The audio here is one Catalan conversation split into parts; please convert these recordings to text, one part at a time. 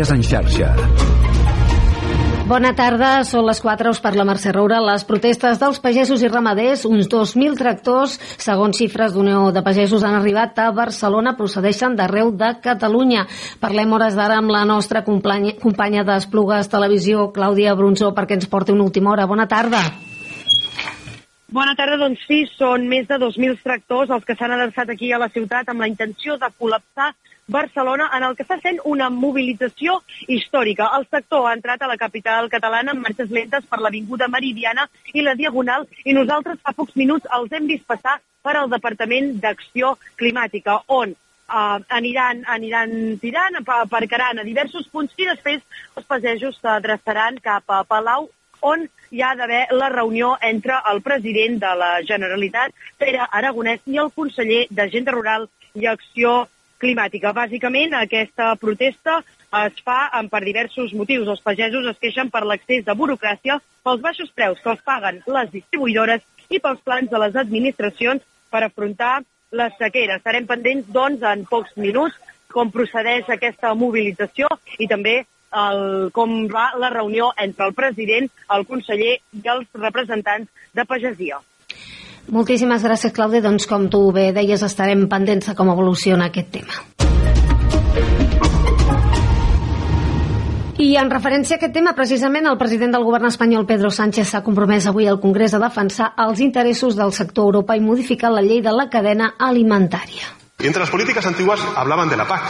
Notícies en xarxa. Bona tarda, són les 4, us parla Mercè Roura. Les protestes dels pagesos i ramaders, uns 2.000 tractors, segons xifres d'Unió de Pagesos, han arribat a Barcelona, procedeixen d'arreu de Catalunya. Parlem hores d'ara amb la nostra companya, companya d'Esplugues Televisió, Clàudia Brunzó, perquè ens porti una última hora. Bona tarda. Bona tarda, doncs sí, són més de 2.000 tractors els que s'han adreçat aquí a la ciutat amb la intenció de col·lapsar Barcelona, en el que està sent una mobilització històrica. El sector ha entrat a la capital catalana amb marxes lentes per l'Avinguda Meridiana i la Diagonal i nosaltres fa pocs minuts els hem vist passar per al Departament d'Acció Climàtica, on uh, aniran, aniran tirant, aparcaran a diversos punts i després els pagesos s'adreçaran cap a Palau on hi ha d'haver la reunió entre el president de la Generalitat, Pere Aragonès, i el conseller d'Agenda Rural i Acció climàtica. Bàsicament, aquesta protesta es fa per diversos motius. Els pagesos es queixen per l'excés de burocràcia, pels baixos preus que els paguen les distribuïdores i pels plans de les administracions per afrontar les sequeres. Estarem pendents, doncs, en pocs minuts com procedeix aquesta mobilització i també el, com va la reunió entre el president, el conseller i els representants de pagesia. Moltíssimes gràcies, Clàudia. Doncs, com tu bé deies, estarem pendents de com evoluciona aquest tema. I en referència a aquest tema, precisament el president del govern espanyol, Pedro Sánchez, s'ha compromès avui al Congrés a defensar els interessos del sector Europa i modificar la llei de la cadena alimentària. Y entre las políticas antiguas hablaban de la PAC,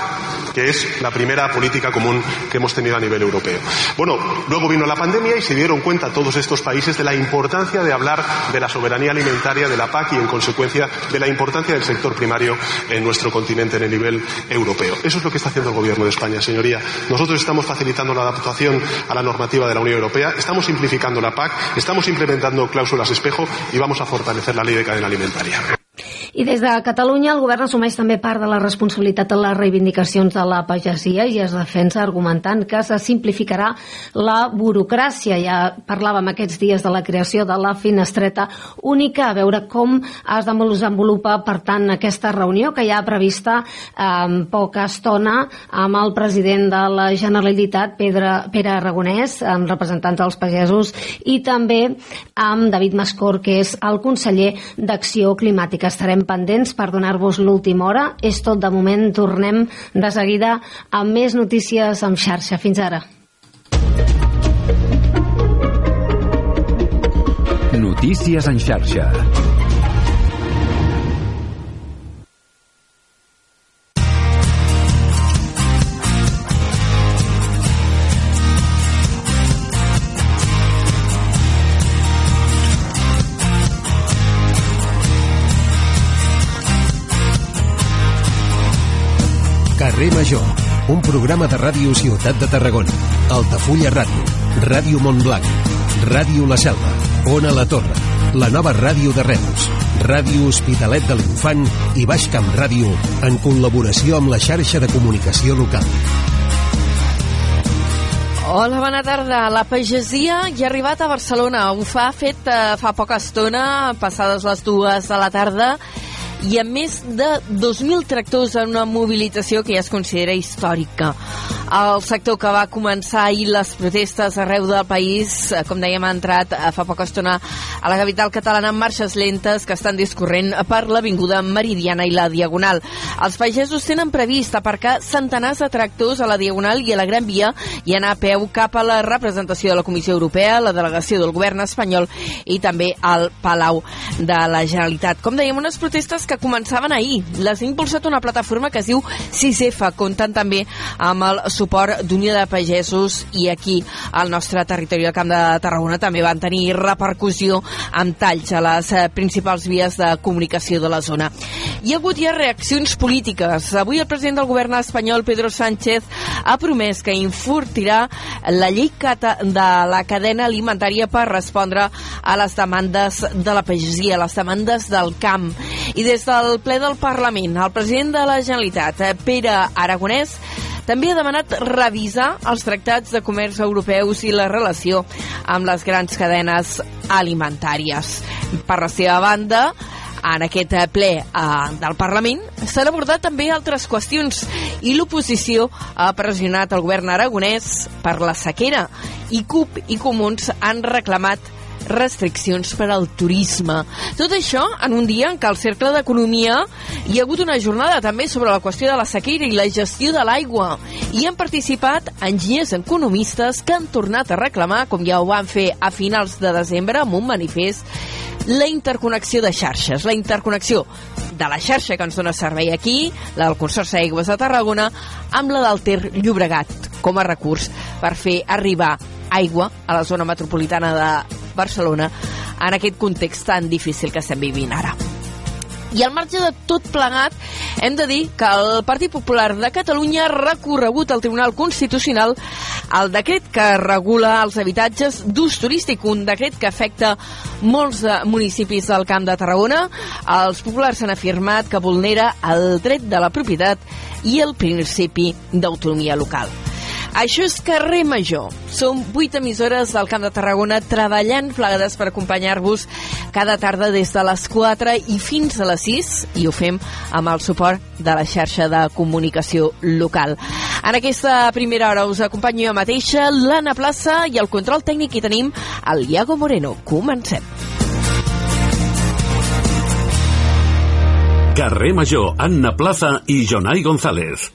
que es la primera política común que hemos tenido a nivel europeo. Bueno, luego vino la pandemia y se dieron cuenta todos estos países de la importancia de hablar de la soberanía alimentaria de la PAC y, en consecuencia, de la importancia del sector primario en nuestro continente en el nivel europeo. Eso es lo que está haciendo el Gobierno de España, señoría. Nosotros estamos facilitando la adaptación a la normativa de la Unión Europea, estamos simplificando la PAC, estamos implementando cláusulas espejo y vamos a fortalecer la ley de cadena alimentaria. I des de Catalunya el govern assumeix també part de la responsabilitat en les reivindicacions de la pagesia i es defensa argumentant que se simplificarà la burocràcia. Ja parlàvem aquests dies de la creació de la finestreta única, a veure com es desenvolupa, per tant, aquesta reunió que ja ha prevista en poca estona amb el president de la Generalitat, Pedre, Pere Aragonès, amb representants dels pagesos, i també amb David Mascor, que és el conseller d'Acció Climàtica. Estarem estarem pendents per donar-vos l'última hora. És tot de moment. Tornem de seguida amb més notícies en xarxa. Fins ara. Notícies en xarxa. Carrer Major, un programa de ràdio Ciutat de Tarragona, Altafulla Ràdio, Ràdio Montblanc, Ràdio La Selva, Ona La Torre, la nova ràdio de Reus, Ràdio Hospitalet de l'Infant i Baix Camp Ràdio en col·laboració amb la xarxa de comunicació local. Hola, bona tarda. La pagesia ja ha arribat a Barcelona. Ho fa fet eh, fa poca estona, passades les dues de la tarda, i amb més de 2.000 tractors en una mobilització que ja es considera històrica. El sector que va començar ahir les protestes arreu del país, eh, com dèiem, ha entrat eh, fa poca estona a la capital catalana amb marxes lentes que estan discorrent per l'Avinguda Meridiana i la Diagonal. Els pagesos tenen previst aparcar centenars de tractors a la Diagonal i a la Gran Via i anar a peu cap a la representació de la Comissió Europea, la delegació del govern espanyol i també al Palau de la Generalitat. Com dèiem, unes protestes que començaven ahir. Les ha impulsat una plataforma que es diu 6F, comptant també amb el suport d'Unió de Pagesos i aquí al nostre territori del Camp de Tarragona també van tenir repercussió amb talls a les eh, principals vies de comunicació de la zona. Hi ha hagut ja reaccions polítiques. Avui el president del govern espanyol, Pedro Sánchez, ha promès que infurtirà la llei de la cadena alimentària per respondre a les demandes de la pagesia, a les demandes del camp. I des del ple del Parlament, el president de la Generalitat, eh, Pere Aragonès, també ha demanat revisar els tractats de comerç europeus i la relació amb les grans cadenes alimentàries. Per la seva banda, En aquest ple eh, del Parlament s'han abordat també altres qüestions i l'oposició ha pressionat el govern aragonès per la sequera i CUP i Comuns han reclamat restriccions per al turisme. Tot això en un dia en què al Cercle d'Economia hi ha hagut una jornada també sobre la qüestió de la sequera i la gestió de l'aigua. I han participat enginyers economistes que han tornat a reclamar, com ja ho van fer a finals de desembre amb un manifest, la interconnexió de xarxes, la interconnexió de la xarxa que ens dona servei aquí, la del Consorci d'Aigües de Tarragona, amb la del Ter Llobregat com a recurs per fer arribar aigua a la zona metropolitana de Barcelona en aquest context tan difícil que estem vivint ara. I al marge de tot plegat, hem de dir que el Partit Popular de Catalunya ha recorregut al Tribunal Constitucional el decret que regula els habitatges d'ús turístic, un decret que afecta molts municipis del Camp de Tarragona. Els populars han afirmat que vulnera el dret de la propietat i el principi d'autonomia local. Això és Carrer Major. Som vuit emissores del Camp de Tarragona treballant plegades per acompanyar-vos cada tarda des de les 4 i fins a les 6 i ho fem amb el suport de la xarxa de comunicació local. En aquesta primera hora us acompanyo jo mateixa, l'Anna Plaça i el control tècnic hi tenim el Iago Moreno. Comencem. Carrer Major, Anna Plaza i Jonai González.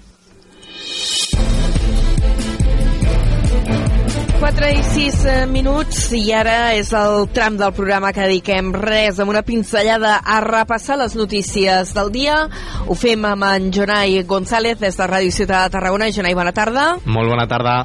4 i 6 eh, minuts i ara és el tram del programa que dediquem res amb una pinzellada a repassar les notícies del dia. Ho fem amb en Jonai González des de Ràdio Ciutat de Tarragona. Jonai, bona tarda. Molt bona tarda.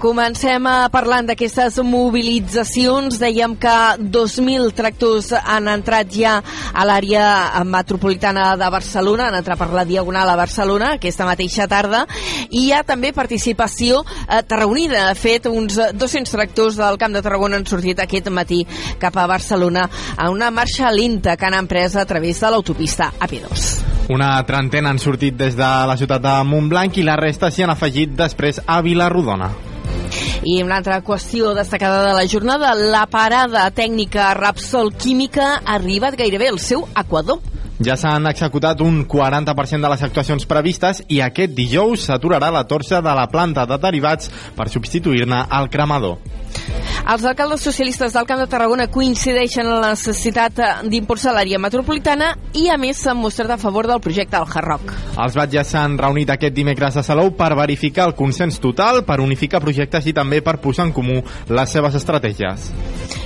Comencem a parlant d'aquestes mobilitzacions. Dèiem que 2.000 tractors han entrat ja a l'àrea metropolitana de Barcelona, han entrat per la Diagonal a Barcelona aquesta mateixa tarda, i hi ha també participació eh, tarragonida. De fet, uns 200 tractors del Camp de Tarragona han sortit aquest matí cap a Barcelona a una marxa lenta que han empresa a través de l'autopista AP2. Una trentena han sortit des de la ciutat de Montblanc i la resta s'hi han afegit després a Vilarrodona. I una altra qüestió destacada de la jornada, la parada tècnica Rapsol Química ha arribat gairebé al seu equador. Ja s'han executat un 40% de les actuacions previstes i aquest dijous s'aturarà la torxa de la planta de derivats per substituir-ne al cremador. Els alcaldes socialistes del Camp de Tarragona coincideixen en la necessitat d'impulsar l'àrea metropolitana i, a més, s'han mostrat a favor del projecte del Hard. Els batlles s'han reunit aquest dimecres a Salou per verificar el consens total, per unificar projectes i també per posar en comú les seves estratègies.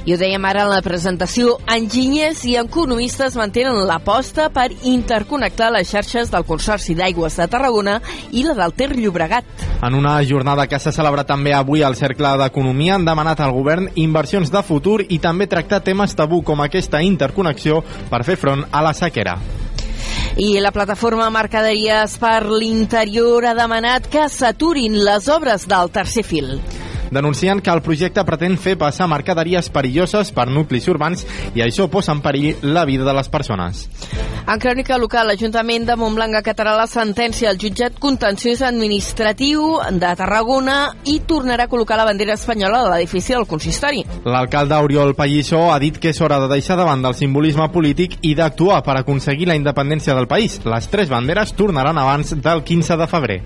I ho dèiem ara en la presentació, enginyers i economistes mantenen l'aposta per interconnectar les xarxes del Consorci d'Aigües de Tarragona i la del Ter Llobregat. En una jornada que s'ha celebrat també avui al Cercle d'Economia han demanat al govern inversions de futur i també tractar temes tabú com aquesta interconnexió per fer front a la sequera. I la plataforma Mercaderies per l'Interior ha demanat que s'aturin les obres del tercer fil denuncien que el projecte pretén fer passar mercaderies perilloses per nuclis urbans i això posa en perill la vida de les persones. En crònica local, l'Ajuntament de Montblanc acatarà la sentència al jutjat contenciós administratiu de Tarragona i tornarà a col·locar la bandera espanyola de l'edifici del consistori. L'alcalde Oriol Pallissó ha dit que és hora de deixar davant del simbolisme polític i d'actuar per aconseguir la independència del país. Les tres banderes tornaran abans del 15 de febrer.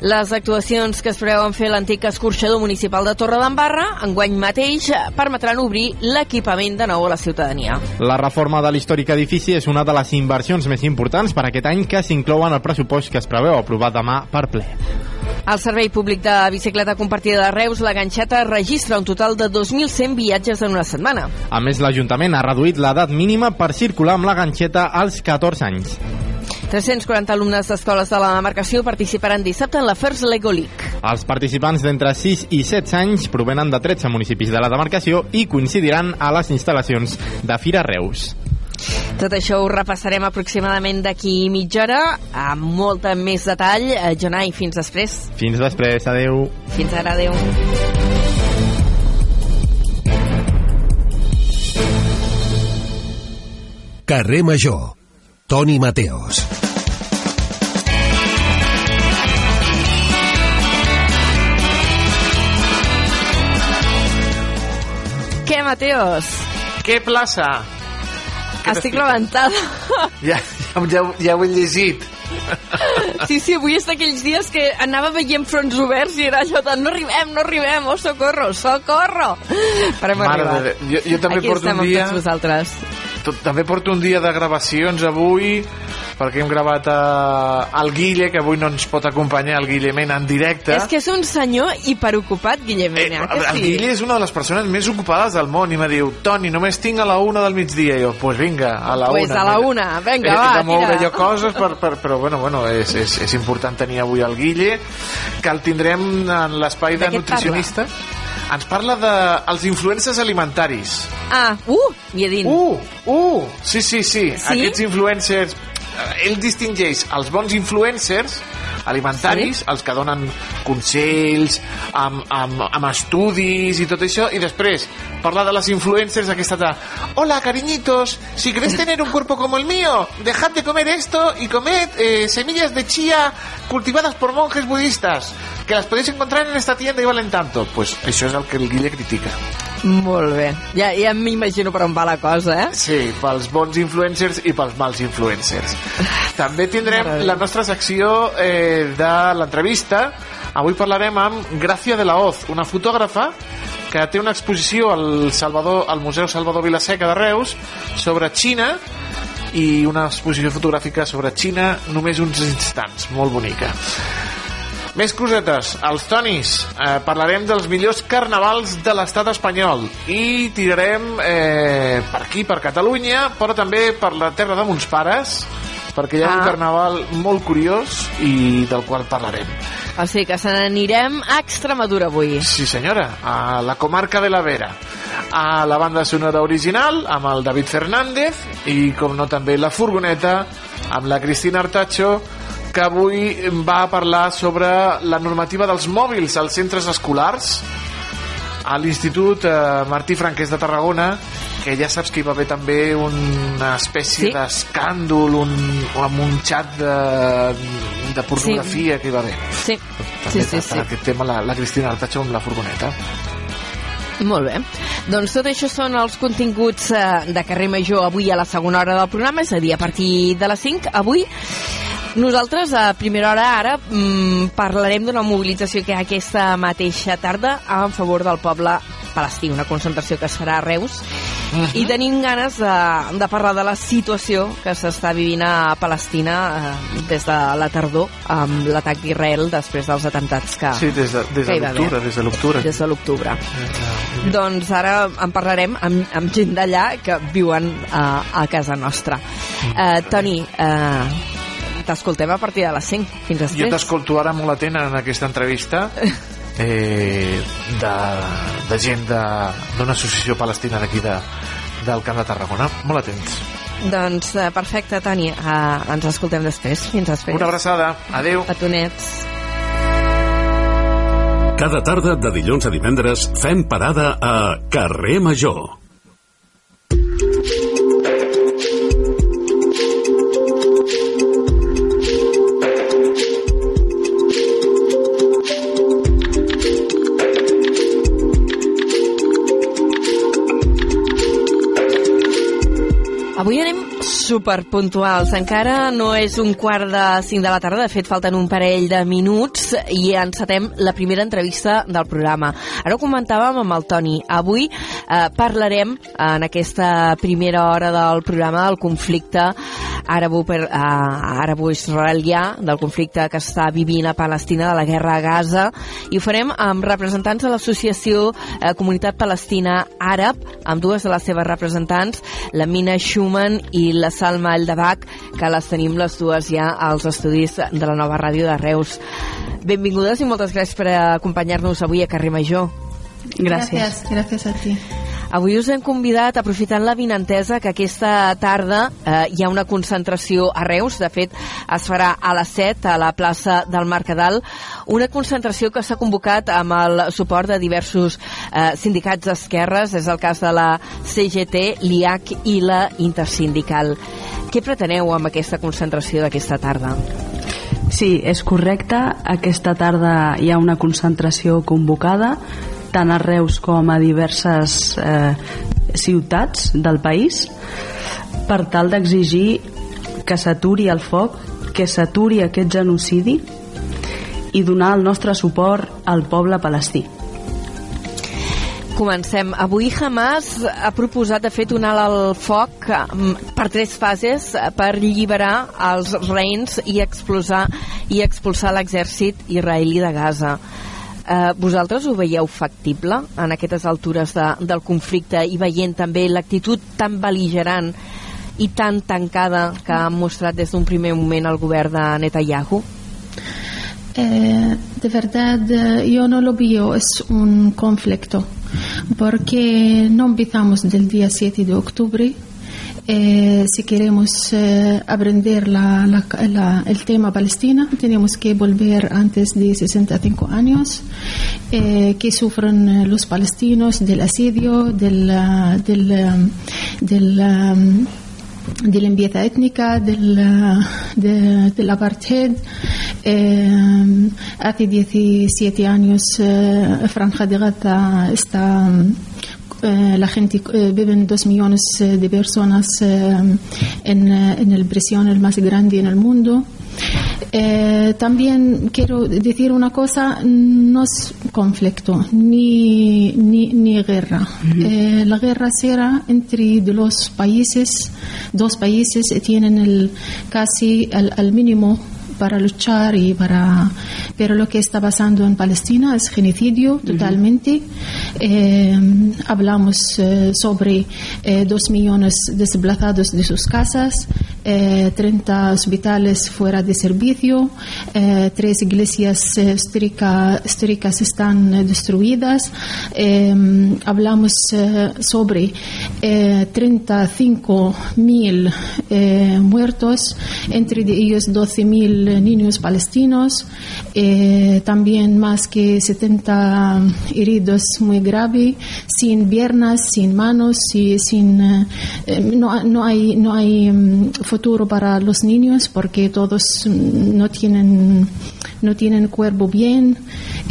Les actuacions que es preveuen fer l'antic escorxador municipal de Torre d'Embarra enguany mateix permetran obrir l'equipament de nou a la ciutadania. La reforma de l'històric edifici és una de les inversions més importants per aquest any que s'inclouen al pressupost que es preveu aprovar demà per ple. El Servei Públic de Bicicleta Compartida de Reus, la Ganxeta, registra un total de 2.100 viatges en una setmana. A més, l'Ajuntament ha reduït l'edat mínima per circular amb la ganxeta als 14 anys. 340 alumnes d'escoles de la demarcació participaran dissabte en la First Lego League. Els participants d'entre 6 i 7 anys provenen de 13 municipis de la demarcació i coincidiran a les instal·lacions de Fira Reus. Tot això ho repassarem aproximadament d'aquí mitja hora, amb molta més detall. Eh, Jonai, fins després. Fins després, adeu. Fins ara, adeu. Carrer Major. Toni Mateos. Què, Mateos? Què plaça? Què Estic levantada. Ja, ja, ja, ja ho he llegit. Sí, sí, avui és d'aquells dies que anava veient fronts oberts i era allò de no arribem, no arribem, oh, socorro, socorro. Però hem Mare arribat. Jo- jo també Aquí porto un estem dia- amb tots vosaltres. Tot, també porto un dia de gravacions avui perquè hem gravat eh, el Guille, que avui no ens pot acompanyar, el Guille Mena, en directe. És que és un senyor hiperocupat, Guillem Eh, el sí? Guille és una de les persones més ocupades del món i me diu, Toni, només tinc a la una del migdia. I jo, pues vinga, a la Pues una. a la una, vinga, he, va, de moure tira. jo coses, per, per, però bueno, bueno és, és, és important tenir avui el Guille, que el tindrem en l'espai de nutricionista. Ens parla de els influencers alimentaris. Ah, uh, i a dins. Uh, uh, sí, sí, sí, Sí? Aquests influencers... eh, Ell distingeix els bons influencers alimentaris, sí? els que donen consells, amb, amb, amb estudis i tot això, i després parla de les influencers aquesta de Hola, cariñitos, si querés tener un cuerpo como el mío, dejad de comer esto y comed eh, semillas de chía cultivadas por monjes budistas, que las podéis encontrar en esta tienda y valen tanto. Pues això és el que el Guille critica. Molt bé. Ja, ja m'imagino per on va la cosa, eh? Sí, pels bons influencers i pels mals influencers. També tindrem la nostra secció eh, de l'entrevista. Avui parlarem amb Gràcia de la Hoz, una fotògrafa que té una exposició al, Salvador, al Museu Salvador Vilaseca de Reus sobre Xina i una exposició fotogràfica sobre Xina només uns instants, molt bonica. Més cosetes, els tonis. Eh, parlarem dels millors carnavals de l'estat espanyol i tirarem eh, per aquí, per Catalunya, però també per la terra de mons pares, perquè hi ha un Ah. carnaval molt curiós i del qual parlarem. O sigui que se n'anirem a Extremadura avui. Sí, senyora, a la comarca de la Vera. A la banda sonora original, amb el David Fernández, i com no també la furgoneta, amb la Cristina Artacho, que avui va parlar sobre la normativa dels mòbils als centres escolars a l'Institut eh, Martí Franquès de Tarragona que ja saps que hi va haver també una espècie Sí. d'escàndol un, amb un xat de, de pornografia que hi va haver Sí, també sí, sí, sí. aquest tema la, la Cristina Artacho amb la furgoneta Molt bé. Doncs tot això són els continguts eh, de carrer Major avui a la segona hora del programa, és a dir, a partir de les 5. Avui nosaltres a primera hora ara mm, parlarem d'una mobilització que aquesta mateixa tarda en favor del poble palestí, una concentració que es farà a Reus i tenim ganes de, de parlar de la situació que s'està vivint a Palestina eh, des de la tardor amb l'atac d'Israel després dels atentats que, Sí, des de, des de l'octubre, des de l'octubre. des de l'octubre. Doncs ara en parlarem amb, amb gent d'allà que viuen a, a casa nostra. Uh, Toni, uh, t'escoltem a partir de les 5 fins Jo després. t'escolto ara molt atent en aquesta entrevista eh, de, de gent de- d'una associació palestina d'aquí de, del Camp de Tarragona. Molt atents. Doncs uh, perfecte, Toni, uh, ens escoltem després. Fins després. Una abraçada. Adeu. Petonets. Cada tarda de dilluns a divendres fem parada a Carrer Major. Superpuntuals. Encara no és un quart de cinc de la tarda, de fet falten un parell de minuts i encetem la primera entrevista del programa. Ara ho comentàvem amb el Toni. Avui eh, parlarem en aquesta primera hora del programa del conflicte àrabo-israelià, del conflicte que està vivint a Palestina, de la guerra a Gaza, i ho farem amb representants de l'associació eh, Comunitat Palestina Àrab, amb dues de les seves representants, la Mina Schumann i la Salma Eldabach, que les tenim les dues ja als estudis de la nova ràdio de Reus. Benvingudes i moltes gràcies per acompanyar-nos avui a Carrer Major. Gracias, gracias a ti. Avui us hem convidat, aprofitant la vinentesa, que aquesta tarda eh, hi ha una concentració a Reus, de fet es farà a les 7 a la plaça del Mercadal, una concentració que s'ha convocat amb el suport de diversos eh, sindicats d'esquerres, és el cas de la CGT, l'IAC i la Intersindical. Què preteneu amb aquesta concentració d'aquesta tarda? Sí, és correcte. Aquesta tarda hi ha una concentració convocada tant a Reus com a diverses eh, ciutats del país per tal d'exigir que s'aturi el foc, que s'aturi aquest genocidi i donar el nostre suport al poble palestí. Comencem. Avui Hamas ha proposat, de fet, un alt al foc mm, per tres fases per alliberar els reins i expulsar, i expulsar l'exèrcit israelí de Gaza. Eh, vosaltres ho veieu factible en aquestes altures de, del conflicte i veient també l'actitud tan beligerant i tan tancada que ha mostrat des d'un primer moment el govern de Netanyahu? Eh, de verdad, yo no lo veo, es un conflicto, porque no empezamos del día 7 de octubre. Eh, si queremos eh, aprender la, la, la, el tema Palestina, tenemos que volver antes de 65 años, eh, que sufren los palestinos del asedio, del, del, del um, de limpieza étnica, del, de, del apartheid. Eh, hace 17 años eh, Franja de Gaza está eh, la gente eh, viven dos millones eh, de personas eh, en, en el prisión el más grande en el mundo también quiero decir una cosa, no es conflicto ni, ni, ni guerra. la guerra será entre los países, dos países tienen el, casi al, al mínimo para luchar y para pero lo que está pasando en Palestina es genocidio totalmente. Eh, hablamos eh, sobre eh, dos millones desplazados de sus casas 30 hospitales fuera de servicio tres iglesias históricas están destruidas. Hablamos sobre 35 mil muertos entre ellos 12 mil niños palestinos, eh, también más que 70 heridos muy graves, sin piernas, sin manos, y sin, eh, no, no, hay, no hay um, futuro para los niños porque todos no tienen no tienen cuerpo bien,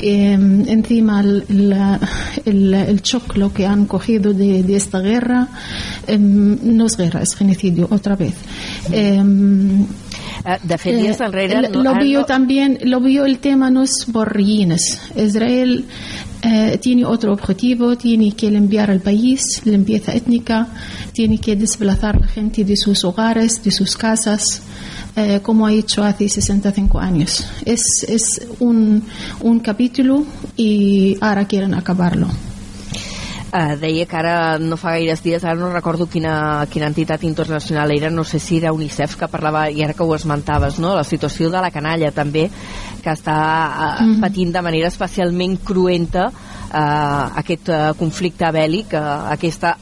eh, encima el, la, el, el shock lo que han cogido de, de esta guerra, eh, no es guerra, es genocidio otra vez. Eh, de fet. Eh, lo vio también, lo vio el tema no es por. Israel eh, tiene otro objetivo, tiene que limpiar el país, limpieza étnica, tiene que desplazar a la gente de sus hogares, de sus casas, eh, como ha hecho hace 65 años. Es, es un, un capítulo y ahora quieren acabarlo. Uh, deia que ara no fa gaires dies, ara no recordo quina, quina entitat internacional era, no sé si era UNICEF que parlava, i ara que ho esmentaves, no? la situació de la canalla també, que està uh, mm. patint de manera especialment cruenta uh, aquest uh, conflicte bèl·lic, uh, aquesta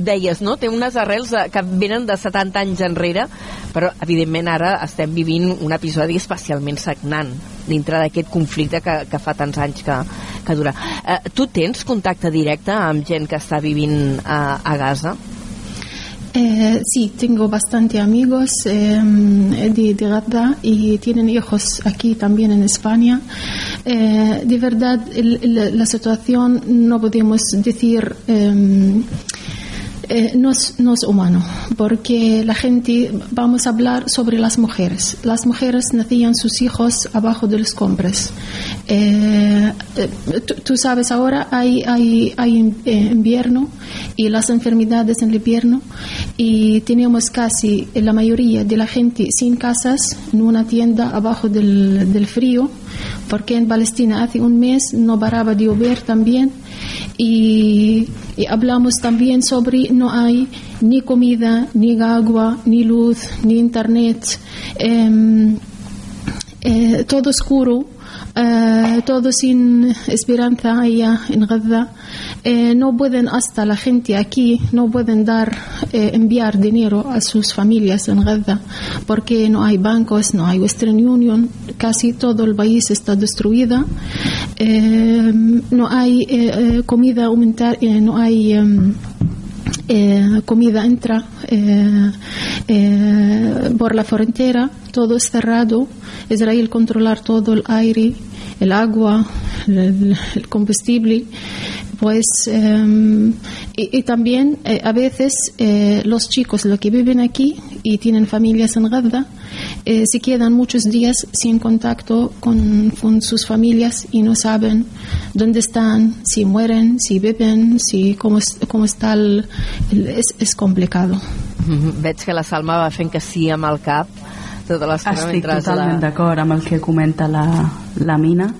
deies, no? Té unes arrels que venen de 70 anys enrere, però evidentment ara estem vivint un episodi especialment sagnant dintre d'aquest conflicte que, que fa tants anys que, que dura. Eh, tu tens contacte directe amb gent que està vivint a, a Gaza? Eh, sí, tengo bastante amigos eh, de, de, Gaza y tienen hijos aquí también en España. Eh, de verdad, el, el, la situación no podemos decir eh, no, es, no, es, humano, porque la gente, vamos a hablar sobre las mujeres. Las mujeres nacían sus hijos abajo de los compras. Eh, tú, tú, sabes, ahora hay, hay, hay eh, invierno y las enfermedades en el invierno y tenemos casi la mayoría de la gente sin casas en una tienda abajo del, del frío, porque en Palestina hace un mes no paraba de llover también y, hablamos también sobre no hay ni comida, ni agua, ni luz, ni internet, eh, eh, todo oscuro. Uh, todo sin esperanza allá en Gaza. Eh, no pueden hasta la gente aquí, no pueden dar, eh, enviar dinero a sus familias en Gaza porque no hay bancos, no hay Western Union, casi todo el país está destruido. Eh, no hay comida aumentar, no hay em, eh, comida entra eh, eh, por la frontera, todo es cerrado, Israel controlar todo el aire, el agua, el, combustible, pues eh, y, también eh, a veces eh, los chicos los que viven aquí y tienen familias en Gaza eh, se quedan muchos días sin contacto con, sus familias y no saben dónde están, si mueren, si viven, si cómo, cómo está el, es, es complicado. Veig que la Salma va fent que sí amb el tota l'estona Estic totalment la... d'acord amb el que comenta la, la Mina.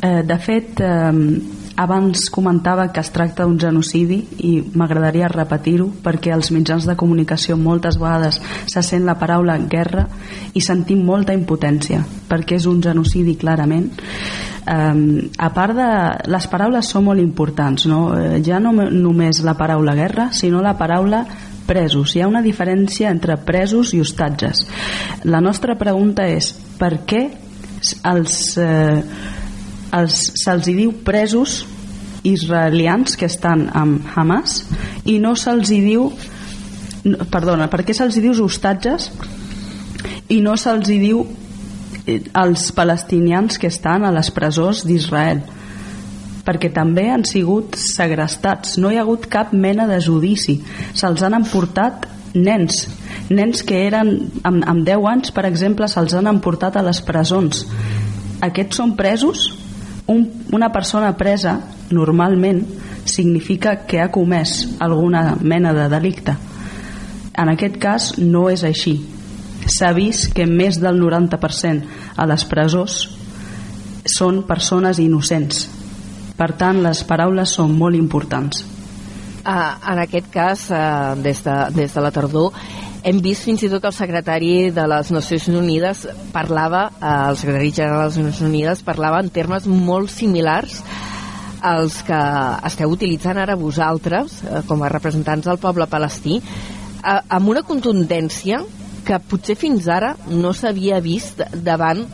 Eh, de fet, eh, abans comentava que es tracta d'un genocidi i m'agradaria repetir-ho perquè als mitjans de comunicació moltes vegades se sent la paraula guerra i sentim molta impotència perquè és un genocidi clarament um, a part de les paraules són molt importants no? Eh, ja no només la paraula guerra sinó la paraula presos. Hi ha una diferència entre presos i hostatges. La nostra pregunta és per què els eh, se'ls diu presos israelians que estan amb Hamas i no se'ls diu perdona, per què se'ls diu hostatges i no se'ls diu eh, els palestinians que estan a les presons d'Israel perquè també han sigut segrestats. No hi ha hagut cap mena de judici. Se'ls han emportat nens nens que eren amb, amb 10 anys per exemple se'ls han emportat a les presons. Aquests són presos. Un, una persona presa normalment significa que ha comès alguna mena de delicte. En aquest cas no és així. S'ha vist que més del 90% a les presons són persones innocents per tant les paraules són molt importants. Uh, en aquest cas uh, des, de, des de la tardor hem vist fins i tot que el secretari de les Nacions Unides parlava, eh, el secretari general de les Nacions Unides parlava en termes molt similars als que esteu utilitzant ara vosaltres eh, com a representants del poble palestí eh, amb una contundència que potser fins ara no s'havia vist davant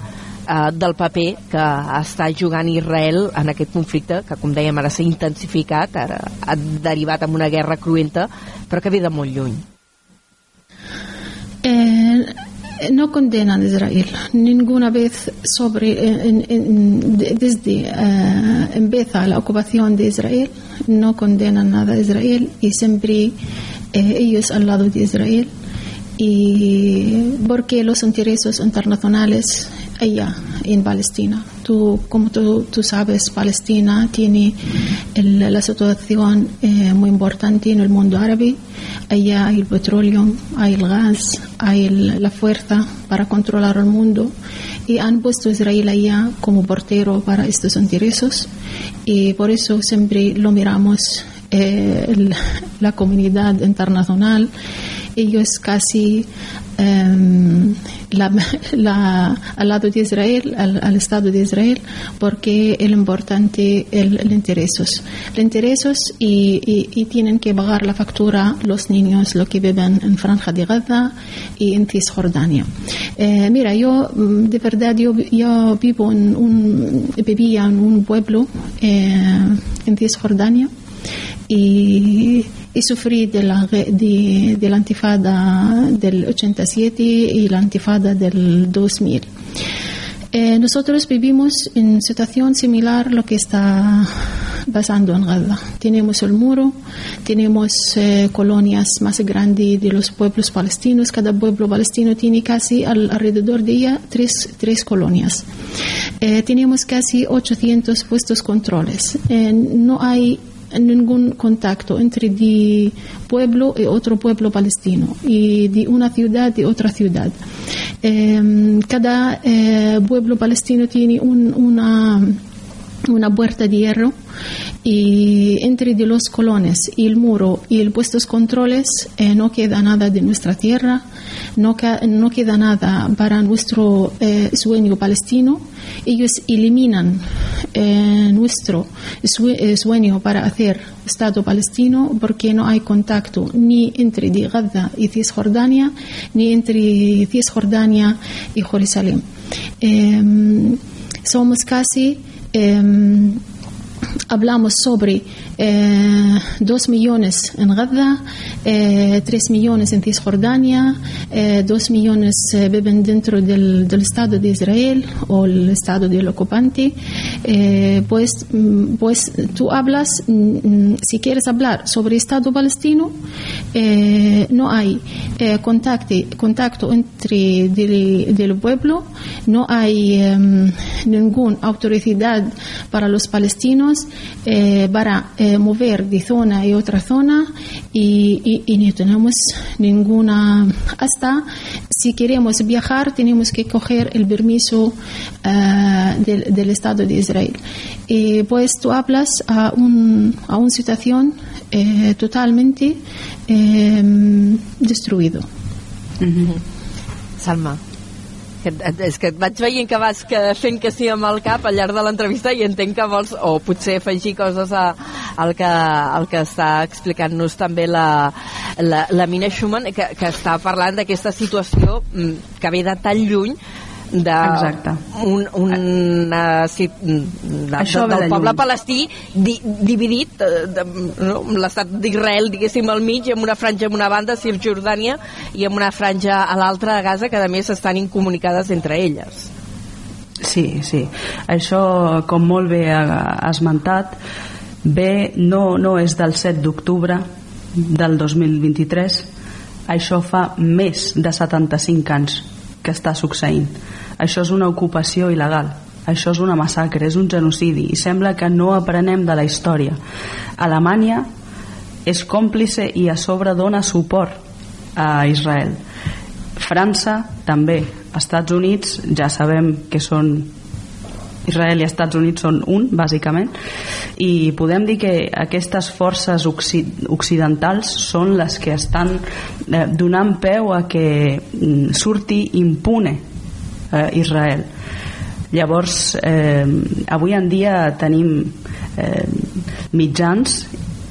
del paper que està jugant Israel en aquest conflicte que com dèiem ara s'ha intensificat ara ha derivat en una guerra cruenta però que ve de molt lluny. Eh, no condenan a Israel. Ninguna vez sobre en, en, desde uh, empieza la ocupación de Israel no condenan nada a Israel y siempre eh, ellos al lado de Israel. Y porque los intereses internacionales allá en Palestina. Tú, como tú, tú sabes, Palestina tiene la situación eh, muy importante en el mundo árabe. Allá hay el petróleo, hay el gas, hay el, la fuerza para controlar el mundo y han puesto a Israel allá como portero para estos intereses y por eso siempre lo miramos eh, la comunidad internacional ellos casi la, la, al lado de Israel, al, al, Estado de Israel, porque el importante el, el intereses. El intereses y, y, y, tienen que pagar la factura los niños, los que viven en Franja de Gaza y en Cisjordania. Eh, mira, yo de verdad yo, yo vivo en un, vivía en un pueblo eh, en Cisjordania y y sufrí de la, de, de la antifada del 87 y la antifada del 2000. Eh, nosotros vivimos en situación similar a lo que está pasando en Gaza. Tenemos el muro, tenemos eh, colonias más grandes de los pueblos palestinos. Cada pueblo palestino tiene casi al, alrededor de ella tres, tres colonias. Eh, tenemos casi 800 puestos controles. Eh, no hay ningún contacto entre de pueblo y otro pueblo palestino y de una ciudad y otra ciudad. Eh, cada eh, pueblo palestino tiene un, una una puerta de hierro y entre de los colones y el muro y el puestos controles eh, no queda nada de nuestra tierra, no, queda nada para nuestro eh, sueño palestino. Ellos eliminan eh, nuestro eh, sueño para hacer Estado palestino porque no hay contacto ni entre Gaza y Cisjordania ni entre Cisjordania y Jerusalén. Em, somos casi eh, hablamos sobre eh, 2 millones en Gaza, eh, 3 millones en Cisjordania, eh, 2 millones eh, viven dentro del, del, Estado de Israel o el Estado del ocupante. Eh, pues, mm, pues tú hablas, mm, si quieres hablar sobre Estado palestino, eh, no hay contacto, contacto entre del, del, pueblo, no hay ninguna autoridad para los palestinos eh, para eh, mover de zona y otra zona y, y, no tenemos ninguna hasta. Si queremos viajar tenemos que coger el permiso uh, del, Estado de Israel. Y pues tú hablas a, un, a una situación eh, totalmente destruido. Mm -hmm. Salma que, és que et vaig veient que vas que, fent que sí amb el cap al llarg de l'entrevista i entenc que vols, o potser afegir coses a, al, que, al que està explicant-nos també la, la, la Mina Schumann, que, que està parlant d'aquesta situació mm, que ve de tan lluny de Exacte. un, un, sí, de, Això de, del poble palestí di, dividit eh, de, no? l'estat d'Israel diguéssim al mig amb una franja en una banda Cisjordània i amb una franja a l'altra a Gaza que a més estan incomunicades entre elles Sí, sí. Això, com molt bé ha esmentat, bé no, no és del 7 d'octubre del 2023, això fa més de 75 anys que està succeint. Això és una ocupació il·legal. Això és una massacre, és un genocidi i sembla que no aprenem de la història. Alemanya és còmplice i a sobre dona suport a Israel. França també. Estats Units ja sabem que són Israel i Estats Units són un, bàsicament, i podem dir que aquestes forces occidentals són les que estan eh, donant peu a que mm, surti impune eh, Israel. Llavors, eh, avui en dia tenim eh, mitjans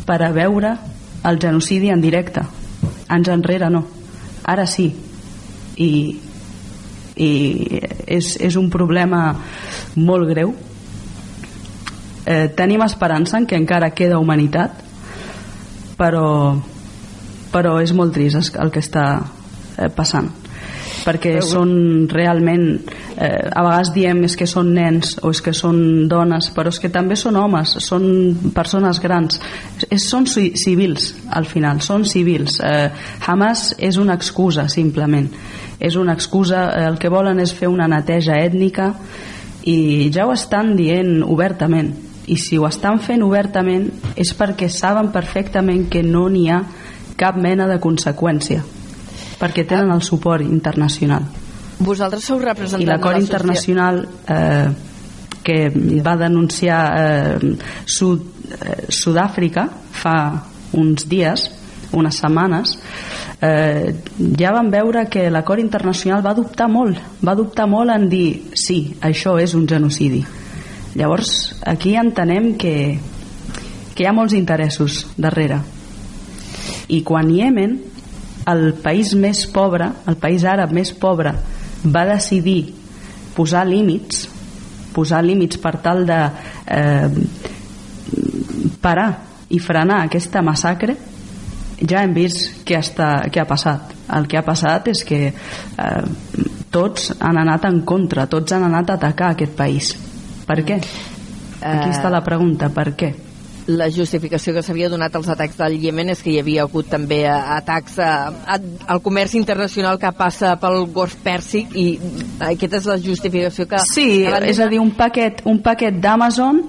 per a veure el genocidi en directe. Anys enrere no. Ara sí. I i és, és un problema molt greu. Eh, tenim esperança en que encara queda humanitat però però és molt trist el que està eh, passant perquè són realment eh, a vegades diem és que són nens o és que són dones però és que també són homes són persones grans. És, són civils al final són civils. Eh, Hamas és una excusa simplement. És una excusa, eh, el que volen és fer una neteja ètnica i ja ho estan dient obertament. I si ho estan fent obertament és perquè saben perfectament que no n'hi ha cap mena de conseqüència perquè tenen el suport internacional. Vosaltres sou representants i l'acord internacional eh, que va denunciar eh, Sud, eh, Sud-àfrica fa uns dies unes setmanes eh, ja vam veure que l'acord internacional va dubtar molt va dubtar molt en dir sí, això és un genocidi. Llavors aquí entenem que que hi ha molts interessos darrere. I quan Yemen el país més pobre el país àrab més pobre va decidir posar límits posar límits per tal de eh, parar i frenar aquesta massacre ja hem vist què, està, què ha passat. El que ha passat és que eh, tots han anat en contra, tots han anat a atacar aquest país. Per què? Aquí està la pregunta, per què? la justificació que s'havia donat als atacs del Iemen és que hi havia hagut també atacs a, a, al comerç internacional que passa pel Golf Pèrsic i aquesta és la justificació que... Sí, és a dir, un paquet, un paquet d'Amazon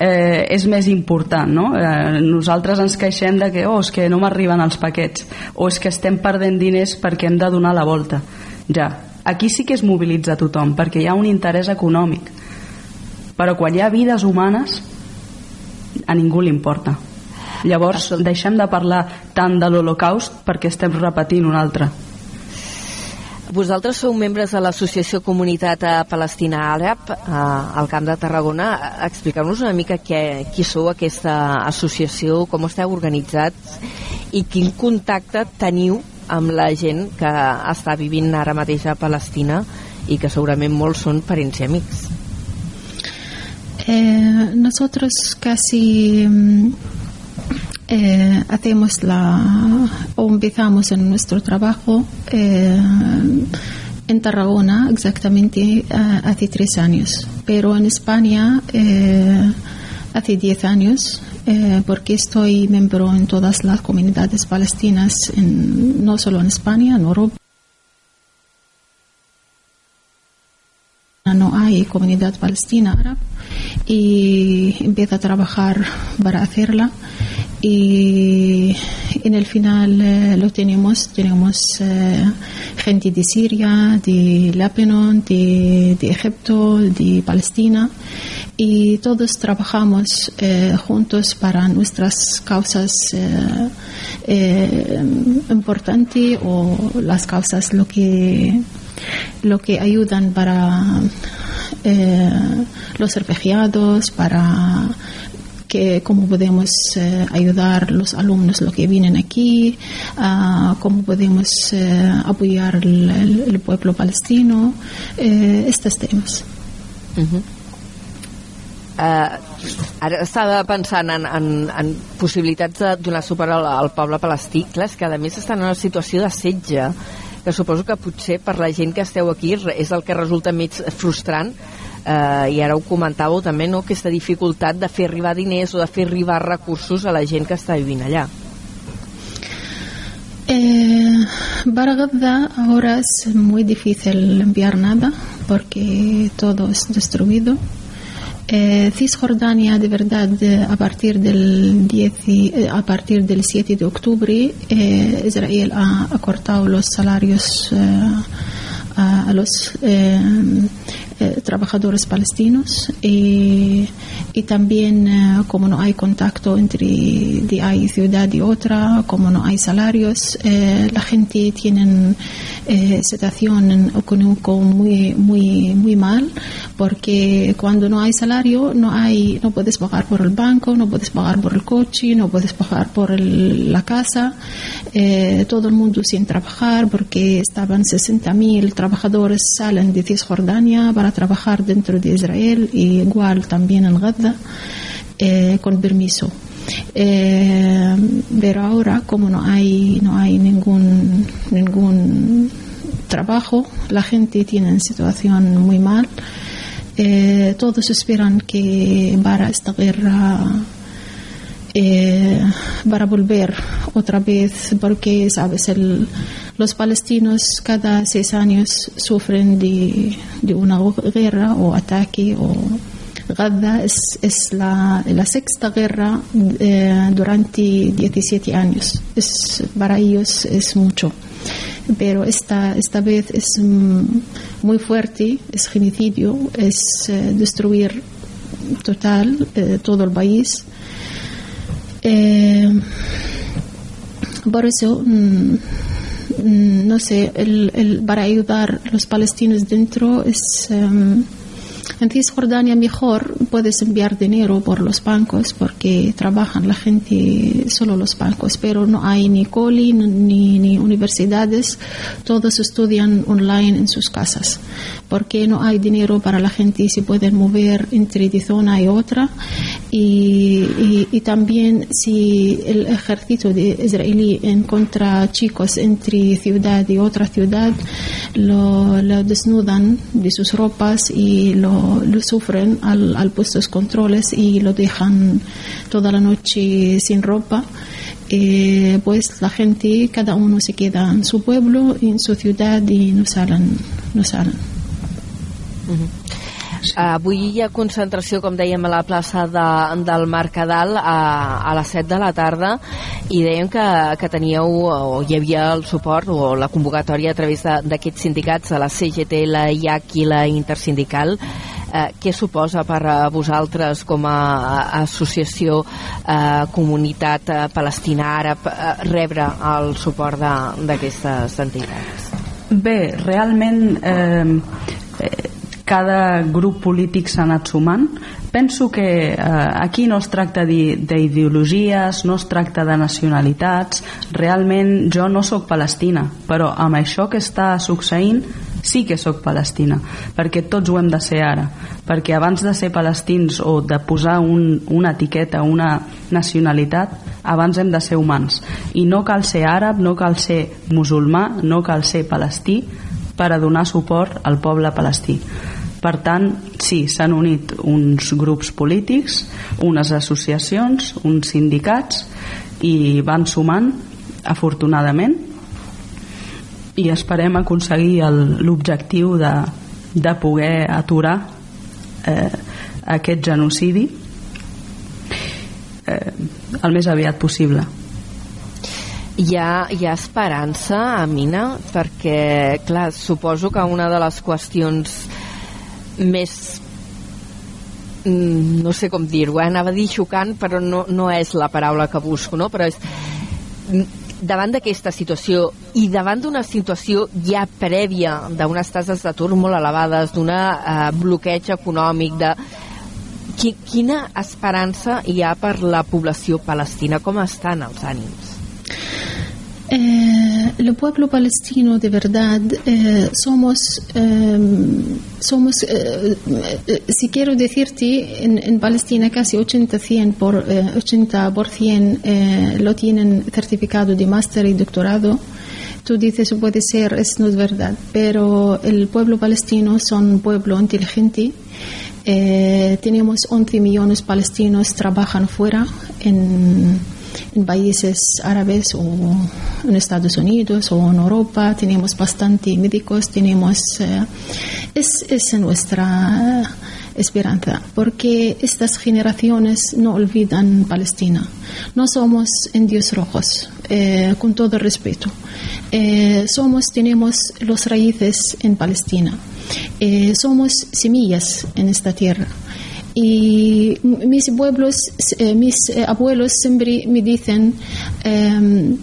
eh, és més important no? eh, nosaltres ens queixem de que, oh, és que no m'arriben els paquets o és que estem perdent diners perquè hem de donar la volta ja, aquí sí que es mobilitza tothom perquè hi ha un interès econòmic. Però quan hi ha vides humanes a ningú li importa. Llavors deixem de parlar tant de l'Holocaust perquè estem repetint un altre vosaltres sou membres de l'Associació Comunitat Palestina Àrab eh, al Camp de Tarragona. Expliqueu-nos una mica què, qui sou aquesta associació, com esteu organitzats i quin contacte teniu amb la gent que està vivint ara mateix a Palestina i que segurament molts són parents i amics. Eh, nosotros casi mm, eh, hacemos la o empezamos en nuestro trabajo eh, en Tarragona exactamente eh, hace tres años, pero en España eh, hace diez años eh, porque estoy miembro en todas las comunidades palestinas, en- no solo en España, en Europa. no hay comunidad palestina árabe y empieza a trabajar para hacerla y en el final eh, lo tenemos. Tenemos eh, gente de Siria de Líbano de, de Egipto de Palestina y todos trabajamos eh, juntos para nuestras causas importantes o las causas lo que lo que ayudan para los refugiados, para que cómo podemos eh, ayudar los alumnos lo que vienen aquí, ah, cómo podemos eh, apoyar el, el- el pueblo palestino, eh, estos temas. Uh, ara estava pensant en, en, en possibilitats de donar suport al, al poble palestí. Clar, és que a més estan en una situació de setge que suposo que potser per la gent que esteu aquí és el que resulta més frustrant eh, i ara ho comentàveu també, no? aquesta dificultat de fer arribar diners o de fer arribar recursos a la gent que està vivint allà. Eh, ahora es muy difícil enviar nada porque todo es destruido. Eh, Cisjordania, de verdad, eh, a partir del 10 y- eh, a partir del 7 de octubre, eh, Israel ha, ha cortado los salarios eh, a, a los eh, trabajadores palestinos y, también eh, como no hay contacto entre de hay ciudad y otra, como no hay salarios, eh, la gente tiene situación económica muy muy muy mal porque cuando no hay salario no hay no puedes pagar por el banco, no puedes pagar por el coche, no puedes pagar por el- la casa, todo el mundo sin trabajar porque estaban 60.000 trabajadores salen de Cisjordania para trabajar dentro de Israel y igual también en Gaza eh, con permiso. Eh, pero ahora como no hay no hay ningún ningún trabajo la gente tiene una situación muy mal eh, todos esperan que para esta guerra eh, para volver otra vez porque sabes el- los palestinos cada seis años sufren de, de una guerra o ataque o Gaza es, es la, la sexta guerra eh, durante 17 años es, para ellos es mucho pero esta, esta vez es mm, muy fuerte, es genocidio, es eh, destruir total eh, todo el país. Eh, por eso, mm, mm, no sé, el, para ayudar a los palestinos dentro es... em, en Cisjordania mejor puedes enviar dinero por los bancos porque trabajan la gente solo los bancos, pero no hay ni coli ni, ni universidades, todos estudian online en sus casas porque no hay dinero para la gente y se pueden mover entre de zona y otra y, también si el ejército de israelí encuentra chicos entre ciudad y otra ciudad lo, desnudan de sus ropas y lo, lo sufren al, al puestos controles y lo dejan toda la noche sin ropa. Eh, pues la gente cada uno se queda en su pueblo en su ciudad y no salen no salen Avui hi ha concentració, com dèiem, a la plaça de, del Mercadal a, a les 7 de la tarda i dèiem que, que teníeu o hi havia el suport o la convocatòria a través d'aquests sindicats, de la CGT, la IAC i la Intersindical. Eh, què suposa per a vosaltres com a, a associació eh, comunitat eh, palestina àrab eh, rebre el suport d'aquestes entitats? Bé, realment eh, eh, cada grup polític s'ha anat sumant. Penso que eh, aquí no es tracta d'i- d'ideologies, no es tracta de nacionalitats. Realment jo no sóc palestina, però amb això que està succeint sí que sóc palestina, perquè tots ho hem de ser ara, perquè abans de ser palestins o de posar un, una etiqueta, una nacionalitat, abans hem de ser humans. I no cal ser àrab, no cal ser musulmà, no cal ser palestí per a donar suport al poble palestí. Per tant, sí, s'han unit uns grups polítics, unes associacions, uns sindicats i van sumant, afortunadament, i esperem aconseguir l'objectiu de, de poder aturar eh, aquest genocidi eh, el més aviat possible hi ha, hi ha esperança, Amina? Perquè, clar, suposo que una de les qüestions més mm, no sé com dir-ho, eh? anava a dir xocant però no, no és la paraula que busco no? però és davant d'aquesta situació i davant d'una situació ja prèvia d'unes tases d'atur molt elevades, d'un eh, bloqueig econòmic, de... Quina esperança hi ha per la població palestina? Com estan els ànims? Eh, el pueblo palestino de verdad eh, somos, em, somos eh, si quiero decirte, en, en Palestina casi 80, 100 por, 80% eh, lo tienen certificado de máster y doctorado. Tú dices, puede ser, es no es verdad, pero el pueblo palestino son un pueblo inteligente. tenemos 11 millones palestinos trabajan fuera en en países árabes o en Estados Unidos o en Europa. Tenemos bastante médicos, tenemos... Eh, es, es nuestra esperanza, porque estas generaciones no olvidan Palestina. No somos indios rojos, eh, con todo respeto. Eh, somos, tenemos los raíces en Palestina. somos semillas en esta tierra. Y mis pueblos, eh, mis eh, abuelos siempre me dicen eh,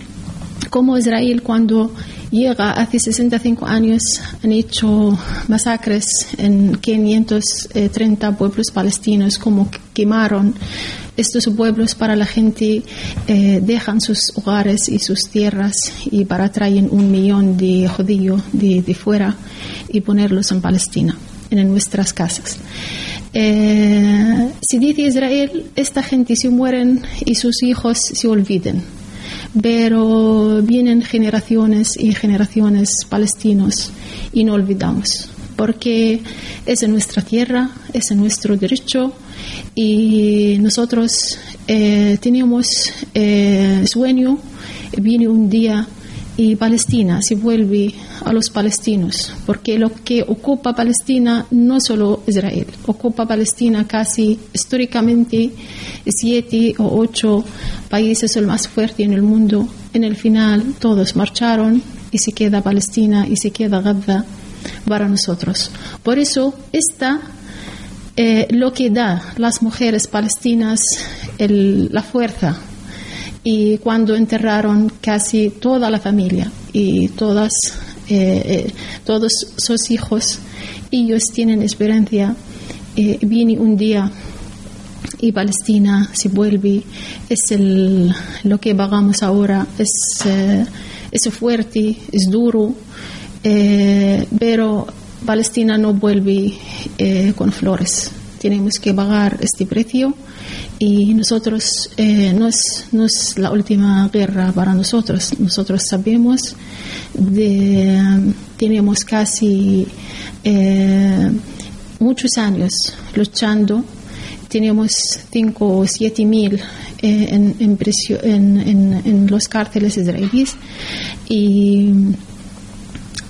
cómo Israel cuando llega hace 65 años han hecho masacres en 530 pueblos palestinos, como quemaron estos pueblos para la gente, eh, dejan sus hogares y sus tierras y para traer un millón de judíos de fuera y ponerlos en Palestina, en nuestras casas. Eh, si dice Israel, esta gente se mueren y sus hijos se olviden. Pero vienen generaciones y generaciones palestinos y no olvidamos, porque es en nuestra tierra, es en nuestro derecho y nosotros eh, teníamos eh, sueño, viene un día y Palestina se vuelve a los palestinos, porque lo que ocupa Palestina no solo Israel, ocupa Palestina casi históricamente siete o ocho países el más fuerte en el mundo. En el final todos marcharon y se queda Palestina y se queda Gaza para nosotros. Por eso esta eh, lo que da las mujeres palestinas la fuerza y cuando enterraron casi toda la familia y todas, eh, eh, todos sus hijos, ellos tienen esperanza. Eh, viene un día y Palestina se vuelve, es el, lo que vagamos ahora, es, es fuerte, es duro, pero Palestina no vuelve con flores. Tenemos que pagar este precio. Y nosotros eh, no, es, no es la última guerra para nosotros. Nosotros sabemos, de, tenemos casi eh, muchos años luchando, tenemos 5 o 7 mil eh, en, en, en, en, los cárceles israelíes. Y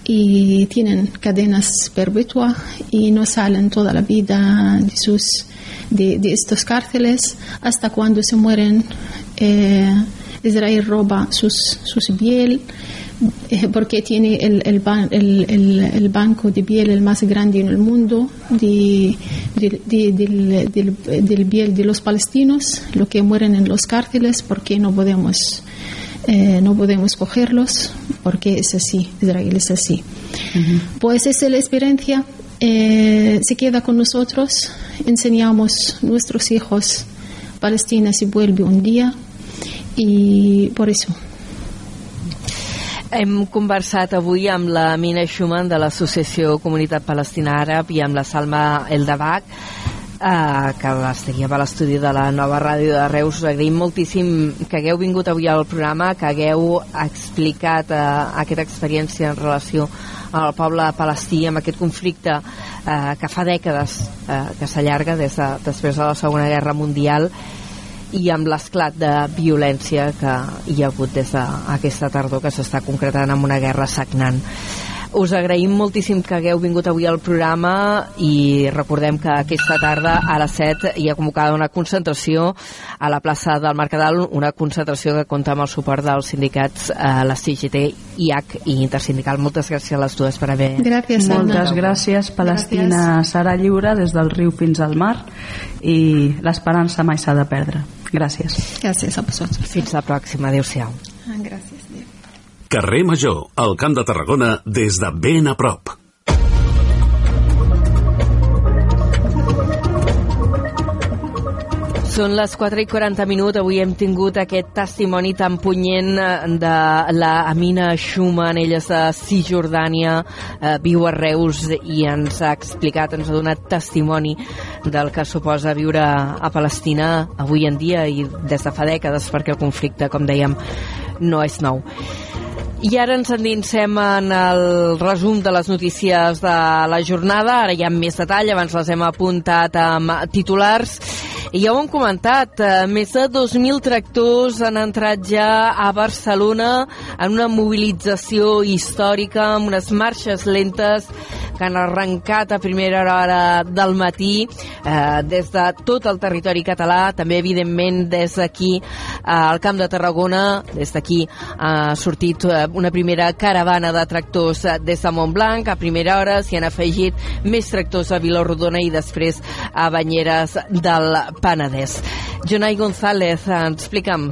y tienen cadenas perpetuas y no salen toda la vida de sus de, estos cárceles hasta cuando se mueren. Eh, Israel roba sus, sus piel eh, porque tiene el, el, el, el, banco de piel el más grande en el mundo de, del, del, piel de los palestinos, lo que mueren en los cárceles porque no podemos eh, no podemos cogerlos porque es así, Israel es así. Pues esa es la experiencia. Eh, se queda con nosotros, enseñamos nuestros hijos, Palestina se vuelve un día. Y por eso. Hem conversat avui amb la Mina Schumann de l'Associació Comunitat Palestina Àrab i amb la Salma Eldabach eh, que estaríem a l'estudi de la nova ràdio de Reus. Us agraïm moltíssim que hagueu vingut avui al programa, que hagueu explicat eh, aquesta experiència en relació al poble palestí amb aquest conflicte eh, que fa dècades eh, que s'allarga des de, després de la Segona Guerra Mundial i amb l'esclat de violència que hi ha hagut des d'aquesta tardor que s'està concretant amb una guerra sagnant. Us agraïm moltíssim que hagueu vingut avui al programa i recordem que aquesta tarda a les 7 hi ha convocada una concentració a la plaça del Mercadal, una concentració que compta amb el suport dels sindicats eh, la CGT, IAC i Intersindical. Moltes gràcies a les dues per haver... Gràcies, Anna. Moltes gràcies. Palestina gràcies. serà lliure des del riu fins al mar i l'esperança mai s'ha de perdre. Gràcies. Gràcies a vosaltres. Fins la pròxima. Adéu-siau. Ah, gràcies. Carrer Major, al Camp de Tarragona, des de ben a prop. Són les 4 i 40 minuts. Avui hem tingut aquest testimoni tan punyent de la Amina Schumann. Ella és de Cisjordània, eh, viu a Reus i ens ha explicat, ens ha donat testimoni del que suposa viure a Palestina avui en dia i des de fa dècades perquè el conflicte, com dèiem, no és nou. I ara ens endinsem en el resum de les notícies de la jornada. Ara hi ha més detall, abans les hem apuntat amb titulars. I ja ho hem comentat, eh, més de 2.000 tractors han entrat ja a Barcelona en una mobilització històrica, amb unes marxes lentes que han arrencat a primera hora del matí eh, des de tot el territori català, també evidentment des d'aquí eh, al Camp de Tarragona, des d'aquí ha sortit eh, una primera caravana de tractors des de Montblanc, a primera hora s'hi han afegit més tractors a Vilarodona i després a Banyeres del Penedès. Jonai González, explica'm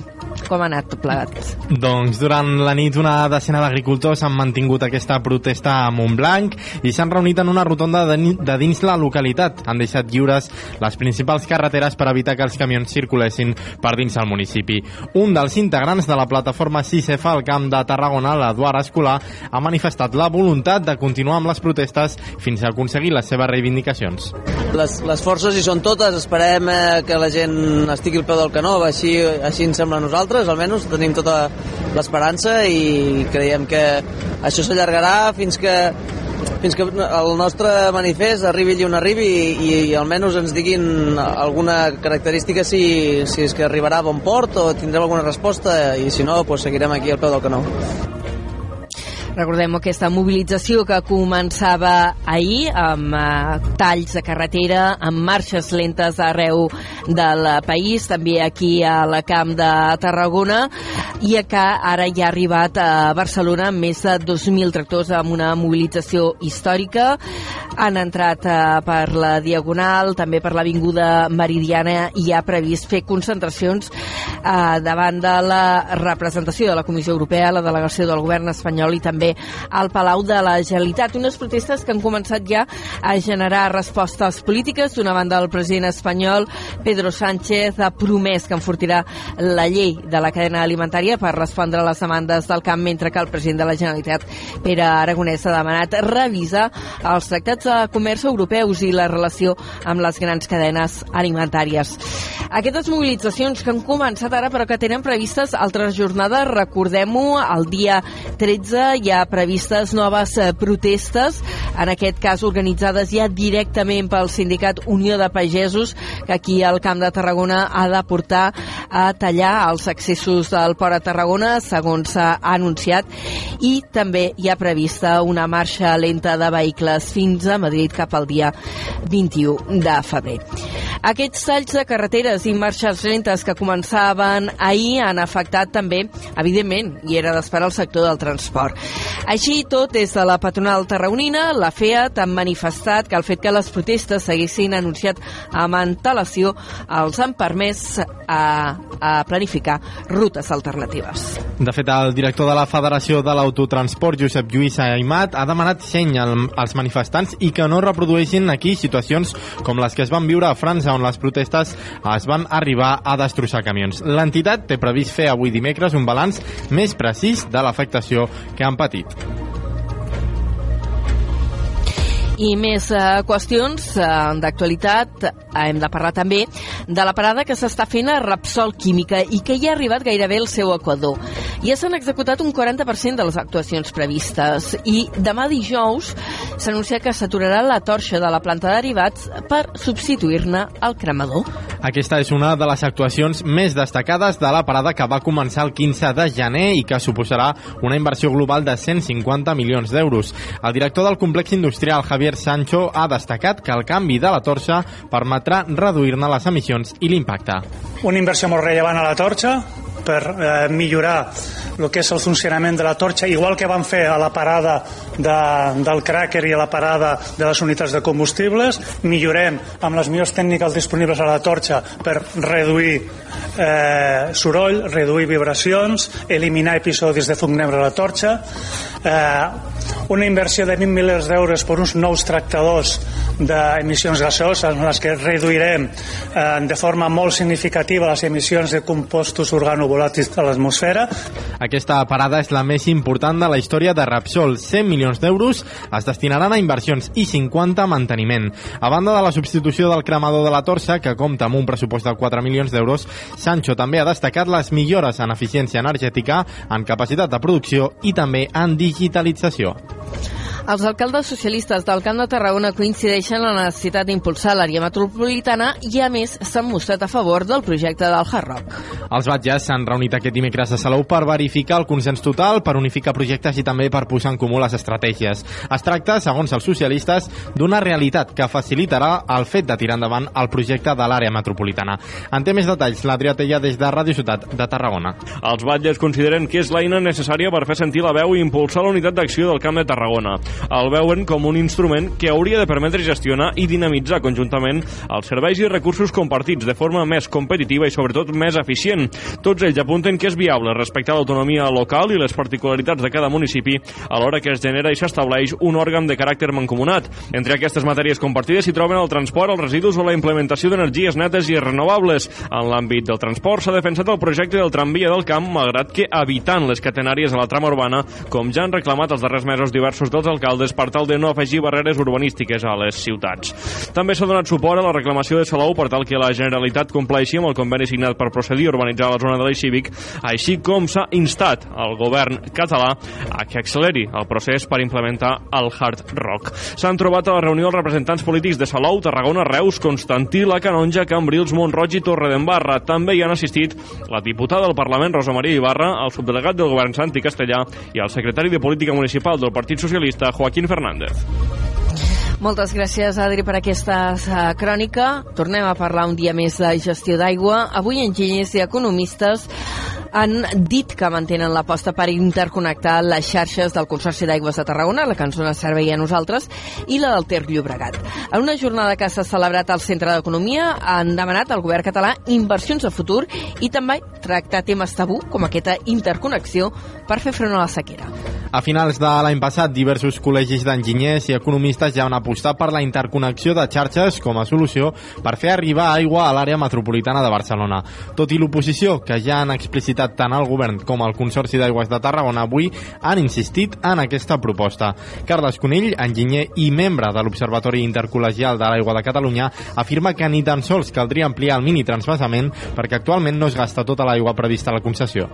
com ha anat tot plegat? Doncs durant la nit una decena d'agricultors han mantingut aquesta protesta a Montblanc i s'han reunit en una rotonda de, de dins la localitat. Han deixat lliures les principals carreteres per evitar que els camions circulessin per dins el municipi. Un dels integrants de la plataforma 6F al Camp de Tarragona, l'Eduard Escolar, ha manifestat la voluntat de continuar amb les protestes fins a aconseguir les seves reivindicacions. Les, les forces hi són totes, esperem eh, que la gent estigui al peu del canó, així, així ens sembla a nosaltres nosaltres almenys tenim tota l'esperança i creiem que això s'allargarà fins que fins que el nostre manifest arribi allà on arribi i, i almenys ens diguin alguna característica si, si és que arribarà a bon port o tindrem alguna resposta i si no, pues seguirem aquí al peu del canó. Recordem aquesta mobilització que començava ahir amb eh, talls de carretera, amb marxes lentes arreu del país, també aquí a la Camp de Tarragona, i que ara ja ha arribat a Barcelona amb més de 2.000 tractors amb una mobilització històrica. Han entrat eh, per la Diagonal, també per l'Avinguda Meridiana i ha previst fer concentracions eh, davant de la representació de la Comissió Europea, la delegació del govern espanyol i també també al Palau de la Generalitat. Unes protestes que han començat ja a generar respostes polítiques. D'una banda, el president espanyol Pedro Sánchez ha promès que enfortirà la llei de la cadena alimentària per respondre a les demandes del camp, mentre que el president de la Generalitat, Pere Aragonès, ha demanat revisar els tractats de comerç europeus i la relació amb les grans cadenes alimentàries. Aquestes mobilitzacions que han començat ara però que tenen previstes altres jornades, recordem-ho, el dia 13 hi ha previstes noves eh, protestes, en aquest cas organitzades ja directament pel sindicat Unió de Pagesos, que aquí al Camp de Tarragona ha de portar a tallar els accessos del Port a Tarragona, segons s'ha anunciat, i també hi ha prevista una marxa lenta de vehicles fins a Madrid cap al dia 21 de febrer. Aquests talls de carreteres i marxes lentes que començaven ahir han afectat també, evidentment, i era d'esperar el sector del transport. Així tot, des de la patronal tarragonina, la FEAT han manifestat que el fet que les protestes s'haguessin anunciat amb antelació els han permès a, a planificar rutes alternatives. De fet, el director de la Federació de l'Autotransport, Josep Lluís Aimat, ha demanat seny als manifestants i que no reprodueixin aquí situacions com les que es van viure a França, on les protestes es van arribar a destrossar camions. L'entitat té previst fer avui dimecres un balanç més precís de l'afectació que han patit. 地。I més eh, qüestions eh, d'actualitat. Eh, hem de parlar també de la parada que s'està fent a Repsol Química i que ja ha arribat gairebé al seu equador. Ja s'han executat un 40% de les actuacions previstes i demà dijous s'anuncia que s'aturarà la torxa de la planta de derivats per substituir-ne el cremador. Aquesta és una de les actuacions més destacades de la parada que va començar el 15 de gener i que suposarà una inversió global de 150 milions d'euros. El director del complex industrial, Javier Javier Sancho ha destacat que el canvi de la torxa permetrà reduir-ne les emissions i l'impacte. Una inversió molt rellevant a la torxa per eh, millorar el que és el funcionament de la torxa, igual que van fer a la parada de, del cràquer i a la parada de les unitats de combustibles, millorem amb les millors tècniques disponibles a la torxa per reduir eh, soroll, reduir vibracions, eliminar episodis de fum a la torxa, eh, una inversió de 20 milers d'euros per uns nous tractadors d'emissions gasoses en les que reduirem eh, de forma molt significativa les emissions de compostos organovolàtils a l'atmosfera. Aquesta parada és la més important de la història de Repsol. 100 milions d'euros es destinaran a inversions i 50 a manteniment. A banda de la substitució del cremador de la torsa, que compta amb un pressupost de 4 milions d'euros, Sancho també ha destacat les millores en eficiència energètica, en capacitat de producció i també en digitalització. Els alcaldes socialistes del Camp de Tarragona coincideixen en la necessitat d'impulsar l'àrea metropolitana i, a més, s'han mostrat a favor del projecte del Hard Rock. Els batges s'han reunit aquest dimecres a Salou per verificar el consens total, per unificar projectes i també per posar en comú les estratègies. Es tracta, segons els socialistes, d'una realitat que facilitarà el fet de tirar endavant el projecte de l'àrea metropolitana. En té més detalls l'Adrià Tella des de Ràdio Ciutat de Tarragona. Els batlles consideren que és l'eina necessària per fer sentir la veu i impulsar la unitat d'acció del Camp de Tarragona el veuen com un instrument que hauria de permetre gestionar i dinamitzar conjuntament els serveis i recursos compartits de forma més competitiva i sobretot més eficient. Tots ells apunten que és viable respectar l'autonomia local i les particularitats de cada municipi alhora que es genera i s'estableix un òrgan de caràcter mancomunat. Entre aquestes matèries compartides s'hi troben el transport, els residus o la implementació d'energies netes i renovables. En l'àmbit del transport s'ha defensat el projecte del tramvia del camp, malgrat que evitant les catenàries a la trama urbana, com ja han reclamat els darrers mesos diversos dels alcaldes per tal de no afegir barreres urbanístiques a les ciutats. També s'ha donat suport a la reclamació de Salou per tal que la Generalitat compleixi amb el conveni signat per procedir a urbanitzar la zona de l'Eix Cívic, així com s'ha instat al govern català a que acceleri el procés per implementar el Hard Rock. S'han trobat a la reunió els representants polítics de Salou, Tarragona, Reus, Constantí, La Canonja, Cambrils, Montroig i Torredembarra. També hi han assistit la diputada del Parlament, Rosa Maria Ibarra, el subdelegat del govern Santi Castellà i el secretari de Política Municipal del Partit Socialista, Joaquín Fernández. Moltes gràcies, Adri, per aquesta uh, crònica. Tornem a parlar un dia més de gestió d'aigua. Avui enginyers i economistes han dit que mantenen l'aposta per interconnectar les xarxes del Consorci d'Aigües de Tarragona, la que ens dona servei a nosaltres, i la del Ter Llobregat. En una jornada que s'ha celebrat al Centre d'Economia han demanat al govern català inversions a futur i també tractar temes tabú com aquesta interconnexió per fer front a la sequera. A finals de l'any passat, diversos col·legis d'enginyers i economistes ja han apostat per la interconnexió de xarxes com a solució per fer arribar aigua a l'àrea metropolitana de Barcelona. Tot i l'oposició, que ja han explicitat tant el govern com el Consorci d'Aigües de Tarragona avui, han insistit en aquesta proposta. Carles Conill, enginyer i membre de l'Observatori Intercol·legial de l'Aigua de Catalunya, afirma que ni tan sols caldria ampliar el mini transvasament perquè actualment no es gasta tota l'aigua prevista a la concessió.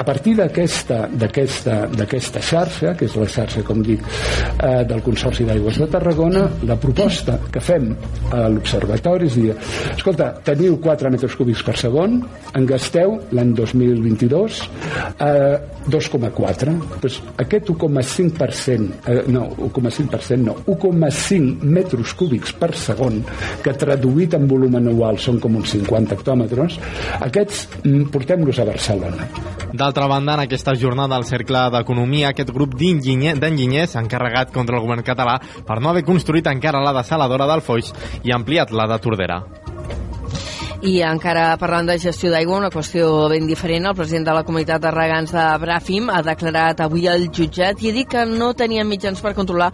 A partir d'aquesta xarxa, que és la xarxa, com dic, eh, del Consorci d'Aigües de Tarragona, la proposta que fem a l'Observatori és dir, escolta, teniu 4 metres cúbics per segon, en gasteu l'any 2022 eh, 2,4. Pues aquest 1,5%, eh, no, 1,5% no, 1,5 metres cúbics per segon, que traduït en volum anual són com uns 50 hectòmetres, aquests mm, portem-los a Barcelona. D'altra banda, en aquesta jornada del Cercle d'Economia, aquest grup d'enginyers s'ha encarregat contra el govern català per no haver construït encara la desaladora del Foix i ampliat la de Tordera. I encara parlant de gestió d'aigua, una qüestió ben diferent, el president de la comunitat de regants de Bràfim ha declarat avui al jutjat i ha dit que no tenien mitjans per controlar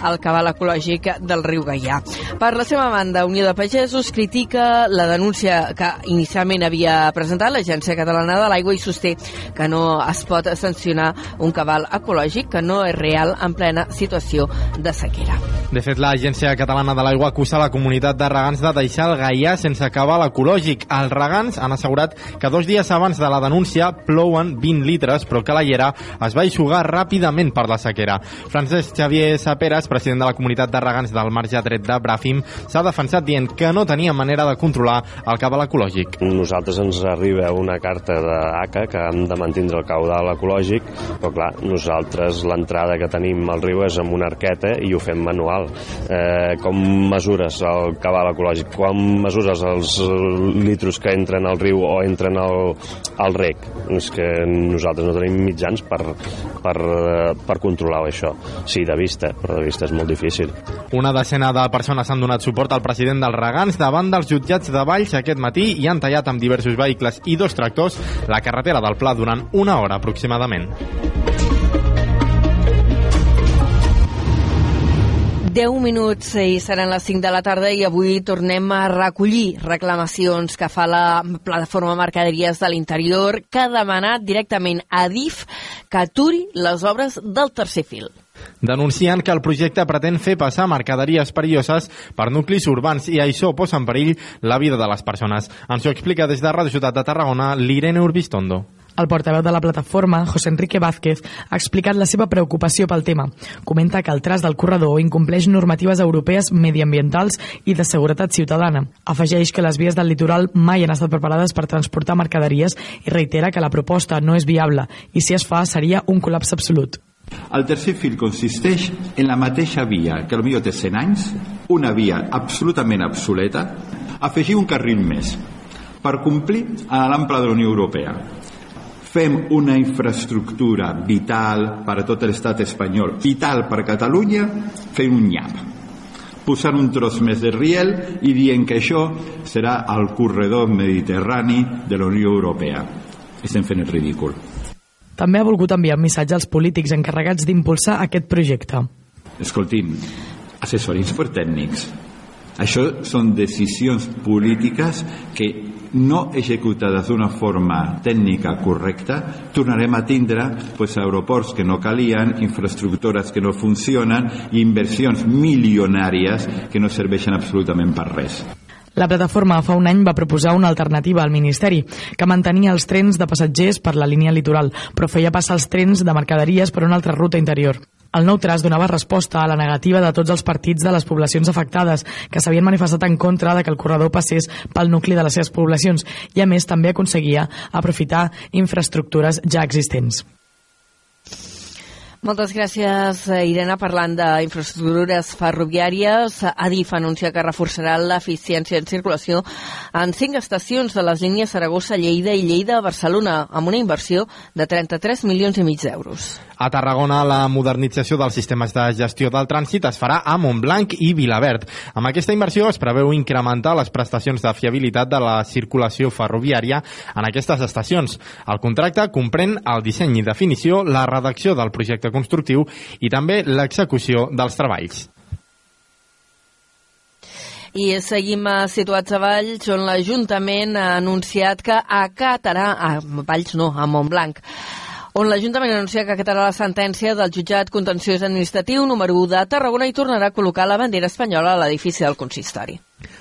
el cabal ecològic del riu Gaià. Per la seva banda, Unió de Pagesos critica la denúncia que inicialment havia presentat l'Agència Catalana de l'Aigua i sosté que no es pot sancionar un cabal ecològic que no és real en plena situació de sequera. De fet, l'Agència Catalana de l'Aigua acusa la comunitat de regants de deixar el Gaià sense cabal ecològic. Els regants han assegurat que dos dies abans de la denúncia plouen 20 litres, però que la llera es va eixugar ràpidament per la sequera. Francesc Xavier Saperes, president de la comunitat de regants del marge dret de Bràfim, s'ha defensat dient que no tenia manera de controlar el cabal ecològic. Nosaltres ens arriba una carta d'ACA que hem de mantindre el caudal ecològic, però clar, nosaltres l'entrada que tenim al riu és amb una arqueta i ho fem manual. Eh, com mesures el cabal ecològic? Quan mesures els litros que entren al riu o entren al, al rec? És que nosaltres no tenim mitjans per, per, per controlar això. Sí, de vista, però de vista és molt difícil. Una decena de persones han donat suport al president dels regants davant dels jutjats de Valls aquest matí i han tallat amb diversos vehicles i dos tractors la carretera del Pla durant una hora aproximadament. 10 minuts i seran les 5 de la tarda i avui tornem a recollir reclamacions que fa la plataforma Mercaderies de l'Interior que ha demanat directament a DIF que aturi les obres del tercer fil denuncien que el projecte pretén fer passar mercaderies perilloses per nuclis urbans i això posa en perill la vida de les persones. Ens ho explica des de Radio Ciutat de Tarragona l'Irene Urbistondo. El portaveu de la plataforma, José Enrique Vázquez, ha explicat la seva preocupació pel tema. Comenta que el tras del corredor incompleix normatives europees mediambientals i de seguretat ciutadana. Afegeix que les vies del litoral mai han estat preparades per transportar mercaderies i reitera que la proposta no és viable i si es fa seria un col·lapse absolut. El tercer fil consisteix en la mateixa via que potser té 100 anys, una via absolutament obsoleta, afegir un carril més per complir l'ample de la Unió Europea fem una infraestructura vital per a tot l'estat espanyol, vital per a Catalunya, fem un nyap posant un tros més de riel i dient que això serà el corredor mediterrani de la Unió Europea. Estem fent el ridícul. També ha volgut enviar un missatge als polítics encarregats d'impulsar aquest projecte. Escoltin, assessorins per tècnics. Això són decisions polítiques que no executades d'una forma tècnica correcta, tornarem a tindre pues, aeroports que no calien, infraestructures que no funcionen i inversions milionàries que no serveixen absolutament per res. La plataforma fa un any va proposar una alternativa al Ministeri, que mantenia els trens de passatgers per la línia litoral, però feia passar els trens de mercaderies per una altra ruta interior. El nou tras donava resposta a la negativa de tots els partits de les poblacions afectades que s'havien manifestat en contra de que el corredor passés pel nucli de les seves poblacions i a més també aconseguia aprofitar infraestructures ja existents. Moltes gràcies, Irene. Parlant d'infraestructures ferroviàries, Adif anuncia que reforçarà l'eficiència en circulació en cinc estacions de les línies Saragossa-Lleida i Lleida-Barcelona, amb una inversió de 33 milions i mig d'euros. A Tarragona, la modernització dels sistemes de gestió del trànsit es farà a Montblanc i Vilaverd. Amb aquesta inversió es preveu incrementar les prestacions de fiabilitat de la circulació ferroviària en aquestes estacions. El contracte comprèn el disseny i definició, la redacció del projecte constructiu i també l'execució dels treballs. I seguim situats a Valls, on l'Ajuntament ha anunciat que acatarà, a Valls no, a Montblanc, on l'Ajuntament anuncia que acatarà la sentència del jutjat contenciós administratiu número 1 de Tarragona i tornarà a col·locar la bandera espanyola a l'edifici del consistori.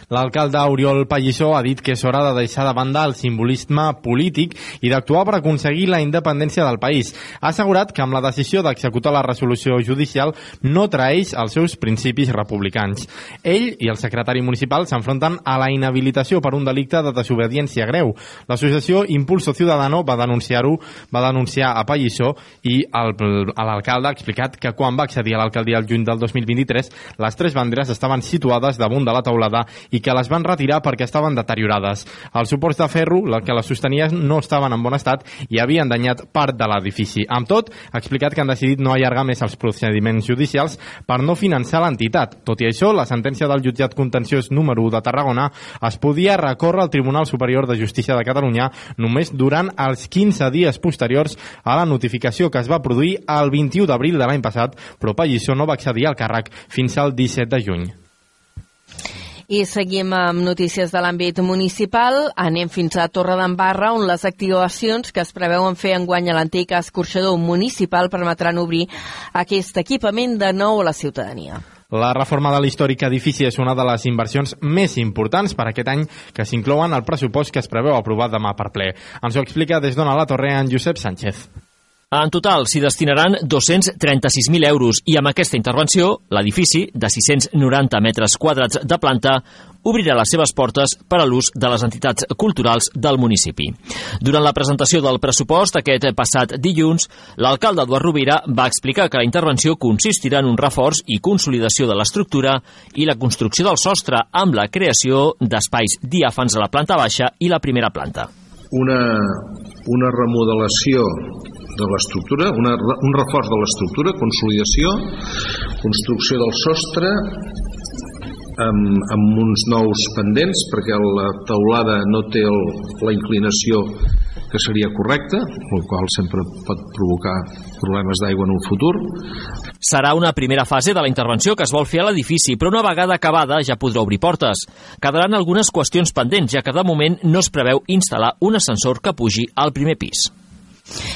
L'alcalde Oriol Pallissó ha dit que és hora de deixar de banda el simbolisme polític i d'actuar per aconseguir la independència del país. Ha assegurat que amb la decisió d'executar la resolució judicial no traeix els seus principis republicans. Ell i el secretari municipal s'enfronten a la inhabilitació per un delicte de desobediència greu. L'associació Impulso Ciudadano va denunciar-ho, va denunciar a Pallissó i l'alcalde ha explicat que quan va accedir a l'alcaldia el juny del 2023 les tres banderes estaven situades damunt de la taulada i que les van retirar perquè estaven deteriorades. Els suports de ferro, que les sostenia, no estaven en bon estat i havien danyat part de l'edifici. Amb tot, ha explicat que han decidit no allargar més els procediments judicials per no finançar l'entitat. Tot i això, la sentència del jutjat contenciós número 1 de Tarragona es podia recórrer al Tribunal Superior de Justícia de Catalunya només durant els 15 dies posteriors a la notificació que es va produir el 21 d'abril de l'any passat, però Pallissó no va accedir al càrrec fins al 17 de juny. I seguim amb notícies de l'àmbit municipal. Anem fins a Torre d'Embarra, on les activacions que es preveuen fer enguany a l'antic escorxador municipal permetran obrir aquest equipament de nou a la ciutadania. La reforma de l'històric edifici és una de les inversions més importants per aquest any que s'inclouen al pressupost que es preveu aprovar demà per ple. Ens ho explica des d'Ona la Torre en Josep Sánchez. En total s'hi destinaran 236.000 euros i amb aquesta intervenció l'edifici, de 690 metres quadrats de planta, obrirà les seves portes per a l'ús de les entitats culturals del municipi. Durant la presentació del pressupost aquest passat dilluns, l'alcalde Eduard Rovira va explicar que la intervenció consistirà en un reforç i consolidació de l'estructura i la construcció del sostre amb la creació d'espais diàfans a la planta baixa i la primera planta. Una, una remodelació de l'estructura, un reforç de l'estructura, consolidació, construcció del sostre, amb, amb uns nous pendents perquè la teulada no té el, la inclinació que seria correcta, el qual sempre pot provocar problemes d'aigua en un futur. Serà una primera fase de la intervenció que es vol fer a l'edifici, però una vegada acabada ja podrà obrir portes. Quedaran algunes qüestions pendents, ja que de moment no es preveu instal·lar un ascensor que pugi al primer pis.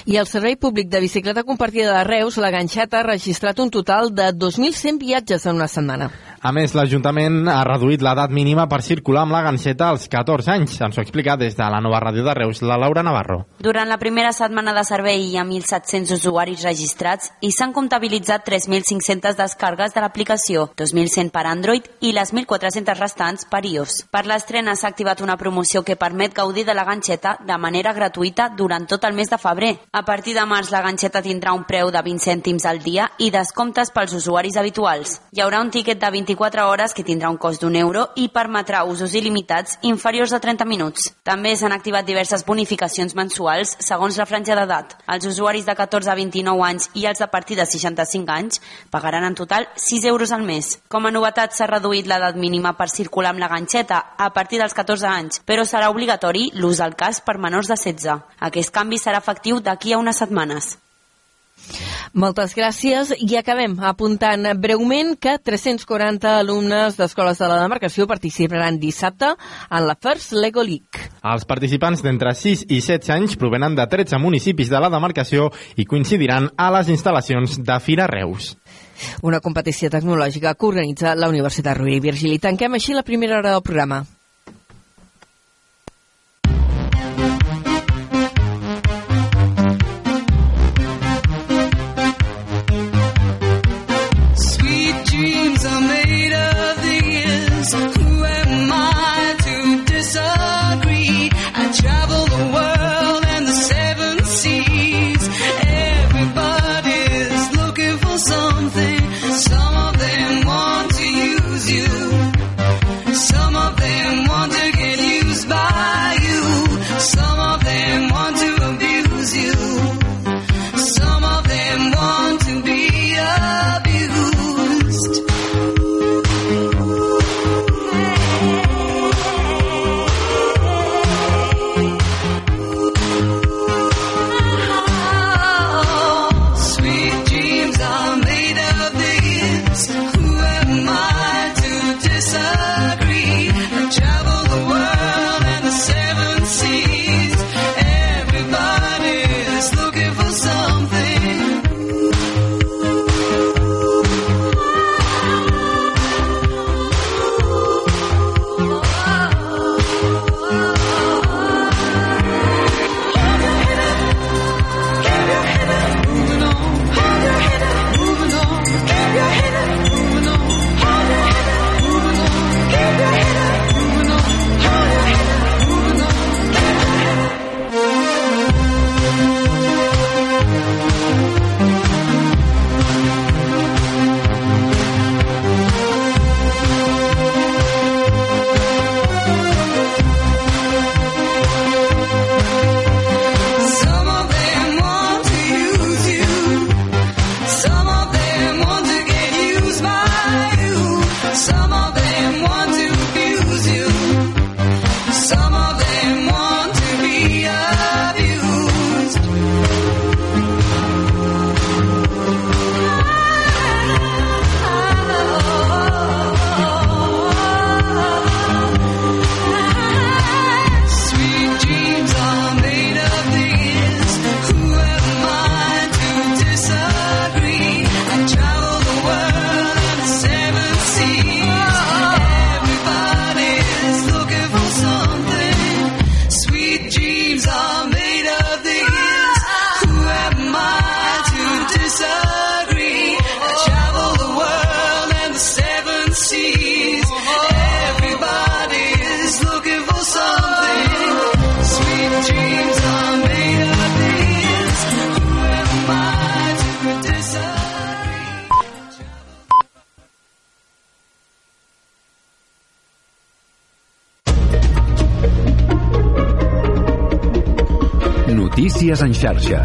I el Servei Públic de Bicicleta Compartida de Reus, la Ganxeta, ha registrat un total de 2.100 viatges en una setmana. A més, l'Ajuntament ha reduït l'edat mínima per circular amb la ganxeta als 14 anys. Ens ho explica des de la nova ràdio de Reus, la Laura Navarro. Durant la primera setmana de servei hi ha 1.700 usuaris registrats i s'han comptabilitzat 3.500 descargues de l'aplicació, 2.100 per Android i les 1.400 restants per iOS. Per l'estrena s'ha activat una promoció que permet gaudir de la ganxeta de manera gratuïta durant tot el mes de febrer. A partir de març la ganxeta tindrà un preu de 20 cèntims al dia i descomptes pels usuaris habituals. Hi haurà un tiquet de 20 24 hores que tindrà un cost d'un euro i permetrà usos il·limitats inferiors a 30 minuts. També s'han activat diverses bonificacions mensuals segons la franja d'edat. Els usuaris de 14 a 29 anys i els de partir de 65 anys pagaran en total 6 euros al mes. Com a novetat s'ha reduït l'edat mínima per circular amb la ganxeta a partir dels 14 anys, però serà obligatori l'ús al cas per menors de 16. Aquest canvi serà efectiu d'aquí a unes setmanes. Moltes gràcies i acabem apuntant breument que 340 alumnes d'escoles de la demarcació participaran dissabte en la First Lego League. Els participants d'entre 6 i 16 anys provenen de 13 municipis de la demarcació i coincidiran a les instal·lacions de Fira Reus. Una competició tecnològica que organitza la Universitat Rovira i Virgili. Tanquem així la primera hora del programa. Notícies en xarxa.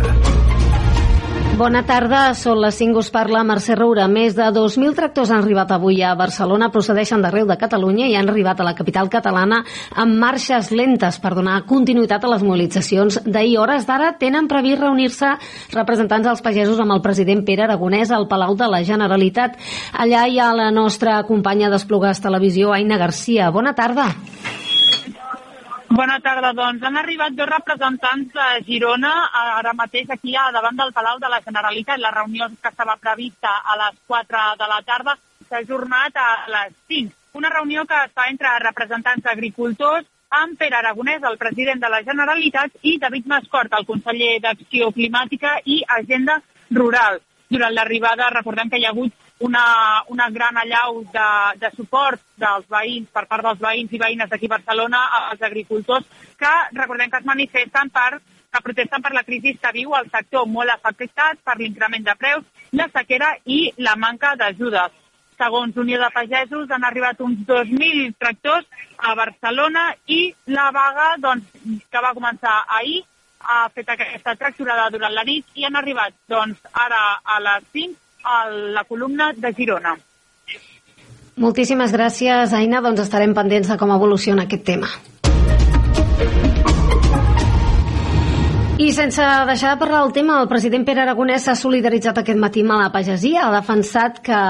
Bona tarda, són les 5, us parla Mercè Roura. Més de 2.000 tractors han arribat avui a Barcelona, procedeixen d'arreu de Catalunya i han arribat a la capital catalana amb marxes lentes per donar continuïtat a les mobilitzacions d'ahir. Hores d'ara tenen previst reunir-se representants dels pagesos amb el president Pere Aragonès al Palau de la Generalitat. Allà hi ha la nostra companya d'Esplugues Televisió, Aina Garcia. Bona tarda. Bona tarda, doncs. Han arribat dos representants de Girona ara mateix aquí a davant del Palau de la Generalitat. La reunió que estava prevista a les 4 de la tarda s'ha ajornat a les 5. Una reunió que es fa entre representants d'agricultors amb Pere Aragonès, el president de la Generalitat, i David Mascort, el conseller d'Acció Climàtica i Agenda Rural. Durant l'arribada, recordem que hi ha hagut una, una gran allau de, de suport dels veïns, per part dels veïns i veïnes d'aquí a Barcelona, als agricultors, que recordem que es manifesten per que protesten per la crisi que viu el sector molt afectat per l'increment de preus, la sequera i la manca d'ajudes. Segons Unió de Pagesos, han arribat uns 2.000 tractors a Barcelona i la vaga, doncs, que va començar ahir, ha fet aquesta tracturada durant la nit i han arribat, doncs, ara a les 5 a la columna de Girona. Moltíssimes gràcies, Aina. Doncs estarem pendents de com evoluciona aquest tema. I sense deixar de parlar del tema, el president Pere Aragonès s'ha solidaritzat aquest matí amb la pagesia, ha defensat que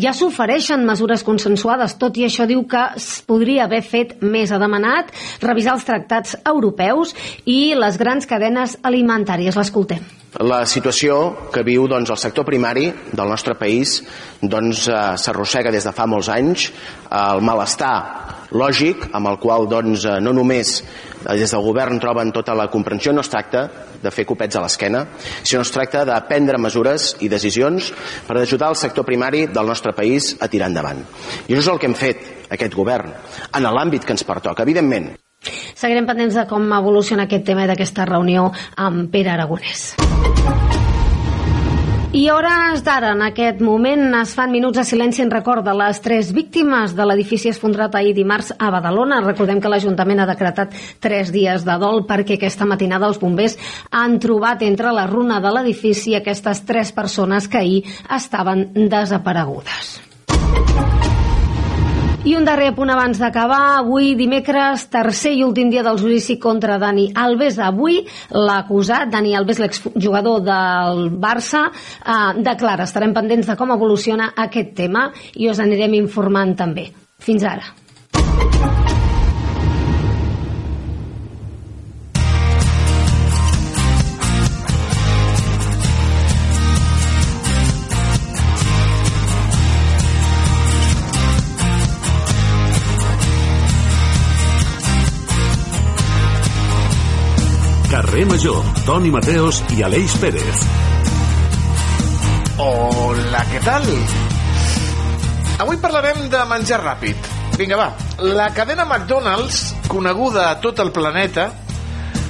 ja s'ofereixen mesures consensuades, tot i això diu que es podria haver fet més. Ha demanat revisar els tractats europeus i les grans cadenes alimentàries. L'escoltem. La situació que viu doncs, el sector primari del nostre país doncs, eh, s'arrossega des de fa molts anys. El malestar lògic amb el qual doncs, eh, no només eh, des del govern troben tota la comprensió, no es tracta de fer copets a l'esquena, sinó es tracta de prendre mesures i decisions per ajudar el sector primari del nostre país a tirar endavant. I això és el que hem fet aquest govern, en l'àmbit que ens pertoca. Evidentment, Seguirem pendents de com evoluciona aquest tema i d'aquesta reunió amb Pere Aragonès. I hores d'ara, en aquest moment, es fan minuts de silenci en record de les tres víctimes de l'edifici esfondrat ahir dimarts a Badalona. Recordem que l'Ajuntament ha decretat tres dies de dol perquè aquesta matinada els bombers han trobat entre la runa de l'edifici aquestes tres persones que ahir estaven desaparegudes. I un darrer punt abans d'acabar, avui dimecres, tercer i últim dia del judici contra Dani Alves. Avui l'acusat, Dani Alves, l'exjugador del Barça, eh, declara. Estarem pendents de com evoluciona aquest tema i us anirem informant també. Fins ara. Carrer Major, Toni Mateos i Aleix Pérez. Hola, què tal? Avui parlarem de menjar ràpid. Vinga, va. La cadena McDonald's, coneguda a tot el planeta,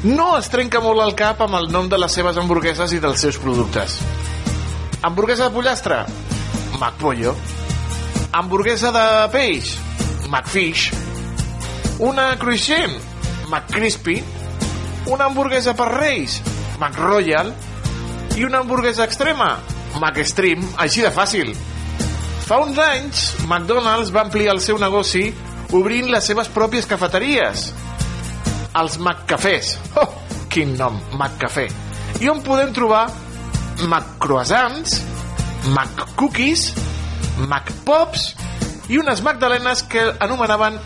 no es trenca molt al cap amb el nom de les seves hamburgueses i dels seus productes. Hamburguesa de pollastre? McPollo. Hamburguesa de peix? McFish. Una cruixent? McCrispy. Una hamburguesa per reis? McRoyal. I una hamburguesa extrema? McStream. Així de fàcil. Fa uns anys, McDonald's va ampliar el seu negoci obrint les seves pròpies cafeteries. Els McCafés. Oh, quin nom, McCafé. I on podem trobar McCroissants, McCookies, McPops i unes magdalenes que anomenaven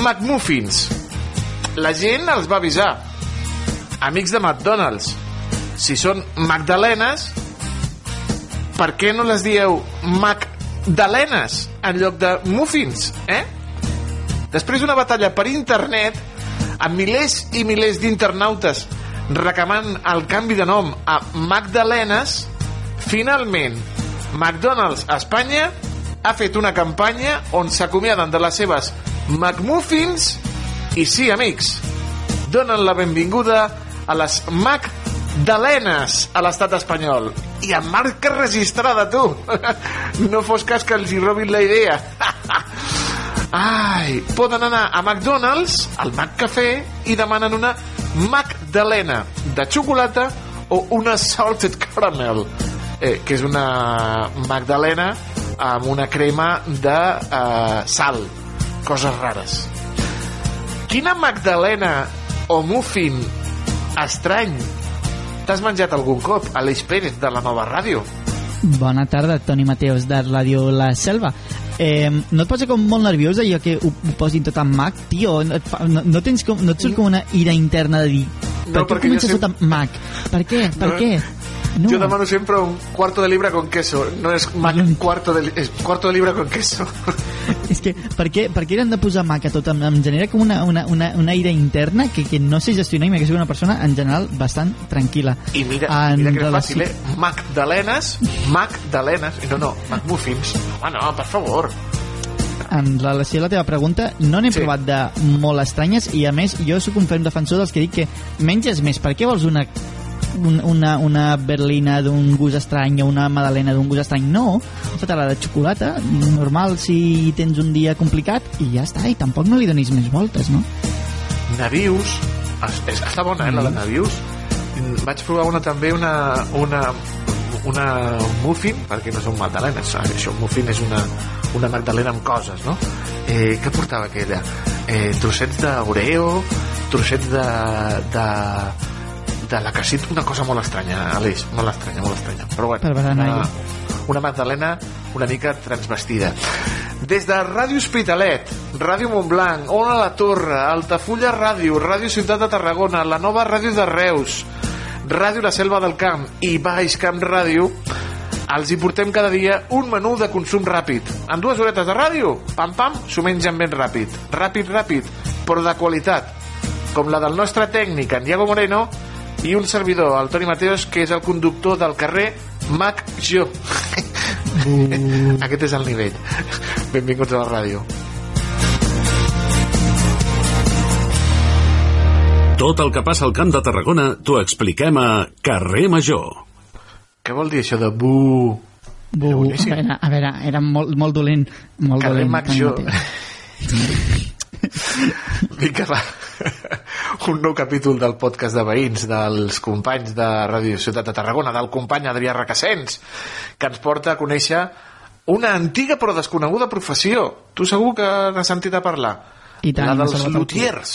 McMuffins. La gent els va avisar. Amics de McDonald's, si són magdalenes, per què no les dieu magdalenes en lloc de muffins, eh? Després d'una batalla per internet, amb milers i milers d'internautes reclamant el canvi de nom a Magdalenes, finalment McDonald's a Espanya ha fet una campanya on s'acomiaden de les seves McMuffins i sí, amics, donen la benvinguda a les Magdalenes a l'estat espanyol. I amb marca registrada, tu. No fos cas que els hi robin la idea. Ai, poden anar a McDonald's, al McCafé, i demanen una magdalena de xocolata o una salted caramel, eh, que és una magdalena amb una crema de eh, sal, coses rares. Quina magdalena o muffin estrany t'has menjat algun cop? Aleix Pérez, de la nova ràdio. Bona tarda, Toni Mateos, de Ràdio La Selva. Eh, no et posa com molt nerviós allò que ho, ho posin tot en Mac? Tio, no, et fa, no, no, tens com, no et surt com una ira interna de dir per No, què sempre- tot en Mac? Per què? Per No. què? No. Yo demano siempre un cuarto de libra con queso. No es mac, cuarto de, es cuarto de libra con queso. És que per què, per què eren de posar Mac a tot? Em, em genera com una, una, una, una ira interna que, que no sé gestionar i m'he sigut una persona en general bastant tranquil·la. I mira, En mira que és fàcil, eh? Magdalenes, Magdalenes, no, no, McMuffins. Home, no, per favor. en relació a la teva pregunta, no n'he sí. provat de molt estranyes i a més jo sóc un ferm defensor dels que dic que menges més, per què vols una un, una, una berlina d'un gust estrany o una madalena d'un gust estrany no, feta-la de xocolata normal si tens un dia complicat i ja està, i tampoc no li donis més voltes no? Navius, es, està bona, eh, la de Navius. Mm, Vaig provar una també, una, una, una muffin, perquè no són magdalenes, això, un muffin és una, una magdalena amb coses, no? Eh, què portava aquella? Eh, trossets d'oreo, trossets de, de, de la casita, una cosa molt estranya, Aleix, molt estranya, molt estranya. Però bueno, una, una magdalena una mica transvestida. Des de Ràdio Hospitalet, Ràdio Montblanc, Ona la Torre, Altafulla Ràdio, Ràdio Ciutat de Tarragona, la nova Ràdio de Reus, Ràdio La Selva del Camp i Baix Camp Ràdio, els hi portem cada dia un menú de consum ràpid. En dues horetes de ràdio, pam pam, s'ho mengen ben ràpid. Ràpid, ràpid, però de qualitat. Com la del nostre tècnic, en Diego Moreno, i un servidor, el Toni Mateos, que és el conductor del carrer Mac Jo. Aquest és el nivell. Benvinguts a la ràdio. Tot el que passa al Camp de Tarragona t'ho expliquem a Carrer Major. Què vol dir això de bu? Bu, a veure, a veure, era molt, molt dolent molt Carrer dolent, Mac Toni Jo. Mateos. Vinga, va. Un nou capítol del podcast de veïns dels companys de Ràdio Ciutat de Tarragona, del company Adrià Requesens, que ens porta a conèixer una antiga però desconeguda professió. Tu segur que n'has sentit a parlar. I tant, la dels lutiers.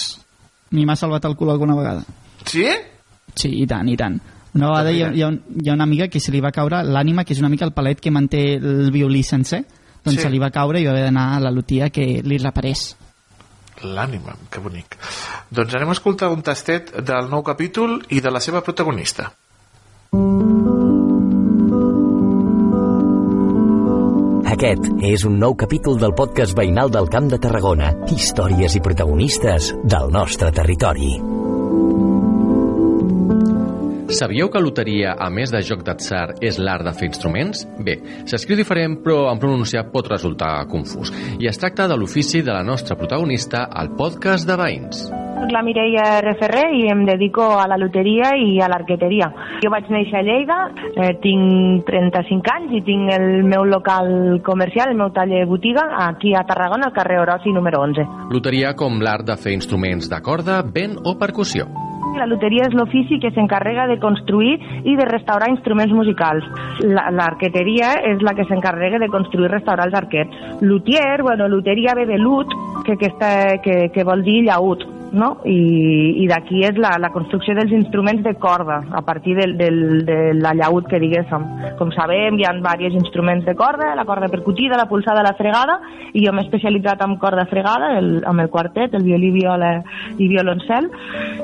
A mi m'ha salvat el cul alguna vegada. Sí? Sí, i tant, i tant. Una vegada hi ha, hi, ha hi ha una amiga que se li va caure l'ànima, que és una mica el palet que manté el violí sencer, doncs Sí. se li va caure i va haver d'anar a la lutia que li reparés. L'ànima, que bonic. Doncs anem a escoltar un tastet del nou capítol i de la seva protagonista. Aquest és un nou capítol del podcast veïnal del Camp de Tarragona. Històries i protagonistes del nostre territori. Sabíeu que loteria, a més de joc d'atzar, és l'art de fer instruments? Bé, s'escriu diferent, però en pronunciar pot resultar confús. I es tracta de l'ofici de la nostra protagonista al podcast de Veïns. Soc la Mireia Referrer i em dedico a la loteria i a l'arqueteria. Jo vaig néixer a Lleida, eh, tinc 35 anys i tinc el meu local comercial, el meu taller botiga, aquí a Tarragona, al carrer Orosi número 11. Loteria com l'art de fer instruments de corda, vent o percussió. La loteria és l'ofici que s'encarrega de construir i de restaurar instruments musicals. La- L'arqueteria és la que s'encarrega de construir i restaurar els arquets. Lutier, bueno, luteria ve de lut, que, que, està, que, que vol dir llaüt, no? I, i d'aquí és la, la construcció dels instruments de corda, a partir del, del, de la llaüt que diguéssim. Com sabem, hi ha diversos instruments de corda, la corda percutida, la pulsada, la fregada, i jo m'he especialitzat en corda fregada, el, amb el quartet, el violí, viola i violoncel,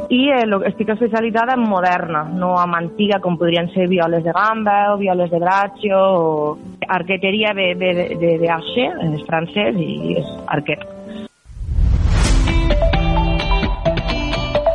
i eh, estic especialitzada en moderna, no en antiga, com podrien ser violes de gamba o violes de braccio, o arqueteria ve de, de, de, de archer, és francès i és arquet.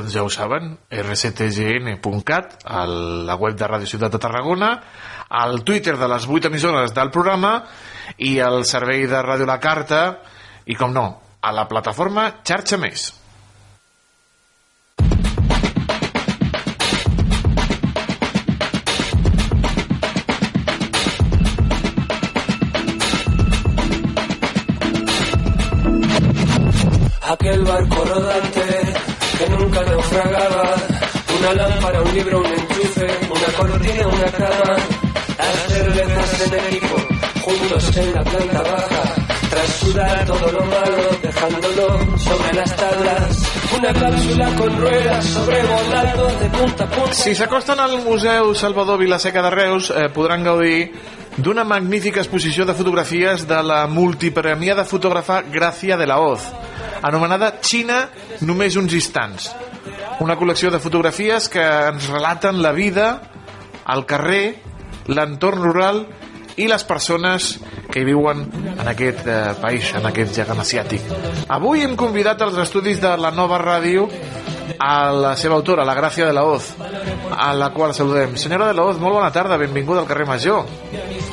Doncs ja ho saben, rctgn.cat, a la web de Ràdio Ciutat de Tarragona, al Twitter de les 8 emissores del programa i al servei de Ràdio La Carta i, com no, a la plataforma Xarxa Més. Aquel barco rodante que nunca naufragaba, una lámpara, un libro, un enchufe, una cortina, una cama, las cervezas en equipo, juntos en la planta baja, sudar todo lo malo, dejándolo sobre las tablas, una càpsula con ruedas sobrevolando de punta a punta. Si s'acosten al Museu Salvador Vilaseca de Reus, eh, podran gaudir d'una magnífica exposició de fotografies de la multipremiada fotògrafa Gràcia de la Hoz, anomenada Xina només uns instants. Una col·lecció de fotografies que ens relaten la vida, el carrer, l'entorn rural les persones que hi viuen en aquest eh, país, en aquest gegant asiàtic. Avui hem convidat als estudis de la nova ràdio a la seva autora, la Gràcia de la Hoz, a la qual saludem. Senyora de la Hoz, molt bona tarda, benvinguda al carrer Major.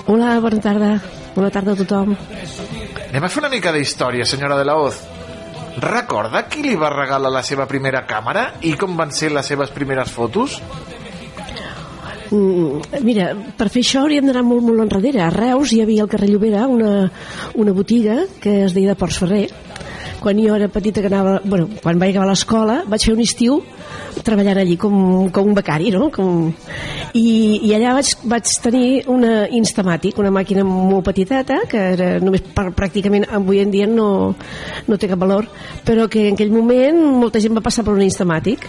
Hola, bona tarda. Bona tarda a tothom. Anem a fer una mica d'història, senyora de la Hoz. Recorda qui li va regalar la seva primera càmera i com van ser les seves primeres fotos? Mm, mira, per fer això hauríem d'anar molt, molt enrere. A Reus hi havia al carrer Llobera una, una botiga que es deia de Ports Ferrer. Quan jo era petita que anava... Bueno, quan vaig acabar l'escola vaig fer un estiu treballant allí com, com un becari, no? Com... I, I allà vaig, vaig tenir una Instamatic, una màquina molt petiteta, que era només per, pràcticament avui en dia no, no té cap valor, però que en aquell moment molta gent va passar per una Instamatic.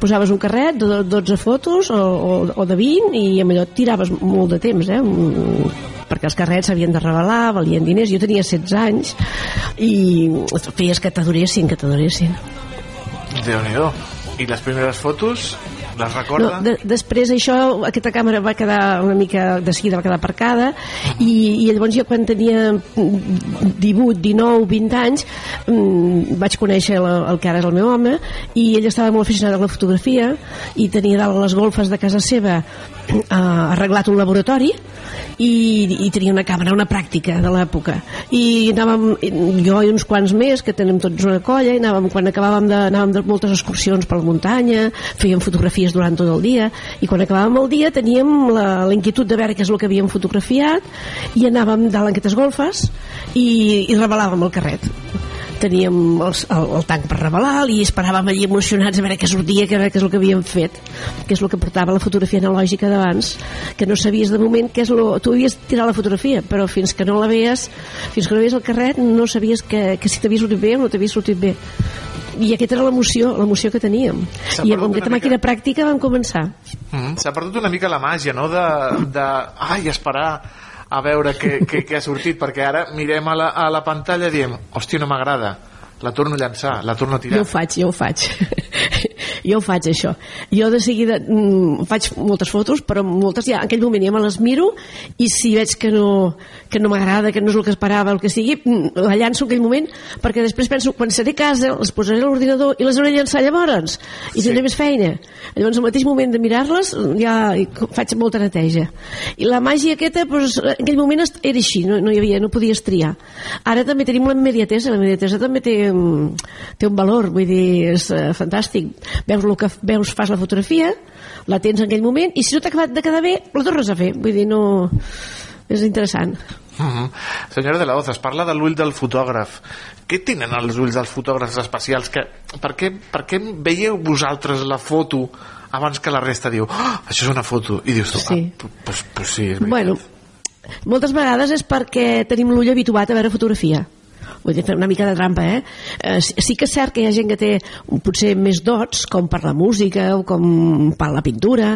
Posaves un carret de 12 fotos o, o, o de 20 i amb allò tiraves molt de temps, eh? Perquè els carrets s'havien de revelar, valien diners, jo tenia 16 anys i feies que t'adoressin, que t'adoressin. Déu-n'hi-do. I les primeres fotos, les recorda? No, de, després això, aquesta càmera va quedar una mica de seguida va quedar aparcada i, i llavors jo quan tenia 18, 19, 20 anys mm, vaig conèixer la, el que ara és el meu home i ell estava molt aficionat a la fotografia i tenia dalt les golfes de casa seva eh, arreglat un laboratori i, i tenia una càmera, una pràctica de l'època. I anàvem, jo i uns quants més que tenim tots una colla i anàvem, quan acabàvem de, anàvem de moltes excursions per la muntanya fèiem fotografies durant tot el dia i quan acabàvem el dia teníem la, la inquietud de veure què és el que havíem fotografiat i anàvem dalt en aquestes golfes i, i revelàvem el carret teníem el, el, el tanc per revelar i esperàvem allí emocionats a veure què sortia, què, què és el que havíem fet que és el que portava la fotografia analògica d'abans que no sabies de moment què és lo... tu havies tirat la fotografia però fins que no la veies fins que no veies el carret no sabies que, que si t'havia sortit bé o no t'havia sortit bé. I aquesta era l'emoció l'emoció que teníem. I amb aquesta màquina pràctica vam començar. Mm, S'ha perdut una mica la màgia, no?, de, de ai, esperar a veure què, què, què ha sortit, perquè ara mirem a la, a la pantalla i diem, hòstia, no m'agrada, la torno a llançar, la torno a tirar. Jo ho faig, jo ho faig. Jo ho faig, això. Jo de seguida mm, faig moltes fotos, però moltes ja en aquell moment ja me les miro i si veig que no, que no m'agrada, que no és el que esperava, el que sigui, mm, la llanço en aquell moment perquè després penso, quan seré a casa, les posaré a l'ordinador i les hauré de llançar llavors i sí. tindré més feina. Llavors al mateix moment de mirar-les ja faig molta neteja. I la màgia aquesta, doncs, en aquell moment era així, no, no hi havia, no podies triar. Ara també tenim la immediatesa, la immediatesa també té, mm, té un valor, vull dir, és uh, fantàstic. Veus el que veus, fas la fotografia, la tens en aquell moment, i si no t'ha acabat de quedar bé, la tornes a fer. Vull dir, no... És interessant. Uh -huh. Senyora de la Hoz, es parla de l'ull del fotògraf. Què tenen els ulls dels fotògrafs especials? Que, per, què, per què veieu vosaltres la foto abans que la resta diu oh, això és una foto? I dius tu, Sí. ah, pues, pues sí, és veritat. Bueno, moltes vegades és perquè tenim l'ull habituat a veure fotografia vull dir, fer una mica de trampa, eh? eh? sí- que és cert que hi ha gent que té potser més dots, com per la música o com per la pintura,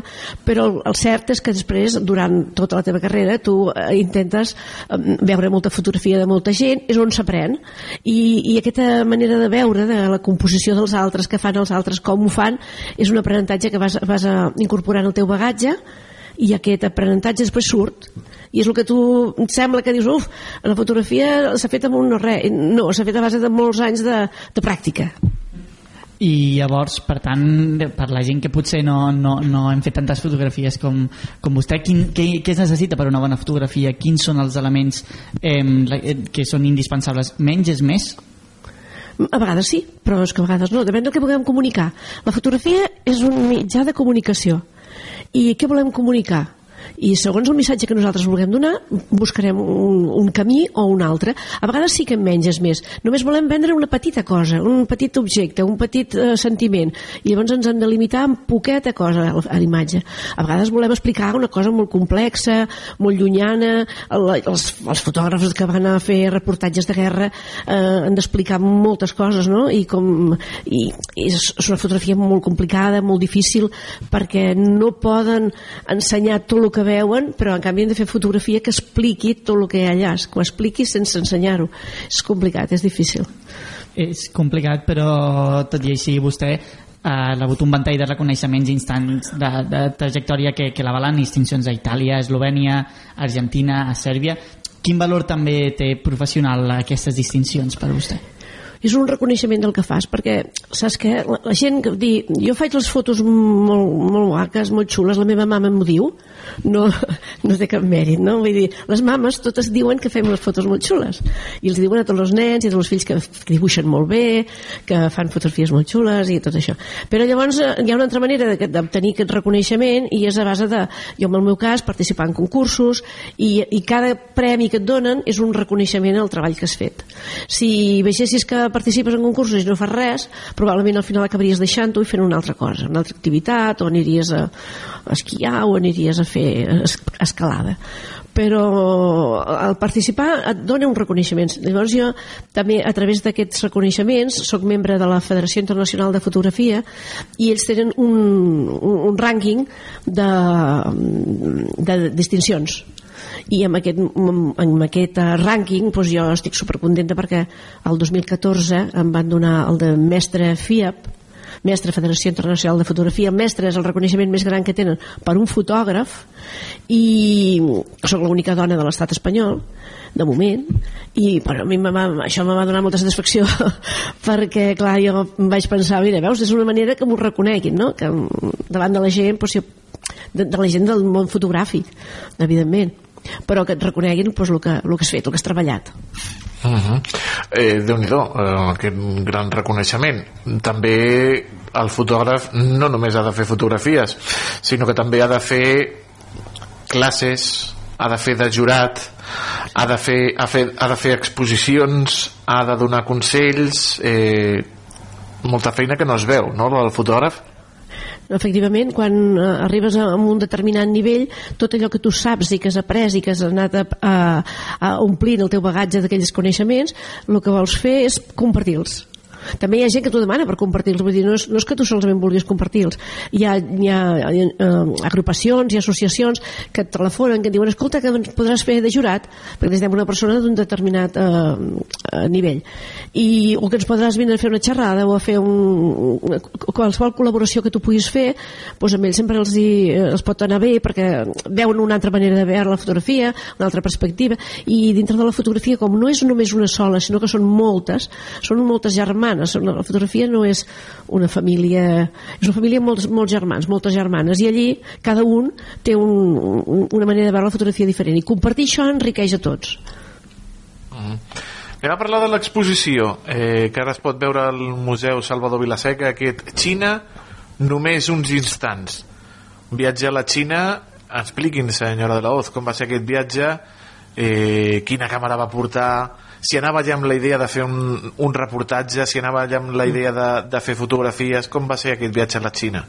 però el, cert és que després, durant tota la teva carrera, tu eh, intentes eh, veure molta fotografia de molta gent, és on s'aprèn, i, i aquesta manera de veure, de la composició dels altres, que fan els altres, com ho fan, és un aprenentatge que vas, vas a incorporar en el teu bagatge, i aquest aprenentatge després surt i és el que tu et sembla que dius uf, la fotografia s'ha fet amb un no res no, s'ha fet a base de molts anys de, de pràctica i llavors, per tant, per la gent que potser no, no, no hem fet tantes fotografies com, com vostè, quin, què, què es necessita per una bona fotografia? Quins són els elements eh, que són indispensables? Menys és més? A vegades sí, però és que a vegades no, depèn del que puguem comunicar. La fotografia és un mitjà de comunicació. I què volem comunicar? I segons el missatge que nosaltres vulguem donar buscarem un, un camí o un altre. A vegades sí que en menys és més. Només volem vendre una petita cosa un petit objecte, un petit eh, sentiment. I llavors ens hem de limitar amb poqueta cosa a l'imatge. A vegades volem explicar una cosa molt complexa molt llunyana. Els, els fotògrafs que van a fer reportatges de guerra eh, han d'explicar moltes coses no? I, com, i, i és una fotografia molt complicada, molt difícil perquè no poden ensenyar tot el que veuen, però en canvi hem de fer fotografia que expliqui tot el que hi ha allà, que ho expliqui sense ensenyar-ho. És complicat, és difícil. És complicat, però tot i així vostè ha rebut un ventall de reconeixements instants de, de trajectòria que, que l'avalen distincions a Itàlia, Eslovènia, Argentina, a Sèrbia. Quin valor també té professional aquestes distincions per vostè? És un reconeixement del que fas perquè saps què? La, la gent que dir jo faig les fotos molt, molt guaques molt xules, la meva mama m'ho diu no, no té cap mèrit no? Vull dir, les mames totes diuen que fem les fotos molt xules i els diuen a tots els nens i a tots els fills que, que dibuixen molt bé que fan fotografies molt xules i tot això però llavors eh, hi ha una altra manera d'obtenir aquest reconeixement i és a base de jo en el meu cas participar en concursos i, i cada premi que et donen és un reconeixement al treball que has fet si veiessis que participes en concursos i no fas res, probablement al final acabaries deixant-ho i fent una altra cosa, una altra activitat, o aniries a, esquiar o aniries a fer escalada però al participar et dona un reconeixement. Llavors jo també a través d'aquests reconeixements sóc membre de la Federació Internacional de Fotografia i ells tenen un, un, un rànquing de, de distincions i amb aquest, amb aquest eh, rànquing doncs jo estic supercontenta perquè el 2014 em van donar el de mestre FIAP mestre Federació Internacional de Fotografia mestre és el reconeixement més gran que tenen per un fotògraf i sóc l'única dona de l'estat espanyol de moment i però a mi va, això em va donar molta satisfacció perquè clar jo vaig pensar mira veus és una manera que m'ho reconeguin no? que davant de la gent doncs, de, de la gent del món fotogràfic evidentment però que et reconeguin doncs, el, que, el que has fet, el que has treballat Uh -huh. eh, Déu-n'hi-do, eh, aquest gran reconeixement. També el fotògraf no només ha de fer fotografies, sinó que també ha de fer classes, ha de fer de jurat, ha de fer, ha, fer, ha de fer exposicions, ha de donar consells, eh, molta feina que no es veu, no, el fotògraf? Efectivament, quan eh, arribes a, un determinat nivell, tot allò que tu saps i que has après i que has anat a, a, a omplint el teu bagatge d'aquells coneixements, el que vols fer és compartir-los també hi ha gent que t'ho demana per compartir-los vull dir, no és, no és que tu solament vulguis compartir-los. Hi ha, hi ha uh, agrupacions i associacions que et telefonen que et diuen escolta que podràs fer de jurat perquè necessitem una persona d'un determinat uh, uh, nivell i, o que ens podràs vindre a fer una xerrada o a fer un, una, qualsevol col·laboració que tu puguis fer doncs amb ells sempre els, hi, els pot anar bé perquè veuen una altra manera de veure la fotografia una altra perspectiva i dintre de la fotografia com no és només una sola sinó que són moltes són moltes germanes germanes la fotografia no és una família és una família amb molts, molts germans moltes germanes i allí cada un té un, un, una manera de veure la fotografia diferent i compartir això enriqueix a tots mm. Anem a parlar de l'exposició eh, que ara es pot veure al Museu Salvador Vilaseca aquest Xina només uns instants un viatge a la Xina expliquin senyora de la Hoz com va ser aquest viatge eh, quina càmera va portar si anava ja amb la idea de fer un, un reportatge, si anava ja amb la idea de, de fer fotografies, com va ser aquest viatge a la Xina?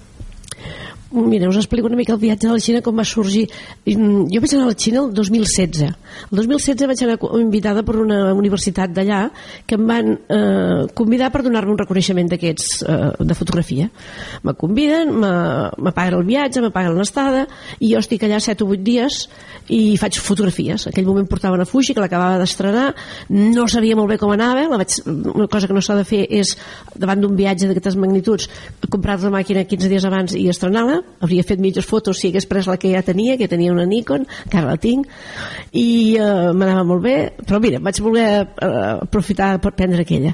Mira, us explico una mica el viatge a la Xina com va sorgir. Jo vaig anar a la Xina el 2016. El 2016 vaig anar invitada per una universitat d'allà que em van eh, convidar per donar-me un reconeixement d'aquests eh, de fotografia. Me conviden, me paguen el viatge, me paguen l'estada i jo estic allà 7 o 8 dies i faig fotografies. En aquell moment portava una Fuji que l'acabava d'estrenar, no sabia molt bé com anava, la vaig, una cosa que no s'ha de fer és davant d'un viatge d'aquestes magnituds comprar la màquina 15 dies abans i estrenar-la hauria fet mitges fotos si hagués pres la que ja tenia, que tenia una Nikon, que ara la tinc, i eh, m'anava molt bé, però mira, vaig voler eh, aprofitar per prendre aquella.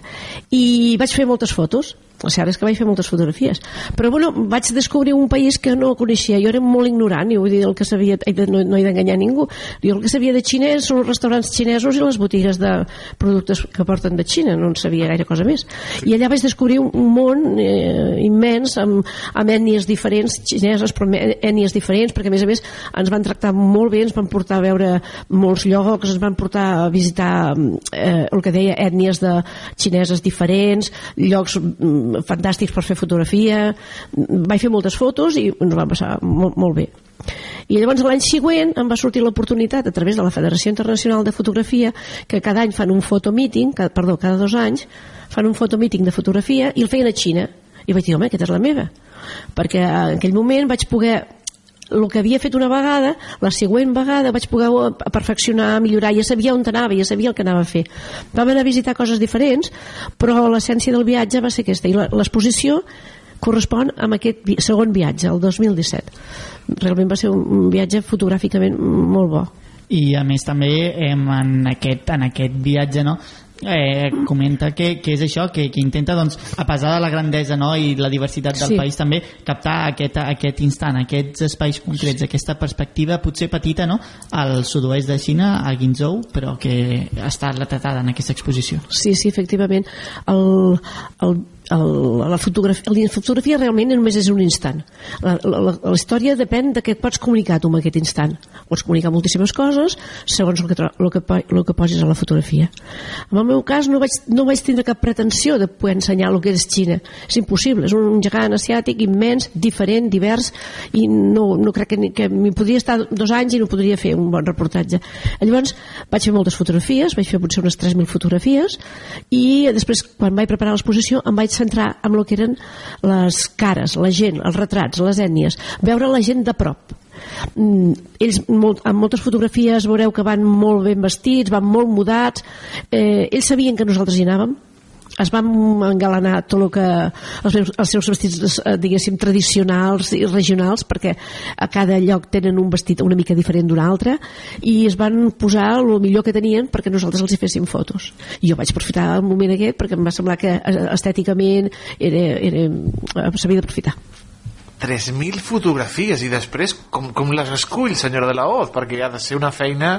I vaig fer moltes fotos, és que vaig fer moltes fotografies. Però bueno, vaig descobrir un país que no coneixia. Jo era molt ignorant i vull dir el que sabia, no, no he d'enganyar ningú. Jo el que sabia de xinès són els restaurants xinesos i les botigues de productes que porten de Xina. No en sabia gaire cosa més. I allà vaig descobrir un món eh, immens amb, amb ètnies diferents xineses però ètnies diferents perquè a més a més ens van tractar molt bé ens van portar a veure molts llocs ens van portar a visitar eh, el que deia ètnies de xineses diferents llocs mm, fantàstics per fer fotografia vaig fer moltes fotos i ens va passar molt, molt bé. I llavors l'any següent em va sortir l'oportunitat a través de la Federació Internacional de Fotografia que cada any fan un fotomíting perdó, cada dos anys fan un fotomíting de fotografia i el feien a Xina. I vaig dir, home, aquesta és la meva. Perquè en aquell moment vaig poder el que havia fet una vegada, la següent vegada vaig poder perfeccionar, millorar, ja sabia on anava, ja sabia el que anava a fer. Vam anar a visitar coses diferents, però l'essència del viatge va ser aquesta, i l'exposició correspon amb aquest segon viatge, el 2017. Realment va ser un viatge fotogràficament molt bo. I a més també en aquest, en aquest viatge no, eh, comenta que, que és això, que, que intenta doncs, a pesar de la grandesa no, i la diversitat del Sí. país també captar aquest, aquest instant, aquests espais concrets, aquesta perspectiva potser petita no, al sud-oest de Xina, a Guinzhou, però que està retratada en aquesta exposició. Sí, sí, efectivament. El, el, la, fotografia, la fotografia realment només és un instant. La, la, la, la història depèn de què pots comunicar tu amb aquest instant. Pots comunicar moltíssimes coses segons el que, el que, el que posis a la fotografia. En el meu cas no vaig, no vaig tindre cap pretensió de poder ensenyar el que és Xina. És impossible. És un gegant asiàtic immens, diferent, divers, i no, no crec que, ni- que m'hi podria estar dos anys i no podria fer un bon reportatge. Llavors vaig fer moltes fotografies, vaig fer potser unes 3.000 fotografies, i després, quan vaig preparar l'exposició, em vaig centrar en el que eren les cares, la gent, els retrats, les ètnies, veure la gent de prop. Mm, ells molt, amb moltes fotografies veureu que van molt ben vestits, van molt mudats eh, ells sabien que nosaltres hi anàvem es van engalanar tot el que els, seus, els seus vestits eh, diguéssim tradicionals i regionals perquè a cada lloc tenen un vestit una mica diferent d'un altre i es van posar el millor que tenien perquè nosaltres els hi féssim fotos i jo vaig aprofitar el moment aquest perquè em va semblar que eh, estèticament era, era, eh, s'havia d'aprofitar 3.000 fotografies i després com, com les escull, senyora de la Hoz? Perquè ha de ser una feina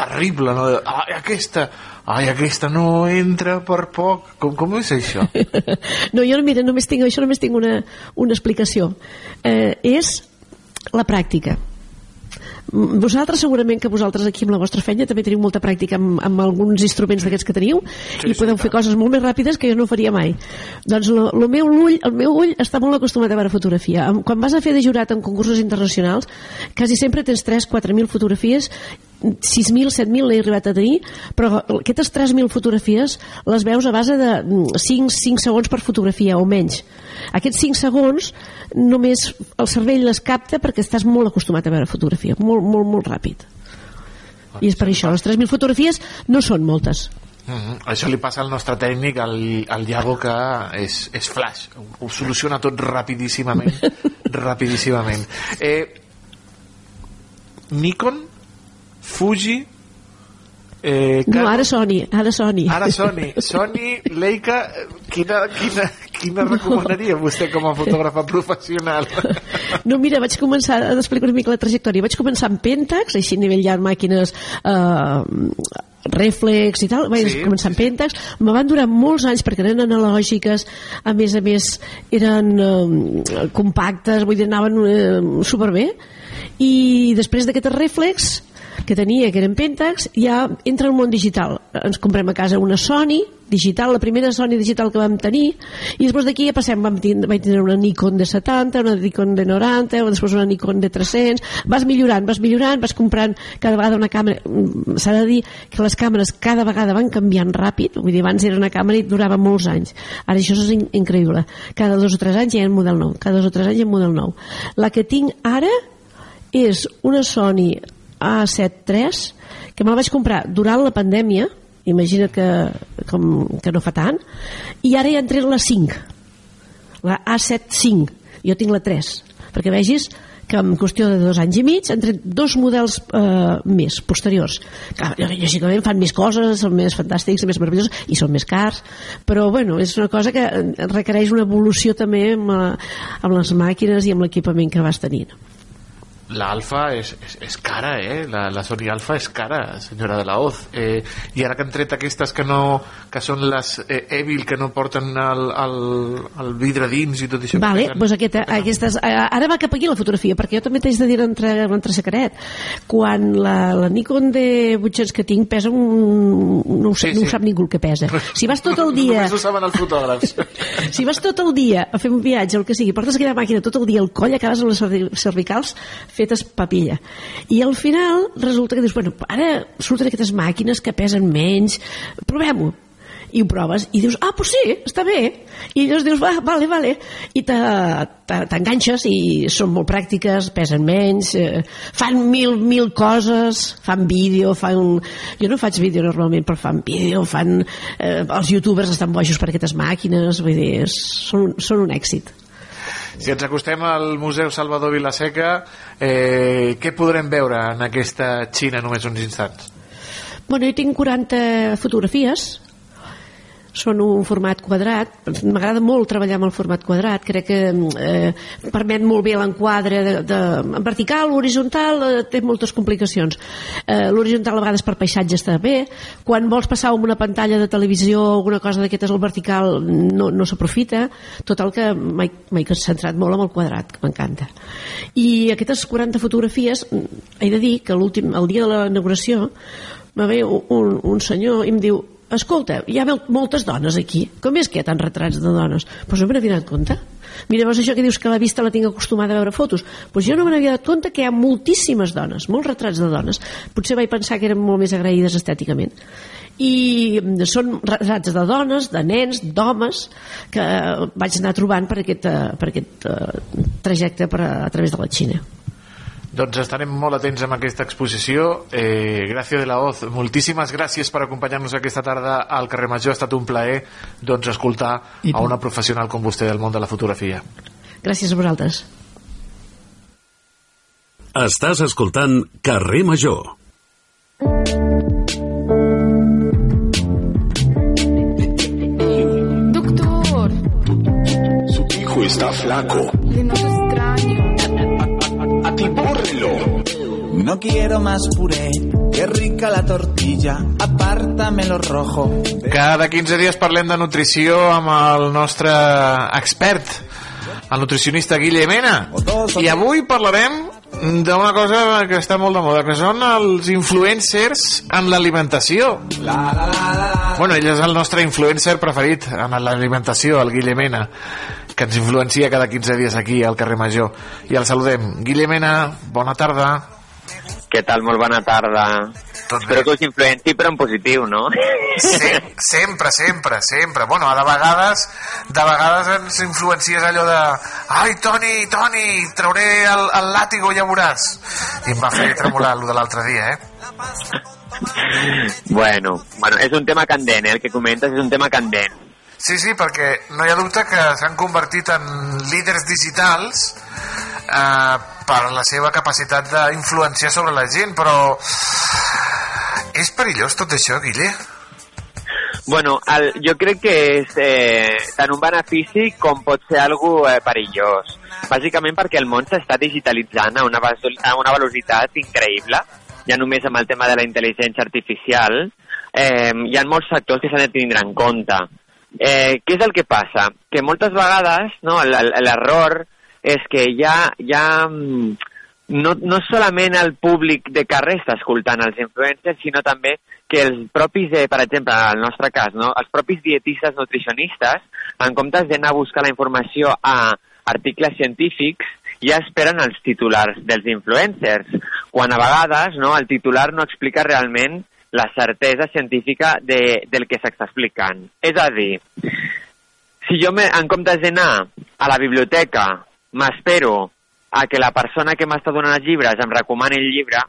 terrible, no? Ai, aquesta, ai, aquesta no entra per poc. Com, com és això? no, jo mira, només tinc, això només tinc una, una explicació. Eh, és la pràctica. Vosaltres segurament que vosaltres aquí amb la vostra feina també teniu molta pràctica amb, amb alguns instruments d'aquests que teniu sí, i podeu fer coses molt més ràpides que jo no faria mai. Doncs lo, lo meu ull, el meu ull està molt acostumat a veure fotografia. Quan vas a fer de jurat en concursos internacionals, quasi sempre tens 3-4.000 fotografies 6.000, 7.000 l'he arribat a tenir, però aquestes 3.000 fotografies les veus a base de mm, 5, 5 segons per fotografia o menys. Aquests 5 segons només el cervell les capta perquè estàs molt acostumat a veure fotografia, molt, molt, molt ràpid. I és per això, les 3.000 fotografies no són moltes. Mm -hmm. Això li passa al nostre tècnic, al, al Iago, que és, és flash. Ho soluciona tot rapidíssimament. rapidíssimament. Eh, Nikon, Fuji, eh, No, Canon- ara Sony, ara Sony. Ara Sony, Sony, Leica, eh, quina, quina, quina recomanaria vostè com a fotògrafa professional? No, mira, vaig començar, a explicar una mica la trajectòria. Vaig començar amb Pentax, així a nivell de màquines eh, reflex i tal, vaig Sí, començar amb Pentax, me van durar molts anys perquè eren analògiques, a més a més eren eh, compactes, vull dir, anaven eh, superbé, i després d'aquest reflex que tenia, que eren Pentax, ja entra el món digital. Ens comprem a casa una Sony digital, la primera Sony digital que vam tenir, i després d'aquí ja passem, vam tindre, vaig tindre una Nikon de 70, una Nikon de 90, després una Nikon de 300, vas millorant, vas millorant, vas comprant cada vegada una càmera, Mm, s'ha de dir que les càmeres cada vegada van canviant ràpid, vull dir, abans era una càmera i durava molts anys, ara això és in increïble, cada dos o tres anys hi ha un model nou, cada dos o tres anys hi ha un model nou. La que tinc ara és una Sony A7 III que me la vaig comprar durant la pandèmia imagina't que, com, que no fa tant i ara ja entrem la 5 la A7 5 jo tinc la 3 perquè vegis que en qüestió de dos anys i mig han tret dos models eh, més, posteriors. Clar, lògicament fan més coses, són més fantàstics, més meravellosos i són més cars, però bueno, és una cosa que requereix una evolució també amb, eh, amb les màquines i amb l'equipament que vas tenint. La Alfa és, és, és cara, eh? La, la Sony Alfa és cara, senyora de la Hoz. Eh, I ara que han tret aquestes que no que són les eh, Evil, que no porten el, el, el vidre dins i tot això. Vale, doncs aquesta, aquestes, eh, ara va cap aquí la fotografia, perquè jo també t'haig de dir entre, entre secret. Quan la, la Nikon de 800 que tinc pesa un... no ho, sé, Sí, no sí. ho sap ningú el que pesa. Si vas tot el dia... Només ho saben els fotògrafs. si vas tot el dia a fer un viatge, el que sigui, portes aquella màquina tot el dia al coll, acabes amb les cervi- cervicals fetes papilla. I al final resulta que dius, bueno, ara surten aquestes màquines que pesen menys, provem-ho. I ho proves i dius, ah, doncs sí, està bé. I llavors dius, va, vale, vale. I te- te- t'enganxes i són molt pràctiques, pesen menys, eh, fan mil, mil coses, fan vídeo, fan... Jo no faig vídeo normalment, però fan vídeo, fan... Eh, els youtubers estan bojos per aquestes màquines, vull dir, són, són un èxit. Si ens acostem al Museu Salvador Vilaseca, eh, què podrem veure en aquesta Xina només uns instants? Bueno, jo tinc 40 fotografies, són un format quadrat, m'agrada molt treballar amb el format quadrat, crec que eh, permet molt bé l'enquadre de, de, en vertical, horitzontal, eh, té moltes complicacions. Eh, L'horitzontal a vegades per paisatge està bé, quan vols passar amb una pantalla de televisió o alguna cosa d'aquestes al vertical no, no s'aprofita, tot el que m'he centrat molt amb el quadrat, que m'encanta. I aquestes 40 fotografies, he de dir que l'últim, el dia de la inauguració, va haver un, un senyor i em diu escolta, hi ha mol- moltes dones aquí. Com és que hi ha tants retrats de dones? Doncs no me n'havia donat compte. Mira, veus això que dius que la vista la tinc acostumada a veure fotos. Doncs jo no me n'havia donat compte que hi ha moltíssimes dones molts retrats de dones. Potser vaig pensar que eren molt més agraïdes estèticament. I són retrats de dones, de nens, d'homes que vaig anar trobant per aquest, eh, per aquest eh, trajecte per a, a través de la Xina Doncs estarem molt atents amb aquesta exposició. Eh, Gràcia de la Hoz, moltíssimes gràcies per acompanyar-nos aquesta tarda al carrer Major. Ha estat un plaer doncs, escoltar I a una professional com vostè del món de la fotografia. gràcies a vosaltres Estàs escoltant Carrer Major. Doctor, Su hijo está flaco. No quiero más puré, qué rica la tortilla, apártamelo rojo. Cada 15 dies parlem de nutrició amb el nostre expert, el nutricionista Guille Mena. I avui parlarem d'una cosa que està molt de moda, que són els influencers en l'alimentació. Bueno, ell és el nostre influencer preferit en l'alimentació, el Guille Mena, que ens influencia cada 15 dies aquí al carrer Major. I el saludem. Guille Mena, bona tarda. Què tal? Molt bona tarda. Espero que us influenci, però en positiu, no? Sí, sempre, sempre, sempre. Bueno, de vegades, de vegades ens influencies allò de ai, Toni, Toni, trauré el, el làtigo, ja veuràs. I em va fer tremolar el de l'altre dia, eh? bueno, bueno, és un tema candent, eh? El que comentes és un tema candent. Sí, sí, perquè no hi ha dubte que s'han convertit en líders digitals eh, per la seva capacitat d'influenciar sobre la gent, però és perillós tot això, Guille? Bueno, el, jo crec que és eh, tant un benefici com pot ser algo eh, perillós. Bàsicament perquè el món s'està digitalitzant a una, a una velocitat increïble, ja només amb el tema de la intel·ligència artificial, eh, hi ha molts factors que s'han de tindre en compte. Eh, què és el que passa? Que moltes vegades no, l'error és que ja, ja mm, no, no solament el públic de carrer està escoltant els influencers, sinó també que els propis, eh, per exemple, en el nostre cas, no, els propis dietistes nutricionistes, en comptes d'anar a buscar la informació a articles científics, ja esperen els titulars dels influencers, quan a vegades no, el titular no explica realment la certesa científica de, del que s'està explicant. És a dir, si jo me, en comptes d'anar a la biblioteca m'espero a que la persona que m'està donant els llibres em recomani el llibre,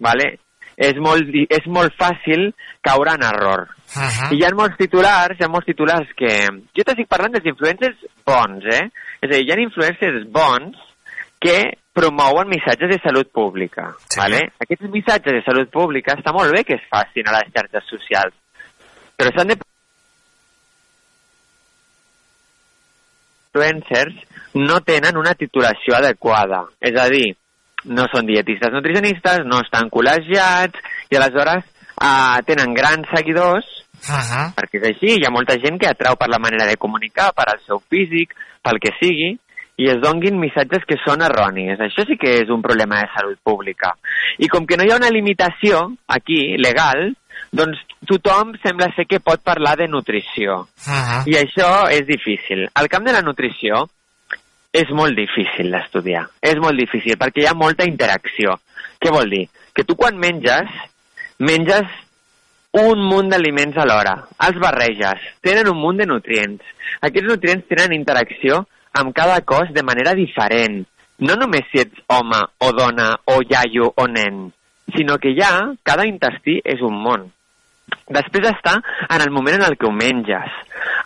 vale? és, molt, és molt fàcil caure en error. Uh -huh. I hi ha molts titulars, hi ha molts titulars que... Jo t'estic parlant dels influencers bons, eh? És a dir, hi ha influencers bons que promouen missatges de salut pública. Sí. Vale? Aquests missatges de salut pública està molt bé que es facin a les xarxes socials, però s'han de influencers no tenen una titulació adequada. És a dir, no són dietistes nutricionistes, no estan col·legiats, i aleshores uh, tenen grans seguidors, uh -huh. perquè és així, hi ha molta gent que atrau per la manera de comunicar, per al seu físic, pel que sigui, i es donguin missatges que són erronis. Això sí que és un problema de salut pública. I com que no hi ha una limitació aquí, legal, doncs tothom sembla ser que pot parlar de nutrició. Uh -huh. I això és difícil. Al camp de la nutrició és molt difícil d'estudiar. És molt difícil perquè hi ha molta interacció. Què vol dir? Que tu quan menges, menges un munt d'aliments alhora. Els barreges. Tenen un munt de nutrients. Aquests nutrients tenen interacció amb cada cos de manera diferent. No només si ets home o dona o iaio o nen, sinó que ja cada intestí és un món. Després està en el moment en el que ho menges,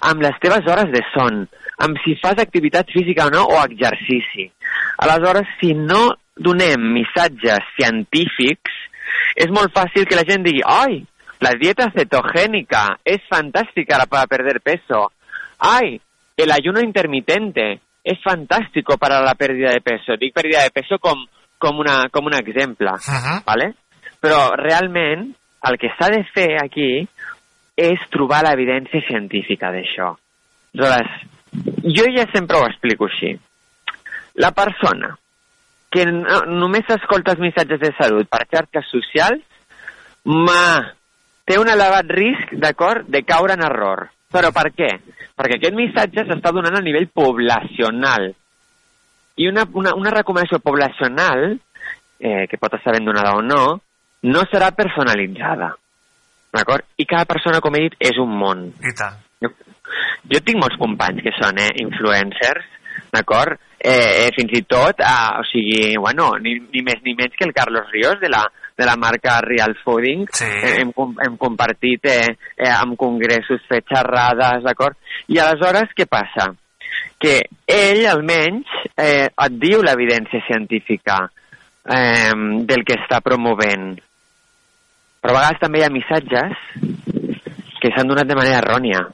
amb les teves hores de son, amb si fas activitat física o no o exercici. Aleshores, si no donem missatges científics, és molt fàcil que la gent digui «Ai, la dieta cetogénica es fantástica para perder peso. ¡Ay! El ayuno intermitente es fantástico para la pérdida de peso. Dic pérdida de peso com, com, una, com un exemple, uh -huh. ¿vale? Però realment el que s'ha de fer aquí és trobar l'evidència científica d'això. Aleshores, jo ja sempre ho explico així. La persona que no, només escolta els missatges de salut per xarxes socials, ma, té un elevat risc, d'acord, de caure en error. Però per què? Perquè aquest missatge s'està donant a nivell poblacional. I una, una, una recomanació poblacional, eh, que pot estar ben donada o no, no serà personalitzada. D'acord? I cada persona, com he dit, és un món. I tant. Jo, jo tinc molts companys que són eh, influencers, d'acord? Eh, eh, fins i tot, eh, o sigui, bueno, ni, ni més ni menys que el Carlos Ríos de la, de la marca Real Fooding. Sí. Eh, hem, hem compartit eh, eh, amb congressos, fet xerrades, d'acord? I aleshores, què passa? Que ell, almenys, eh, et diu l'evidència científica eh, del que està promovent però a vegades també hi ha missatges que s'han donat de manera errònia.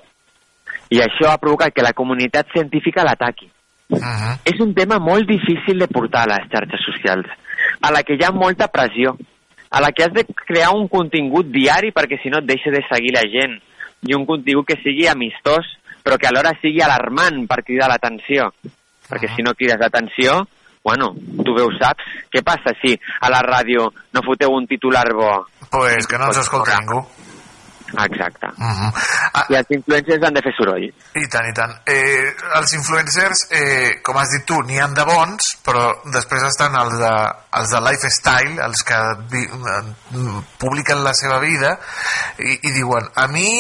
I això ha provocat que la comunitat científica l'ataqui. Uh -huh. És un tema molt difícil de portar a les xarxes socials, a la que hi ha molta pressió, a la que has de crear un contingut diari perquè si no et deixa de seguir la gent, i un contingut que sigui amistós, però que alhora sigui alarmant per cridar l'atenció. Perquè si no crides l'atenció, bueno, tu bé ho saps. Què passa si a la ràdio no foteu un titular bo Pues que no ens escolta ningú. Exacte. Uh -huh. ah, I els influencers han de fer soroll. I tant, i tant. Eh, els influencers, eh, com has dit tu, n'hi han de bons, però després estan els de, els de lifestyle, els que vi, publiquen la seva vida i, i diuen, a mi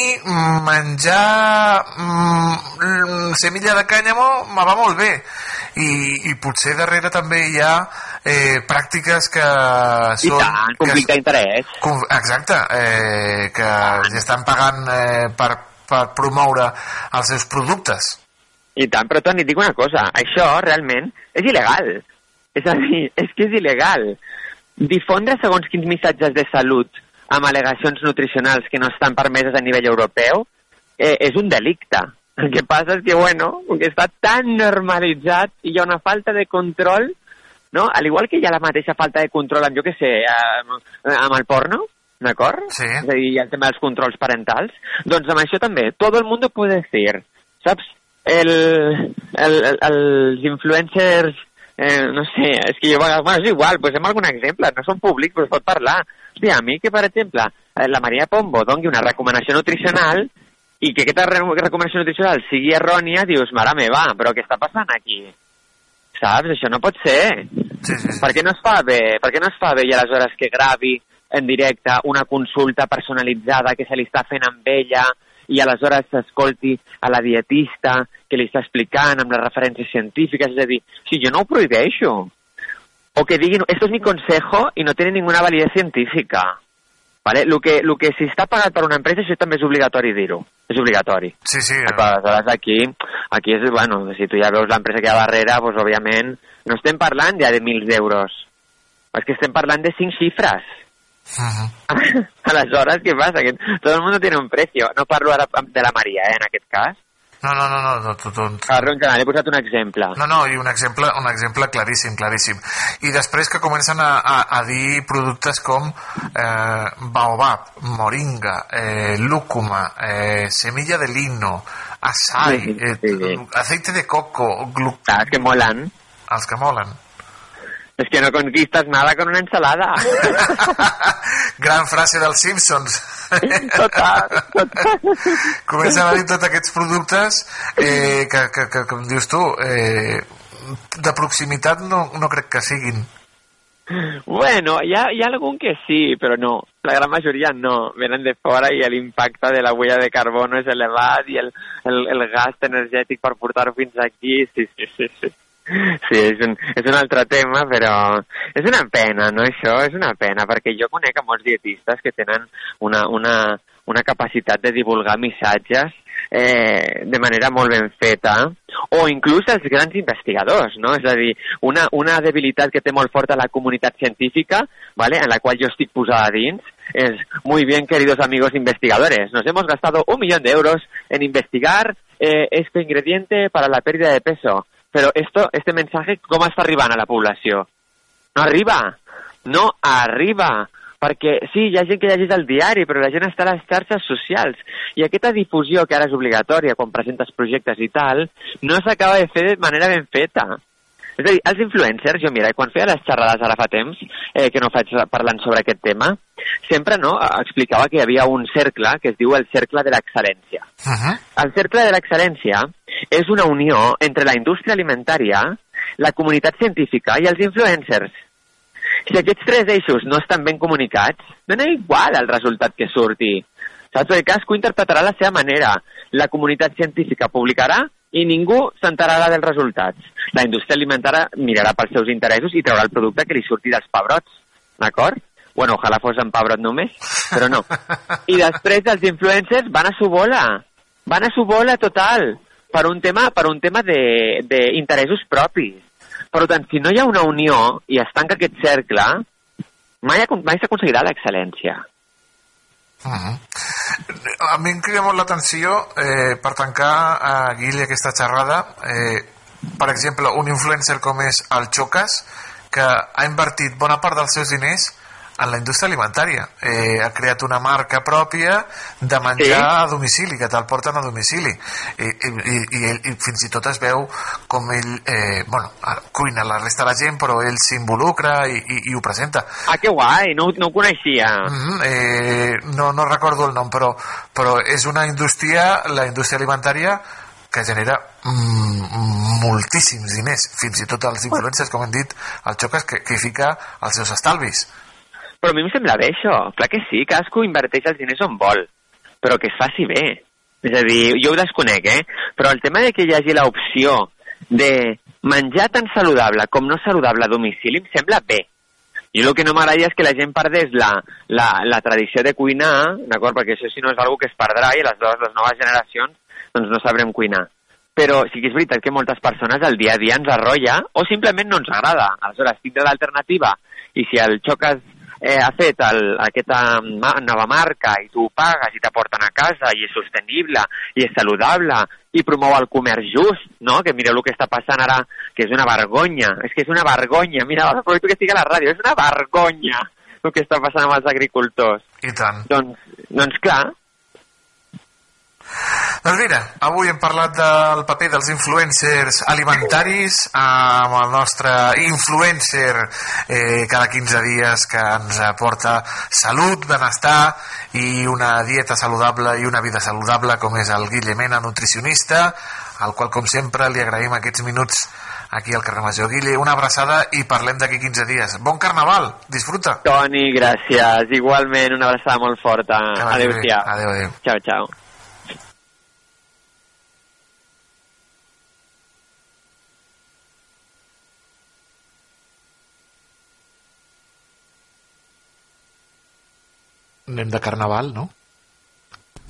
menjar mm, semilla de cànyamo me va molt bé i, i potser darrere també hi ha eh, pràctiques que són... I tant, conflicte d'interès. Exacte, eh, que ja estan pagant eh, per, per promoure els seus productes. I tant, però Toni, dic una cosa, això realment és il·legal. És a dir, és que és il·legal. Difondre segons quins missatges de salut amb al·legacions nutricionals que no estan permeses a nivell europeu eh, és un delicte. El que passa és que, bueno, que està tan normalitzat i hi ha una falta de control no? Al igual que hi ha la mateixa falta de control amb, jo què sé, amb, amb el porno, d'acord? Sí. És a dir, hi ha el tema dels controls parentals. Doncs amb això també, tot el món puede decir, saps? El, el, el, els influencers, eh, no sé, és que jo, bueno, és igual, posem algun exemple, no són públics, però es pot parlar. Hòstia, a mi que, per exemple, eh, la Maria Pombo doni una recomanació nutricional i que aquesta recomanació nutricional sigui errònia, dius, mare meva, però què està passant aquí? Saps? Això no pot ser. Sí, sí, sí. Per què no es fa bé? Per què no es fa bé i aleshores que gravi en directe una consulta personalitzada que se li està fent amb ella i aleshores s'escolti a la dietista que li està explicant amb les referències científiques, és a dir, si jo no ho prohibeixo, o que diguin, esto es mi consejo i no tiene ninguna validez científica. Vale? El que, el que si està pagat per una empresa, això també és obligatori dir-ho. És obligatori. Sí, sí. Aleshores, aquí, aquí és, bueno, si tu ja veus l'empresa que hi ha darrere, doncs, òbviament, no estem parlant ja de mil d'euros. És que estem parlant de cinc xifres. Aleshores, què passa? Que tot el món tiene un precio. No parlo ara de la Maria, eh, en aquest cas. No, no, no, no, no tu, tu, Parlo en general, he posat un exemple. No, no, i un exemple, un exemple claríssim, claríssim. I després que comencen a, a, a dir productes com eh, baobab, moringa, eh, lúcuma, eh, semilla de lino, açai, eh, aceite de coco, glu... Ah, que molan. Els que molen. Es que no conquistas nada con una ensalada. Gran frase dels Simpsons. Total, total. Comencen a dir tots aquests productes eh, que, que, que, com dius tu, eh, de proximitat no, no crec que siguin. Bueno, hi ha, hi ha algun que sí, però no. La gran majoria no. Venen de fora i l'impacte de la huella de carbono és elevat i el, el, el gast energètic per portar-ho fins aquí, sí, sí, sí. sí. Sí, és un, és un altre tema, però és una pena, no, això? És una pena, perquè jo conec a molts dietistes que tenen una, una, una capacitat de divulgar missatges eh, de manera molt ben feta, o inclús els grans investigadors, no? És a dir, una, una debilitat que té molt forta la comunitat científica, ¿vale? en la qual jo estic posada dins, es, muy bien, queridos amigos investigadores, nos hemos gastado un millón de euros en investigar eh, este ingrediente para la pérdida de peso. Però esto, este mensaje com està arribant a la població? No arriba, no arriba, perquè sí, hi ha gent que llegeix el diari, però la gent està a les xarxes socials, i aquesta difusió que ara és obligatòria quan presentes projectes i tal, no s'acaba de fer de manera ben feta. És a dir, els influencers, jo mira, quan feia les xerrades ara fa temps, eh, que no faig parlant sobre aquest tema, sempre no explicava que hi havia un cercle que es diu el cercle de l'excel·lència. Uh -huh. El cercle de l'excel·lència és una unió entre la indústria alimentària, la comunitat científica i els influencers. Si aquests tres eixos no estan ben comunicats, dona igual el resultat que surti. Saps? Perquè cadascú interpretarà la seva manera. La comunitat científica publicarà i ningú s'enterarà dels resultats. La indústria alimentària mirarà pels seus interessos i traurà el producte que li surti dels pebrots. D'acord? Bueno, ojalà fos en pebrot només, però no. I després els influencers van a su bola. Van a su bola total per un tema, per un tema d'interessos propis. Per tant, si no hi ha una unió i es tanca aquest cercle, mai, mai s'aconseguirà l'excel·lència. Uh -huh. A mi em crida molt l'atenció eh, per tancar a Guille aquesta xerrada eh, per exemple, un influencer com és el Chocas que ha invertit bona part dels seus diners en la indústria alimentària. Eh, ha creat una marca pròpia de menjar Sí. a domicili, que te'l porten a domicili. I, i, i, i, ell, I fins i tot es veu com ell eh, bueno, cuina la resta de la gent, però ell s'involucra i, i, i ho presenta. Ah, que guai, no, no ho coneixia. Mm -hmm, eh, no, no recordo el nom, però, però és una indústria, la indústria alimentària, que genera mm, moltíssims diners. Fins i tot els influencers, com hem dit, el Xocas, que, que fica els seus estalvis. Però a mi em sembla bé això. Clar que sí, cadascú inverteix els diners on vol, però que es faci bé. És a dir, jo ho desconec, eh? Però el tema de que hi hagi l'opció de menjar tan saludable com no saludable a domicili em sembla bé. Jo el que no m'agradaria és que la gent perdés la, la, la tradició de cuinar, d'acord? Perquè això si no és algo que es perdrà i les, les noves generacions doncs no sabrem cuinar. Però sí que és veritat que moltes persones al dia a dia ens arrolla o simplement no ens agrada. Aleshores, tindre l'alternativa i si el Xocas eh, ha fet el, aquesta nova marca i tu ho pagues i t'aporten a casa i és sostenible i és saludable i promou el comerç just, no? Que mireu el que està passant ara, que és una vergonya. És que és una vergonya. Mira, aprofito que estic a la ràdio. És una vergonya el que està passant amb els agricultors. I tant. Doncs, doncs clar, Doncs mira, avui hem parlat del paper dels influencers alimentaris amb el nostre influencer eh, cada 15 dies que ens aporta salut, benestar i una dieta saludable i una vida saludable com és el Guille Mena, nutricionista, al qual com sempre li agraïm aquests minuts aquí al carrer Major. Guille, una abraçada i parlem d'aquí 15 dies. Bon carnaval, disfruta. Toni, gràcies. Igualment, una abraçada molt forta. Adéu-siau. Adéu, adéu. Ciao, ciao. Anem de carnaval, no?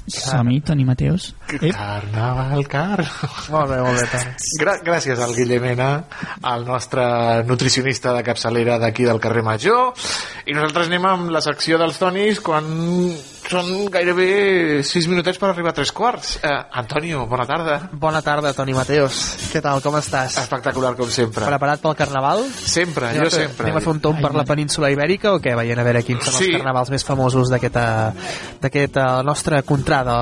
Som-hi, Toni Mateos. Carnaval, car... Molt bé, molt bé. Gra gràcies al Guillemena, el nostre nutricionista de capçalera d'aquí del carrer Major. I nosaltres anem amb la secció dels Tonis quan són gairebé 6 minutets per arribar a tres quarts. Eh, Antonio, bona tarda. Bona tarda, Toni Mateos. Què tal, com estàs? Espectacular, com sempre. Preparat pel Carnaval? Sempre, anem jo fer, sempre. Anem a fer un tomb per la península ibèrica o què? Veient a veure quins són Sí. els carnavals més famosos d'aquesta d'aquest eh, nostre contrada,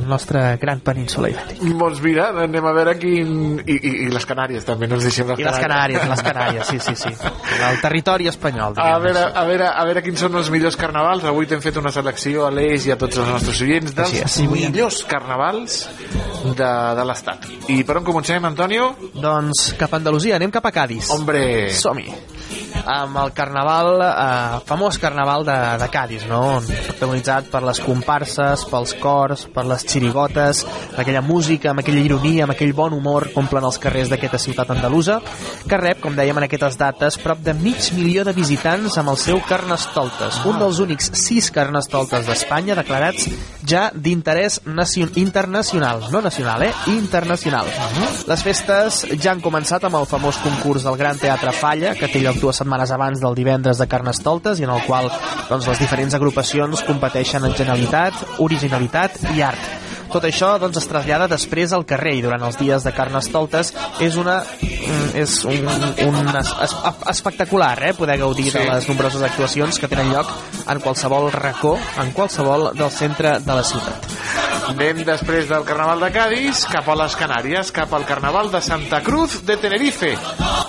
la nostra gran península ibèrica. Doncs mira, anem a veure quin... I, i, i les Canàries, també, no ens deixem les I les Canàries, les Canàries, sí, sí, sí. El territori espanyol. A veure, a, veure, a veure quins són els millors carnavals. Avui t'hem fet una selecció a l'Eix i a tots els nostres oients dels Així és. millors carnavals de, de l'Estat. I per on comencem, Antonio? Doncs cap a Andalusia, anem cap a Cádiz. Hombre! Som-hi. Amb el carnaval, eh, famós carnaval de, de Cádiz, no? Protagonitzat per les comparses, pels cors, per les xirigotes, aquella música, amb aquella ironia, amb aquell bon humor que omplen els carrers d'aquesta ciutat andalusa, que rep, com dèiem en aquestes dates, prop de mig milió de visitants amb el seu Carnestoltes, un dels únics sis Carnestoltes d'Espanya declarats ja d'interès nacio- internacional, no nacional, eh? Internacional. Les festes ja han començat amb el famós concurs del Gran Teatre Falla, que té lloc dues setmanes abans del divendres de Carnestoltes i en el qual doncs, les diferents agrupacions competeixen en genialitat, originalitat i art. Tot això doncs, es trasllada després al carrer i durant els dies de Carnestoltes és una mm, és un, un es, es, espectacular eh? poder gaudir Sí. de les nombroses actuacions que tenen lloc en qualsevol racó, en qualsevol del centre de la ciutat. Anem després del Carnaval de Cádiz cap a les Canàries, cap al Carnaval de Santa Cruz de Tenerife,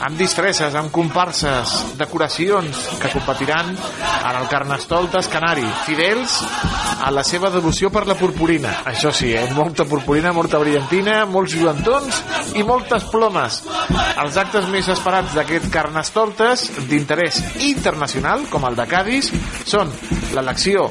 amb disfresses, amb comparses, decoracions que competiran en el Carnestoltes Canari, fidels a la seva devoció per la purpurina. Això sí, eh? molta purpurina, molta brillantina, molts lluentons i moltes plomes. Els actes més esperats d'aquest Carnestoltes d'interès internacional, com el de Cádiz, són l'elecció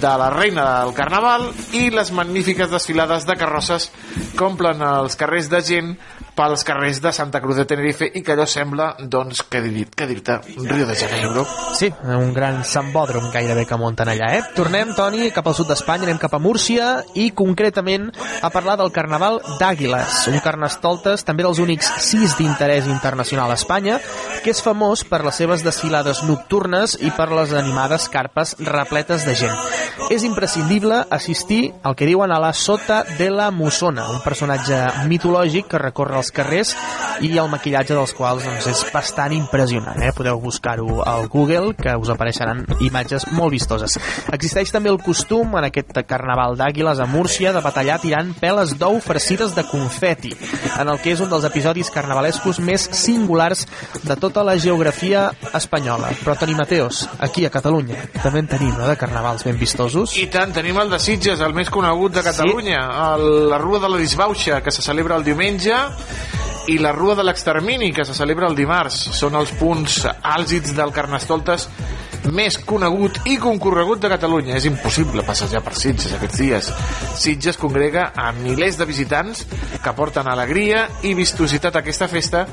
de la reina del Carnaval i les magnífiques desfilades de carrosses que omplen els carrers de gent pels carrers de Santa Cruz de Tenerife i que allò sembla, doncs, què dir- què dir-te, Rio de Janeiro. Sí, un gran sambòdrom gairebé que munten allà, eh? Tornem, Toni, cap al sud d'Espanya, anem cap a Múrcia i concretament a parlar del Carnaval d'Àguiles, un carnestoltes també dels únics sis d'interès internacional a Espanya, que és famós per les seves desfilades nocturnes i per les animades carpes repletes de gent. És imprescindible assistir al que diuen a la Sota de la Mussona, un personatge mitològic que recorre els carrers i el maquillatge dels quals doncs, és bastant impressionant. Eh? Podeu buscar-ho al Google, que us apareixeran imatges molt vistoses. Existeix també el costum en aquest carnaval d'Àguiles a Múrcia de batallar tirant peles d'ou farcides de confeti, en el que és un dels episodis carnavalescos més singulars de tota la geografia espanyola. Però Toni Mateos, aquí a Catalunya, també en tenim, no?, de carnavals ben vistosos. I tant, tenim el de Sitges, el més conegut de Catalunya, el, la Rua de la Disbauxa, que se celebra el diumenge, i la Rua de l'Extermini, que se celebra el dimarts. Són els punts àlgids del Carnestoltes més conegut i concorregut de Catalunya. És impossible passejar per Sitges aquests dies. Sitges congrega a milers de visitants que porten alegria i vistositat a aquesta festa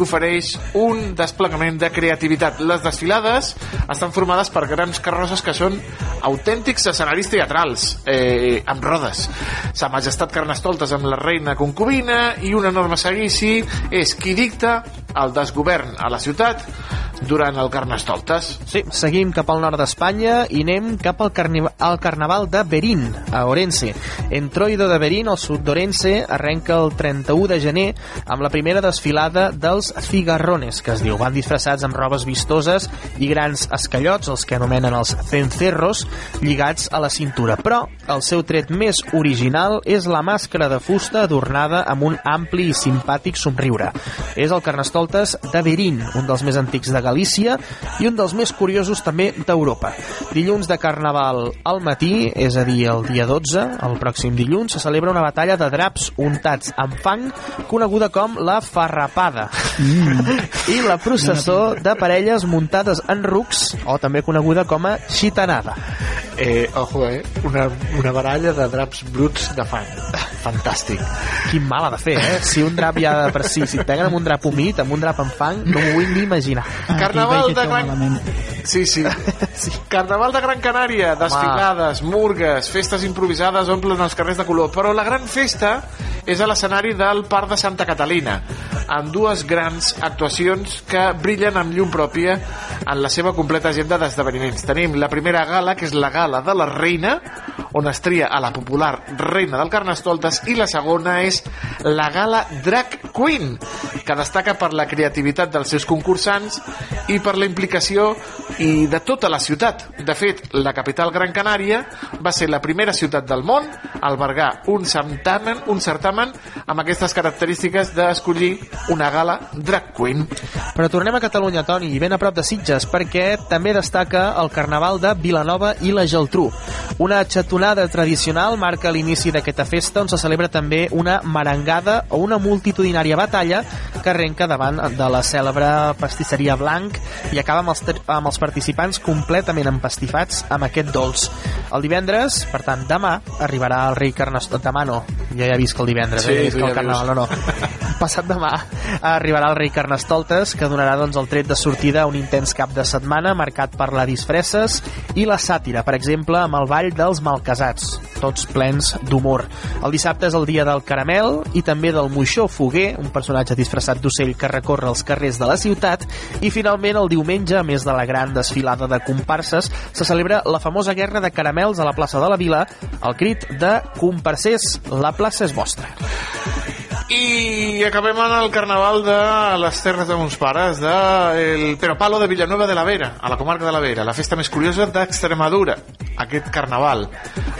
que ofereix un desplegament de creativitat. Les desfilades estan formades per grans carrosses que són autèntics escenaris teatrals, eh, amb rodes. Sa Majestat Carnestoltes amb la reina concubina i un enorme seguici és qui dicta el desgovern a la ciutat durant el Carnestoltes. Sí, seguim cap al nord d'Espanya i anem cap al, carni al carnaval de Berín, a Orense. En Troido de Berín, al sud d'Orense, arrenca el 31 de gener amb la primera desfilada dels cigarrones, que es diu. Van disfressats amb robes vistoses i grans escallots, els que anomenen els cencerros, lligats a la cintura. Però el seu tret més original és la màscara de fusta adornada amb un ampli i simpàtic somriure. És el Carnestoltes de Berín, un dels més antics de Galícia i un dels més curiosos també d'Europa. Dilluns de Carnaval al matí, és a dir, el dia 12, el pròxim dilluns, se celebra una batalla de draps untats amb fang coneguda com la farrapada. Mm. I la processó de parelles muntades en rucs, o també coneguda com a xitanada. Eh, ojo, eh? Una, una baralla de draps bruts de fang. Fantàstic. Quin mal ha de fer, eh? Si un drap ja de per si, si et peguen amb un drap humit, amb un drap en fang, no m'ho vull ni imaginar. Carnaval de Gran... Sí, sí. sí. Carnaval de Gran Canària, desfilades, murgues, festes improvisades omplen els carrers de color, però la gran festa és a l'escenari del Parc de Santa Catalina, amb dues grans actuacions que brillen amb llum pròpia en la seva completa agenda d'esdeveniments. Tenim la primera gala, que és la gala de la reina, on es tria a la popular reina del Carnestoltes, i la segona és la gala Drag Queen, que destaca per la creativitat dels seus concursants i per la implicació i de tota la ciutat. De fet, la capital Gran Canària va ser la primera ciutat del món a albergar un certamen, un certamen amb aquestes característiques d'escollir una gala drag queen. Però tornem a Catalunya, Toni, i ben a prop de Sitges, perquè també destaca el Carnaval de Vilanova i la Geltrú. Una xatonada tradicional marca l'inici d'aquesta festa on se celebra també una marangada o una multitudinària batalla que arrenca davant de la cèlebre pastisseria Blanc i acaba amb els, amb els participants completament empastifats amb aquest dolç. El divendres, per tant, demà, arribarà el rei Carnestoltes. Demà no, ja he vist que el divendres, Sí, eh? he vist tu que el carnaval, no, no. Passat demà arribarà el rei Carnestoltes, que donarà doncs, el tret de sortida a un intens cap de setmana marcat per la disfresses i la sàtira, per exemple, amb el ball dels malcasats, tots plens d'humor. El dissabte és el dia del caramel i també del moixó foguer, un personatge disfressat d'ocell que recorre els carrers de la ciutat, i finalment el diumenge, a més de la gran desfilada de comparses, se celebra la famosa guerra de caramels a la plaça de la Vila, al crit de comparsers, la plaça és vostra. I acabem en el carnaval de les terres de mons pares, de el Peropalo de Villanueva de la Vera, a la comarca de la Vera, la festa més curiosa d'Extremadura, aquest carnaval.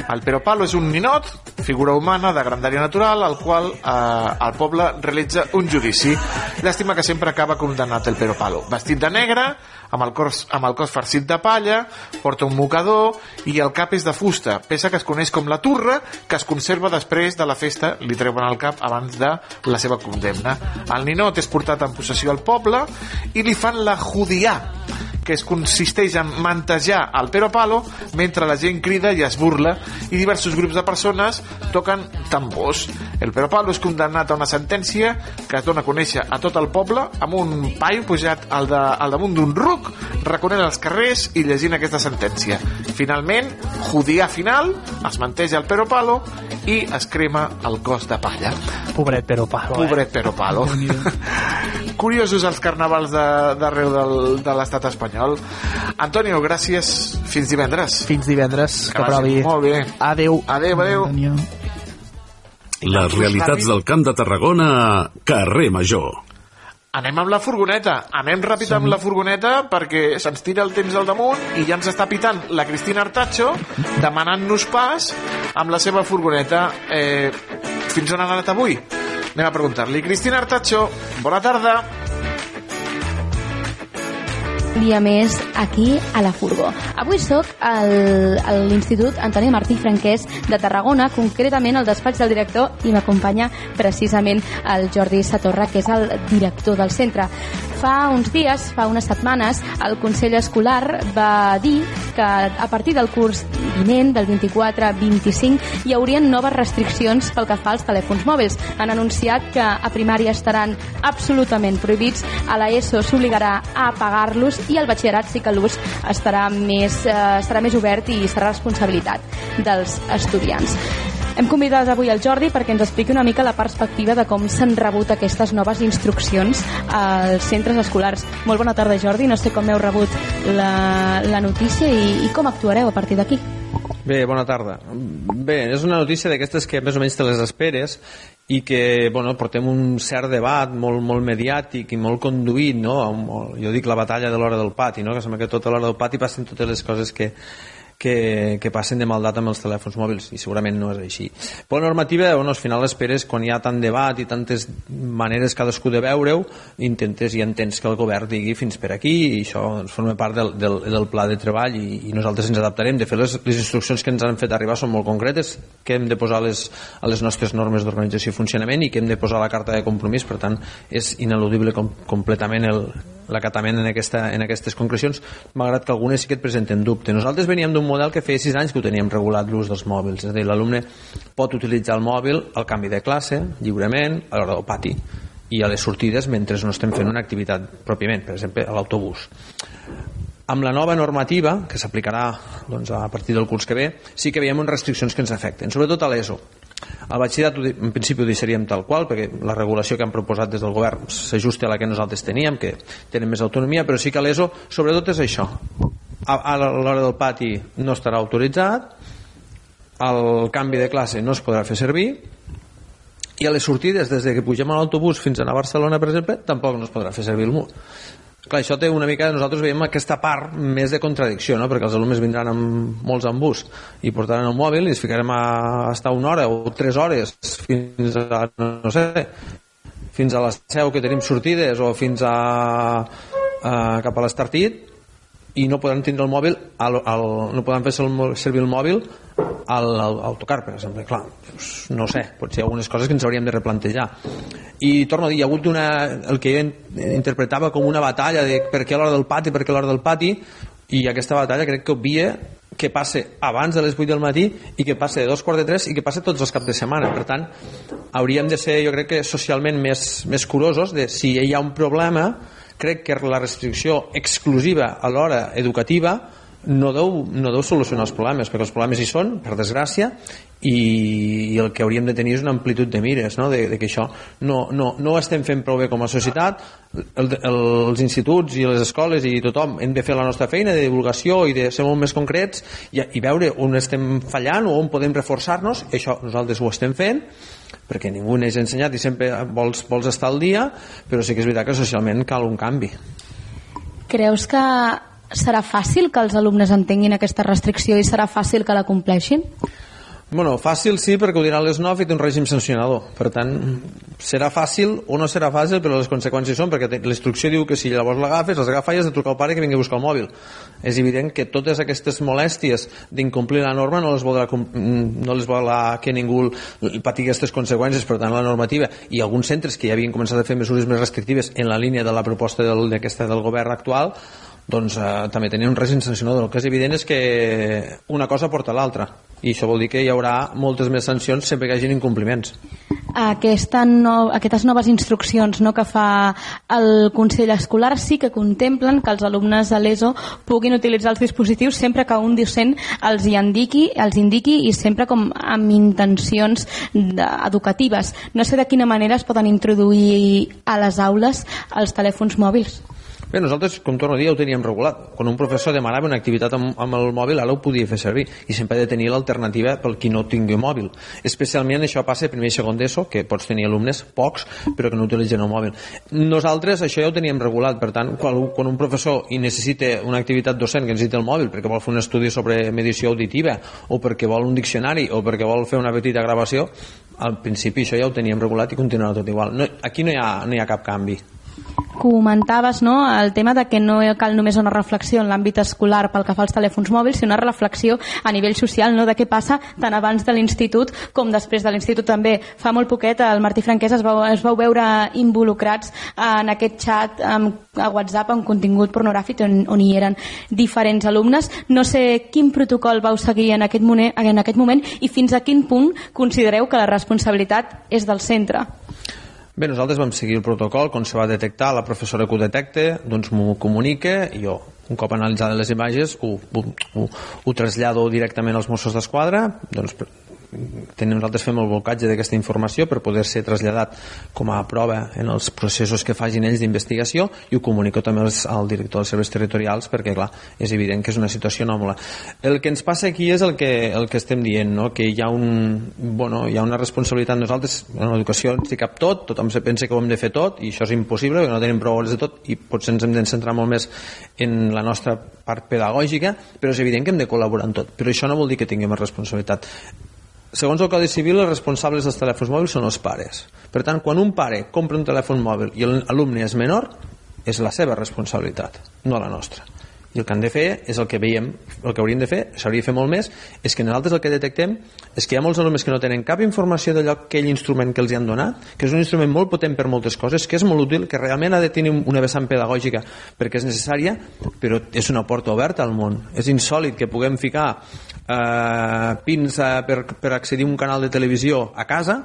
El Peropalo és un ninot, figura humana de grandària natural, al qual eh, el poble realitza un judici. Llàstima que sempre acaba condemnat el Peropalo. Vestit de negre, amb el, cos, amb el cos farcit de palla, porta un mocador i el cap és de fusta, peça que es coneix com la turra, que es conserva després de la festa, li treuen el cap abans de la seva condemna. El ninot és portat en possessió al poble i li fan la judià, que es consisteix en mantejar el pero palo mentre la gent crida i es burla i diversos grups de persones toquen tambors. El pero palo és condemnat a una sentència que es dona a conèixer a tot el poble amb un paio pujat al, de, al damunt d'un ruc reconent els carrers i llegint aquesta sentència. Finalment, judià final, es manteja el pero palo i es crema el cos de palla. Pobret pero palo. Pobret pero palo. Curiosos els carnavals de- d'arreu del, de l'estat espanyol. Antonio, gràcies. Fins divendres. Fins divendres, que vagi provi. Molt bé. Adeu. Adeu, adeu. Les realitats del Camp de Tarragona a Carrer Major. Anem amb la furgoneta. Anem ràpid amb la furgoneta perquè se'ns tira el temps al damunt i ja ens està pitant la Cristina Artacho demanant-nos pas amb la seva furgoneta. Eh, fins on han anat avui? Anem a preguntar-li. Cristina Artacho, bona tarda. Dia més aquí a la Furgo. Avui sóc al- a l'Institut Antoni Martí Franquès de Tarragona, concretament al despatx del director, i m'acompanya precisament el Jordi Satorra, que és el director del centre. Fa uns dies, fa unes setmanes, el Consell Escolar va dir que a partir del curs vinent, del 24-25, hi haurien noves restriccions pel que fa als telèfons mòbils. Han anunciat que a primària estaran absolutament prohibits, a l'ESO s'obligarà a apagar-los i al batxillerat sí que l'ús estarà més, eh, estarà més obert i serà responsabilitat dels estudiants. Hem convidat avui el Jordi perquè ens expliqui una mica la perspectiva de com s'han rebut aquestes noves instruccions als centres escolars. Molt bona tarda, Jordi. No sé com heu rebut la, la notícia i, i com actuareu a partir d'aquí. Bé, bona tarda. Bé, és una notícia d'aquestes que més o menys te les esperes i que bueno, portem un cert debat molt, molt mediàtic i molt conduït, no? Jo dic la batalla de l'hora del pati, no? que sembla que tota l'hora del pati passen totes les coses que, que, que passen de maldat amb els telèfons mòbils i segurament no és així. Per la normativa, bueno, al final esperes quan hi ha tant debat i tantes maneres cadascú de veure-ho, intentes i entens que el govern digui fins per aquí i això doncs, forma part del, del, del pla de treball i, i nosaltres ens adaptarem. De fet, les, les instruccions que ens han fet arribar són molt concretes, que hem de posar les, a les nostres normes d'organització i funcionament i que hem de posar la carta de compromís, per tant, és ineludible com, completament el, l'acatament en, aquesta, en aquestes concrecions, malgrat que algunes sí que et presenten dubte. Nosaltres veníem d'un model que feia 6 anys que ho teníem regulat l'ús dels mòbils. És a dir, l'alumne pot utilitzar el mòbil al canvi de classe, lliurement, a l'hora del pati i a les sortides mentre no estem fent una activitat pròpiament, per exemple, a l'autobús. Amb la nova normativa, que s'aplicarà doncs, a partir del curs que ve, sí que veiem unes restriccions que ens afecten, sobretot a l'ESO. El batxillerat en principi ho deixaríem tal qual perquè la regulació que han proposat des del govern s'ajusta a la que nosaltres teníem que tenen més autonomia però sí que l'ESO sobretot és això a, a l'hora del pati no estarà autoritzat el canvi de classe no es podrà fer servir i a les sortides des de que pugem a l'autobús fins a anar a Barcelona per exemple tampoc no es podrà fer servir el mur clar, això té una mica, nosaltres veiem aquesta part més de contradicció, no? perquè els alumnes vindran amb molts en bus i portaran el mòbil i ens ficarem a estar una hora o tres hores fins a, no sé, fins a la seu que tenim sortides o fins a, a cap a l'Estartit i no podran tindre el mòbil al, al, no podran fer servir el mòbil al, al, tocar, per exemple clar, doncs, no sé, potser hi ha algunes coses que ens hauríem de replantejar i torno a dir, hi ha hagut una, el que jo interpretava com una batalla de per què l'hora del pati, per què l'hora del pati i aquesta batalla crec que obvia que passe abans de les 8 del matí i que passe de dos quarts de tres i que passe tots els caps de setmana. Per tant, hauríem de ser, jo crec que socialment més, més curosos de si hi ha un problema crec que la restricció exclusiva a l'hora educativa no deu, no deu solucionar els problemes perquè els problemes hi són, per desgràcia i, i el que hauríem de tenir és una amplitud de mires no? de, de que això no, no, no ho estem fent prou bé com a societat. El, el, els instituts i les escoles i tothom hem de fer la nostra feina de divulgació i de ser molt més concrets i, i veure on estem fallant o on podem reforçar-nos. Això nosaltres ho estem fent perquè ningú n'és ensenyat i sempre vols, vols estar al dia però sí que és veritat que socialment cal un canvi Creus que serà fàcil que els alumnes entenguin aquesta restricció i serà fàcil que la compleixin? Bueno, fàcil sí, perquè ho diran les 9 i té un règim sancionador. Per tant, serà fàcil o no serà fàcil, però les conseqüències són, perquè l'instrucció diu que si llavors l'agafes, les agafa i has de trucar al pare que vingui a buscar el mòbil. És evident que totes aquestes molèsties d'incomplir la norma no les voldrà, no les voldrà que ningú patigui aquestes conseqüències, per tant, la normativa. I alguns centres que ja havien començat a fer mesures més restrictives en la línia de la proposta d'aquesta del govern actual, doncs eh, també tenen un règim sancionador. El que és evident és que una cosa porta l'altra i això vol dir que hi haurà moltes més sancions sempre que hi hagin incompliments. Aquesta no, aquestes noves instruccions no, que fa el Consell Escolar sí que contemplen que els alumnes de l'ESO puguin utilitzar els dispositius sempre que un docent els hi indiqui, els indiqui i sempre com amb intencions educatives. No sé de quina manera es poden introduir a les aules els telèfons mòbils. Bé, nosaltres, com torno a dir, ja ho teníem regulat. Quan un professor demanava una activitat amb, amb el mòbil, ara ho podia fer servir. I sempre ha de tenir l'alternativa pel qui no tingui mòbil. Especialment això passa a primer i segon d'ESO, que pots tenir alumnes, pocs, però que no utilitzen el mòbil. Nosaltres això ja ho teníem regulat, per tant, quan, quan un professor i necessita una activitat docent que necessita el mòbil perquè vol fer un estudi sobre medició auditiva o perquè vol un diccionari o perquè vol fer una petita gravació, al principi això ja ho teníem regulat i continuarà tot igual. No, aquí no hi ha, no hi ha cap canvi comentaves no, el tema de que no cal només una reflexió en l'àmbit escolar pel que fa als telèfons mòbils, sinó una reflexió a nivell social no, de què passa tant abans de l'institut com després de l'institut també. Fa molt poquet el Martí Franquès es vau, es vau veure involucrats en aquest xat amb, a WhatsApp amb contingut pornogràfic on, on hi eren diferents alumnes. No sé quin protocol vau seguir en aquest, moment, en aquest moment i fins a quin punt considereu que la responsabilitat és del centre. Bé, nosaltres vam seguir el protocol, quan se va detectar, la professora que ho detecta, doncs m'ho comunica i jo, un cop analitzades les imatges, ho, ho, ho, ho trasllado directament als Mossos d'Esquadra, doncs tenim, nosaltres fem el blocatge d'aquesta informació per poder ser traslladat com a prova en els processos que facin ells d'investigació i ho comunico també als, al director dels serveis territorials perquè clar, és evident que és una situació anòmala. El que ens passa aquí és el que, el que estem dient no? que hi ha, un, bueno, hi ha una responsabilitat. Nosaltres, en l'educació ens hi cap tot tothom se pensa que ho hem de fer tot i això és impossible perquè no tenim prou hores de tot i potser ens hem de centrar molt més en la nostra part pedagògica però és evident que hem de col·laborar en tot. Però això no vol dir que tinguem responsabilitat segons el Codi Civil, els responsables dels telèfons mòbils són els pares. Per tant, quan un pare compra un telèfon mòbil i l'alumne és menor, és la seva responsabilitat, no la nostra. I el que han de fer és el que veiem, el que hauríem de fer, s'hauria de fer molt més, és que nosaltres el que detectem és que hi ha molts alumnes que no tenen cap informació d'allò aquell instrument que els hi han donat, que és un instrument molt potent per moltes coses, que és molt útil, que realment ha de tenir una vessant pedagògica perquè és necessària, però és una porta oberta al món. És insòlid que puguem ficar eh, pins eh, per, per accedir a un canal de televisió a casa,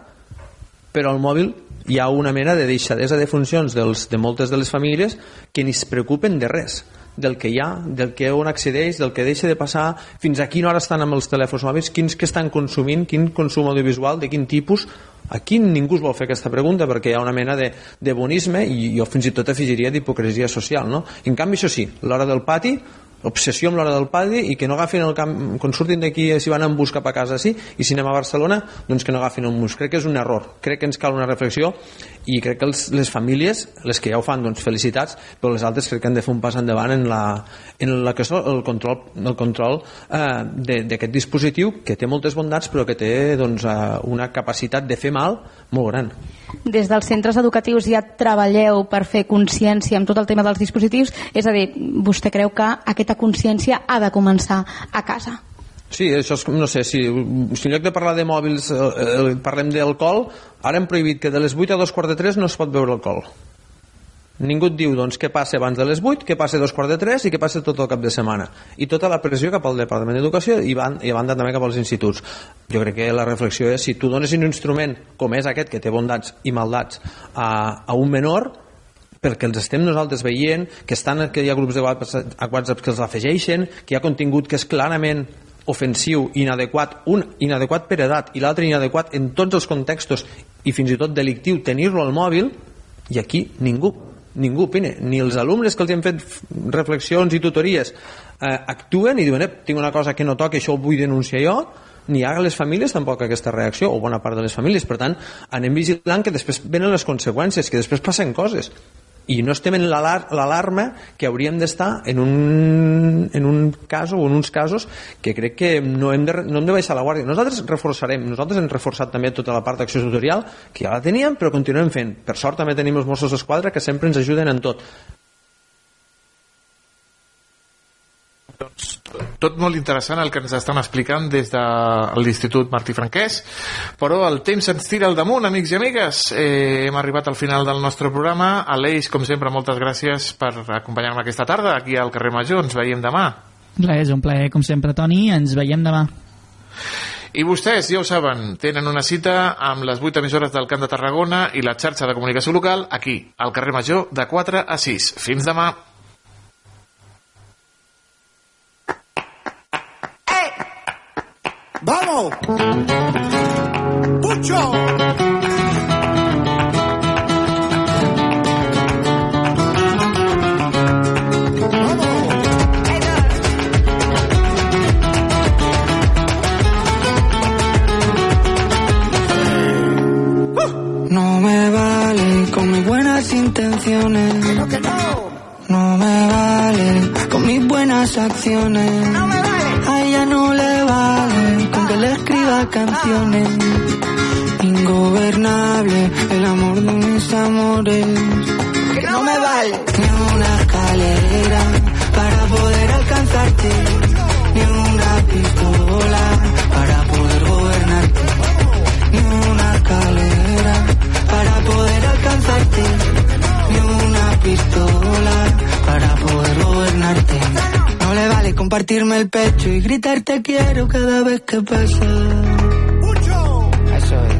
però al mòbil hi ha una mena de deixadesa de funcions dels, de moltes de les famílies que ni es preocupen de res del que hi ha, del que on accedeix, del que deixa de passar, fins a quina hora estan amb els telèfons mòbils, quins que estan consumint, quin consum audiovisual, de quin tipus, aquí ningú es vol fer aquesta pregunta perquè hi ha una mena de, de bonisme i jo fins i tot afegiria d'hipocresia social no? en canvi això sí, l'hora del pati obsessió amb l'hora del padi i que no agafin el camp, quan surtin d'aquí si van en bus cap a casa sí, i si anem a Barcelona doncs que no agafin un bus, crec que és un error. Crec que ens cal una reflexió i crec que els, les famílies, les que ja ho fan doncs felicitats, però les altres crec que han de fer un pas endavant en la, en la que és el control, el control eh, d'aquest dispositiu que té moltes bondats però que té doncs, eh, una capacitat de fer mal molt gran. Des dels centres educatius ja treballeu per fer consciència amb tot el tema dels dispositius, és a dir, vostè creu que aquesta consciència ha de començar a casa? Sí, això és, no sé, si, si en lloc de parlar de mòbils eh, eh, parlem d'alcohol, ara hem prohibit que de les 8 a 2 quarts de 3 no es pot beure alcohol. Ningú et diu doncs, què passa abans de les 8, què passa a dos quarts de 3 i què passa tot el cap de setmana. I tota la pressió cap al Departament d'Educació i, van, i a banda també cap als instituts. Jo crec que la reflexió és si tu dones un instrument com és aquest, que té bondats i maldats, a, a un menor, perquè els estem nosaltres veient, que estan que hi ha grups de WhatsApp que els afegeixen, que hi ha contingut que és clarament ofensiu, inadequat, un inadequat per edat i l'altre inadequat en tots els contextos i fins i tot delictiu tenir-lo al mòbil, i aquí ningú ningú opina, ni els alumnes que els han fet reflexions i tutories eh, actuen i diuen, eh, tinc una cosa que no toca, això ho vull denunciar jo. Ni hi ha les famílies tampoc aquesta reacció o bona part de les famílies, per tant anem vigilant que després venen les conseqüències que després passen coses i no estem en l'alarma que hauríem d'estar en, un, en un cas o en uns casos que crec que no hem, de, no hem de baixar la guàrdia. Nosaltres reforçarem, nosaltres hem reforçat també tota la part d'acció tutorial, que ja la teníem, però continuem fent. Per sort també tenim els Mossos d'Esquadra que sempre ens ajuden en tot. Doncs tot molt interessant el que ens estan explicant des de l'Institut Martí Franquès, però el temps ens tira al damunt, amics i amigues. Eh, hem arribat al final del nostre programa. Aleix, com sempre, moltes gràcies per acompanyar-me aquesta tarda aquí al carrer Major. Ens veiem demà. Res, un plaer, com sempre, Toni. Ens veiem demà. I vostès, ja ho saben, tenen una cita amb les 8 emissores del Camp de Tarragona i la xarxa de comunicació local aquí, al carrer Major, de 4 a 6. Fins demà. ¡Vamos! ¡Pucho! No me vale con mis buenas intenciones. No me vale con mis buenas acciones. Le escriba canciones. Ingobernable el amor de mis amores. Que no me vale ni una escalera para poder alcanzarte. Ni una pistola para poder gobernarte. Ni una escalera para poder alcanzarte. Ni una pistola para poder gobernarte. Le vale compartirme el pecho y gritar te quiero cada vez que pasa. Eso es.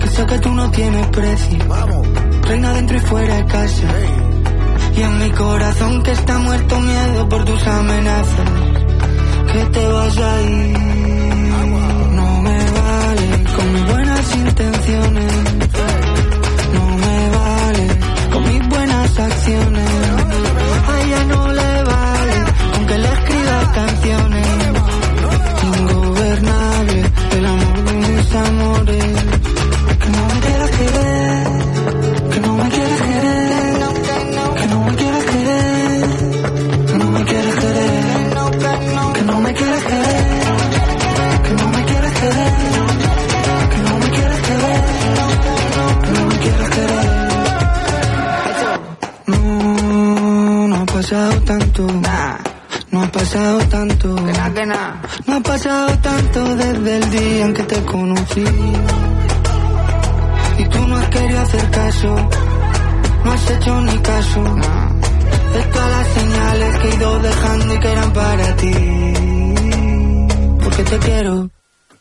Que sé que tú no tienes precio. Reina dentro y fuera de casa. Y en mi corazón que está muerto miedo por tus amenazas. Que te vas a ir. No me vale con mis buenas intenciones. No me vale con mis buenas acciones. tanto. Nah. Mis amores. Que querer, que que no pasado tanto. Ha pasado tanto. No ha pasado tanto desde el día en que te conocí. Y tú no has querido hacer caso. No has hecho ni caso. De todas las señales que he ido dejando y que eran para ti. Porque te quiero.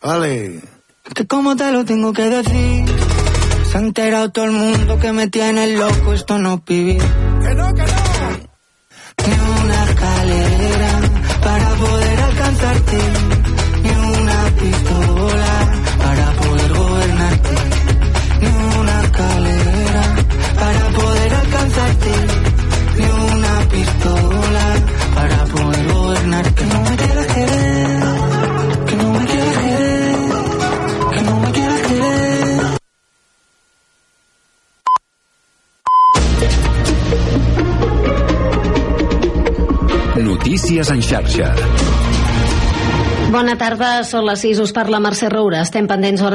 Vale. Que como te lo tengo que decir. Se ha enterado todo el mundo que me tiene loco. Esto no es vivir. Que no, que no. Notícies en xarxa. Bona tarda, són les 6, us parla Mercè Roura. Estem pendents